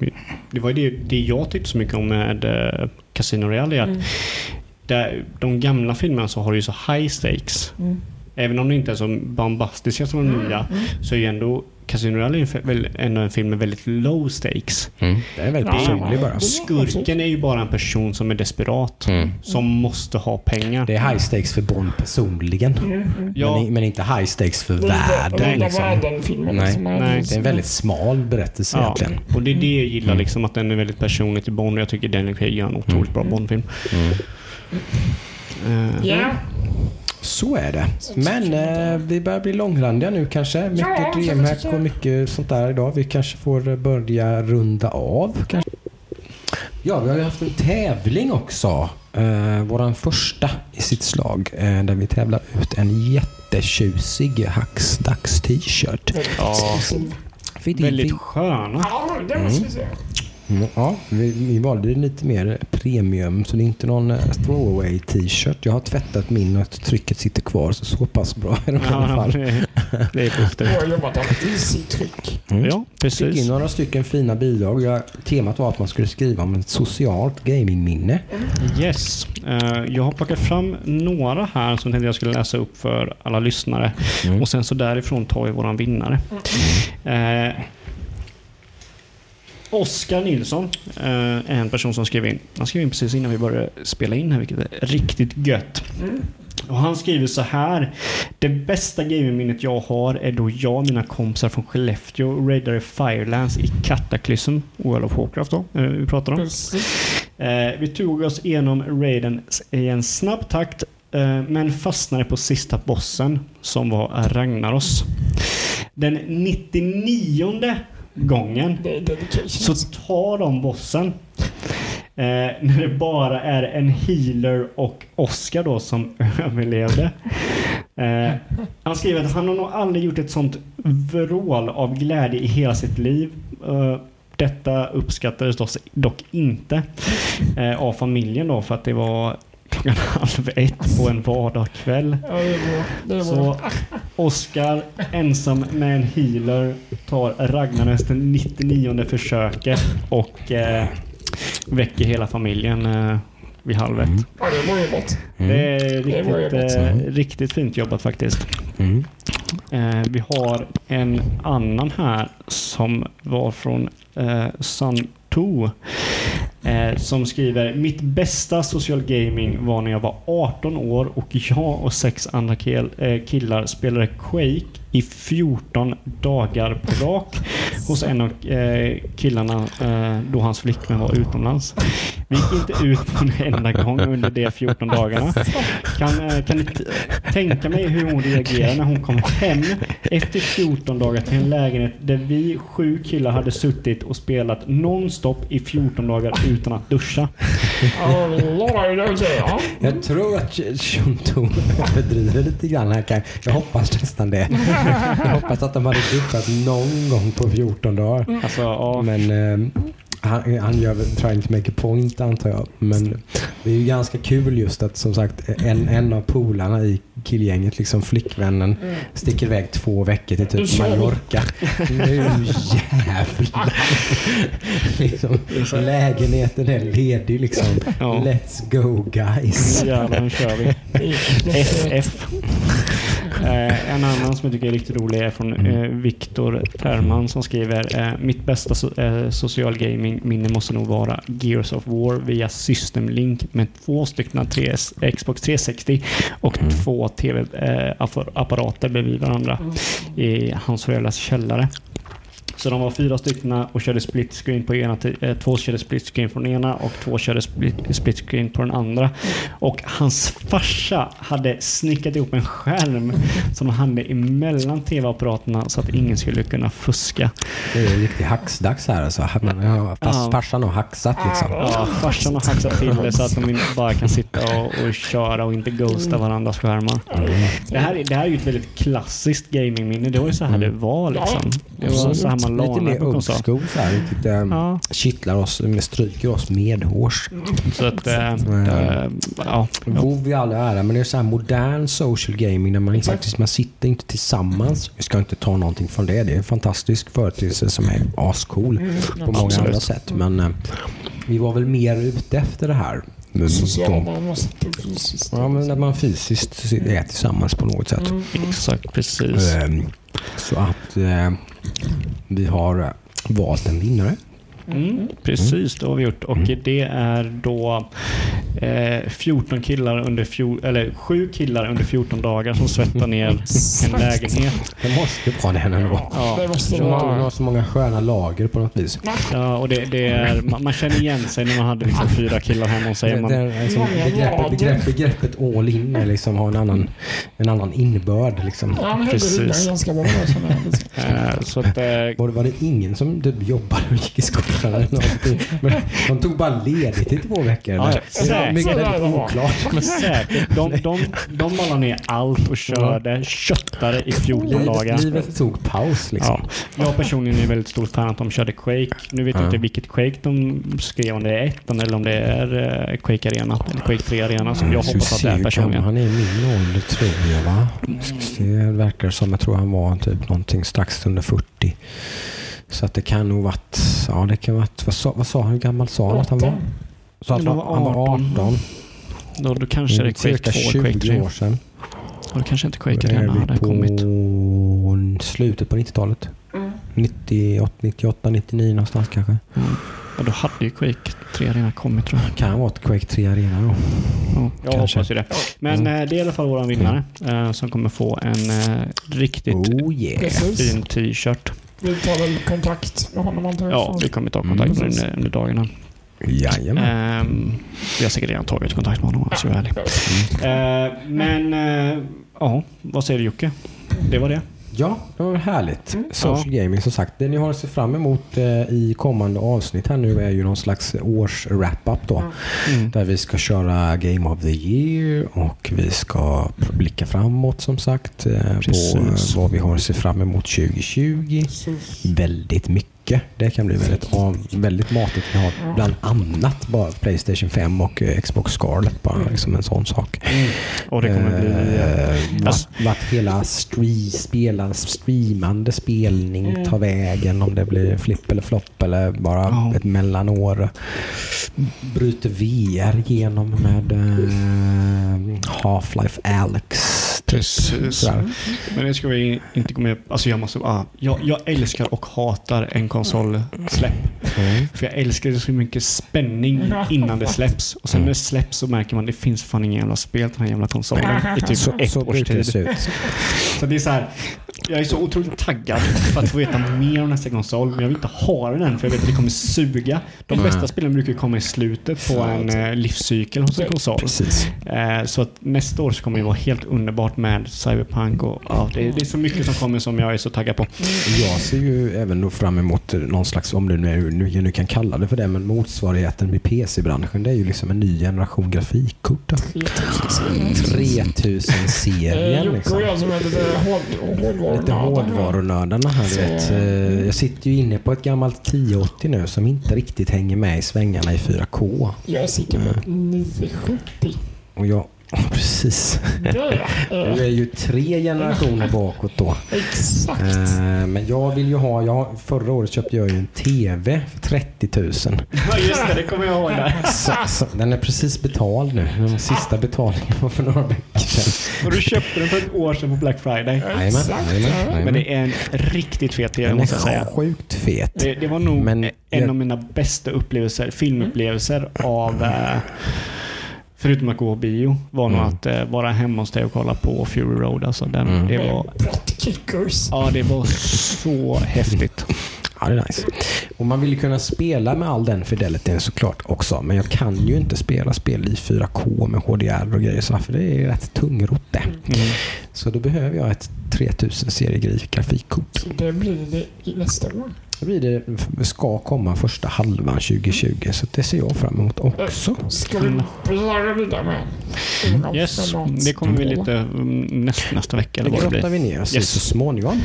Det var ju det, det jag tyckte så mycket om med uh, Casino Royale. att Mm. Där, de gamla filmerna så har du ju så high stakes. Mm. Även om de inte är så bombastiska som de nya så är ju ändå Casino Royale en, fe- väl- ändå en film med väldigt low stakes. Mm. Den är väldigt personlig ja. bara. Skurken är ju bara en person som är desperat. Mm. Som måste ha pengar. Det är high stakes för Bond personligen. Ja. Men, men inte high stakes för Det är världen. rena Liksom. Nej. som är Nej. Det är en väldigt smal berättelse Ja, egentligen. och det är det jag gillar Mm. liksom att den är väldigt personlig till Bond. Jag tycker Daniel Craig gör en otroligt bra Bondfilm. Mm. Eh, Ja, Så är det. Men eh, vi börjar bli långrandiga nu kanske. Mycket DreamHack och mycket sånt där idag. Vi kanske får börja runda av. Kanske. Ja, vi har ju haft en tävling också. Eh, våran första i sitt slag. Eh, där vi tävlar ut en jättetjusig Hacksdags t-shirt. Ja. Väldigt sköna. Ja, det. Mm, Ja, vi, vi valde lite mer premium så det är inte någon eh, throwaway t-shirt. Jag har tvättat min och trycket sitter kvar så så pass bra är de i alla fall. det, det är positivt. Jag har jobbat sitt tryck. Mm. Ja, Fick in precis. några stycken fina bidrag. Jag, temat var att man skulle skriva om ett socialt gamingminne. Yes. Eh, jag har plockat fram några här som jag tänkte jag skulle läsa upp för alla lyssnare. Mm. Och sen så därifrån tar vi våran vinnare. Oskar Nilsson eh, en person som skrev in. Han skrev in precis innan vi började spela in här, vilket är riktigt gött. Och han skriver så här. Det bästa gamingminnet jag har är då jag och mina kompisar från Skellefteå raidade Firelands i Cataclysm, World of Warcraft då, vi pratar om. Eh, vi tog oss igenom raiden i en snabb takt eh, men fastnade på sista bossen som var Ragnaros. Den 99 gången så tar de bossen. Eh, när det bara är en healer och Oscar då som överlevde. Eh, han skriver att han har nog aldrig gjort ett sånt vrål av glädje i hela sitt liv. Eh, detta uppskattades dock, dock inte eh, av familjen då för att det var klockan halv ett på en vardagskväll. Ja, det är bra. Det är Så bra. Oscar ensam med en healer tar Ragnarnes den 99 försöket och eh, väcker hela familjen eh, vid halv ett. Mm. Ja, det var jobbat. Det är Det var riktigt, jobbat. eh, riktigt fint jobbat faktiskt. Mm. Eh, vi har en annan här som var från eh, 2. Eh, som skriver Mitt bästa social gaming var när jag var 18 år och jag och sex andra eh, killar spelade Quake i 14 dagar på rak hos en av eh, killarna eh, då hans flickvän var utomlands. Vi gick inte ut på en enda gång under de 14 dagarna. Kan, kan ni tänka mig hur hon reagerade när hon kom hem efter 14 dagar till en lägenhet där vi sju killar hade suttit och spelat nonstop i 14 dagar utan att duscha. Jag tror att Shunto överdriver lite grann här. Jag hoppas nästan det. Jag hoppas att de hade duschat någon gång på 14 dagar. Alltså, ja, Men eh, han, han gör väl trying to make a point antar jag. Men det är ju ganska kul just att som sagt en, en av polarna i killgänget, liksom flickvännen, sticker iväg två veckor till typ. Mallorca. Nu jävlar. liksom, lägenheten är ledig liksom. Ja. Let's go guys. jävlar nu kör vi. FF. Eh, en annan som jag tycker är riktigt rolig är från eh, Viktor Terman som skriver eh, Mitt bästa so eh, social gaming minne måste nog vara Gears of War via System Link med två stycken 3S, Xbox 360 och två tv-apparater bredvid varandra i hans föräldrars källare. Så de var fyra stycken och körde split screen på ena eh, Två körde split screen den ena och två körde split, screen på den andra. Och hans farsa hade snickat ihop en skärm som de hade emellan tv-apparaterna så att ingen skulle kunna fuska. Det är riktigt hacksdags här alltså. Fast farsan har hacksat liksom. Ja, farsan har hacksat till det så att de inte bara kan sitta och, och köra och inte ghosta varandras skärmar. Det här, är- det här är ju ett väldigt klassiskt gamingminne. Det var ju så här det var liksom. Det var så här man Lite lanade mer på old school så här. Riktigt, ähm, Ja. Kittlar oss, stryker oss medhårs. Så att, äh, äh, ja. WoW i all ära, men det är så här modern social gaming där man faktiskt man sitter inte tillsammans. Vi ska inte ta någonting från det. Det är en fantastisk företeelse som är ascool på många Absolut. andra sätt. Men eh, vi var väl mer ute efter det här. Men Sociala då- man fysiskt. Ja, men när man fysiskt är tillsammans på något sätt. Exakt, precis. Ehm, Så att eh, vi har valt en vinnare. Mm, precis, det har vi gjort. Och det är då eh, 14 killar under fjol, eller 7 killar under 14 dagar som svettar ner en lägenhet. Det måste vara den ändå. Ja. Det måste De det har, vara. så många sköna lager på något vis. Ja, och det, det är, man, man känner igen sig när man hade liksom fyra killar hemma hos sig. Det, Man, det är liksom, begreppet, begrepp, begreppet all in är liksom, har en annan, en annan innebörd. Liksom. Ja, men Precis. det är ganska bra. här. eh, så att, eh, Var det, var det ingen som typ jobbade och gick i skolan eller någonting? Men de tog bara ledigt i två veckor. Ja, det är mycket väldigt oklart. men säkert, de, de, de ballade ner allt och körde, köttade i 14 dagar. Livet, livet tog paus liksom. Ja. Jag personligen är väldigt stor fan att de körde Quake. Nu vet jag Ja. inte vilket Quake de skrev, om det är ettan eller om det är eh, Quake Arena, eller Quake 3 Arena. Så jag hoppas att det är personligen. Han är i min ålder tror jag va? Se, Det verkar som jag tror han var typ någonting strax under 40. Så att det kan nog varit, ja det kan varit, vad sa, vad sa han, hur gammal sa han att han var? Så att han, han var han var 18. 18. Då, då kanske det är Mm, Quake cirka 2 eller Quake 3. 20 år sedan. Och då kanske inte Quake Arena hade kommit. på slutet på 90-talet. Mm. 98, 98, 99 någonstans kanske. Mm. Och då hade ju Quake 3 Arena kommit tror jag. Kan vara ett Quake 3 Arena då. Ja, jag Kanske. hoppas ju det. Men Mm. eh, det är i alla fall vår vinnare eh, som kommer få en eh, riktigt Oh yeah. Fin t-shirt. Vi tar väl kontakt med honom antar jag. Ja, vi kommer ta kontakt med Mm. under, under dagarna. Jajamän. Um, vi har säkert redan tagit kontakt med honom om jag ska vara ärlig. Eh, men, eh, ja, vad säger du Jocke? Det var det. Ja, det var härligt. Mm. Social gaming som sagt. Det ni har att se fram emot eh, i kommande avsnitt här nu är ju någon slags års wrap-up då. Mm. Där vi ska köra Game of the Year och vi ska blicka framåt som sagt. eh, På Precis. eh, vad vi har att se fram emot 2020. Precis. Väldigt mycket. Det kan bli väldigt, väldigt matigt. Vi har bland annat bara Playstation 5 och eh, Xbox Scarlet. Bara liksom en sån sak. Och det kommer bli... eh, Eh, vart, alltså- vart hela stream, spela, streamande spelning tar vägen. Om det blir flipp eller flopp eller bara Ja. ett mellanår. Bryter VR igenom med eh, Half-Life Alyx. Precis. Sådär. Men det ska vi inte gå med Alltså jag måste... Ah, jag, jag älskar och hatar en konsolsläpp. Mm. För jag älskar det så mycket spänning innan det släpps. Och sen när det släpps så märker man att det finns fan ingen jävla spel till den här jävla konsolen i typ Så, ett så års det tid. se ut. Så det är så här, jag är så otroligt taggad för att få veta mer om nästa konsol. Men jag vill inte ha den än för jag vet att det kommer suga. De bästa Nej. spelen brukar komma i slutet på en eh, livscykel hos en konsol. Precis. Eh, så att nästa år så kommer det vara helt underbart med Cyberpunk och ja, det, det är så mycket som kommer som jag är så taggad på. Jag ser ju även då fram emot någon slags, om du nu, nu, nu kan kalla det för det, men motsvarigheten med PC-branschen. Det är ju liksom en ny generation grafikkort. då. 3000-serien Jocke liksom. och jag som är lite hård- hårdvarunördar. Lite hårdvarunördarna här du vet. Eh, Jag sitter ju inne på ett gammalt 1080 nu som inte riktigt hänger med i svängarna i 4K. Jag sitter på 970. Och jag, ja, precis. Du är ju tre generationer bakåt då. Exakt. Eh, Men jag vill ju ha, jag, förra året köpte jag ju en TV för 30 000. Ja just det, det kommer jag ihåg där. Så, så, den är precis betald nu. Den sista betalningen var för några veckor sedan. Och du köpte den för ett år sedan på Black Friday. Jajamän, Men det är en riktigt fet TV Den måste jag säga. är sjukt fet. Det, det var nog Men en jag- av mina bästa upplevelser, filmupplevelser av eh, Förutom att gå på bio var nog Mm. att eh, vara hemma hos dig och kolla på Fury Road. Alltså den, Mm. det, var, kickers. ja, det var så häftigt. Ja, det är nice. Och man vill ju kunna spela med all den fidelityn såklart också. Men jag kan ju inte spela spel i 4K med HDR och grejer så för det är rätt tungrot det. Mm. Så då behöver jag ett 3000 serie grafikkort. Så det blir det nästa år. Blir det ska komma första halvan 2020 så det ser jag fram emot också. Ska vi börja vidare med? Mm. Yes, det kommer vi lite mm, näst, nästa vecka. Eller det grottar vi ner oss Yes. så småningom.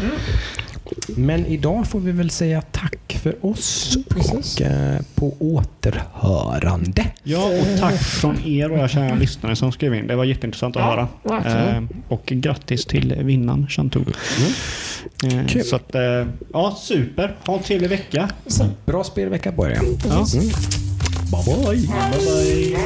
Men idag får vi väl säga tack för oss Precis. och eh, på återhörande. Ja, och tack från er våra kära lyssnare som skrev in. Det var jätteintressant att Ja, höra. Eh, och grattis till vinnaren Chantou. Eh, Kul. så att, eh, ja, super. Ha en trevlig vecka. Bra spelvecka på er. Ja. Mm. Bye bye. Bye bye.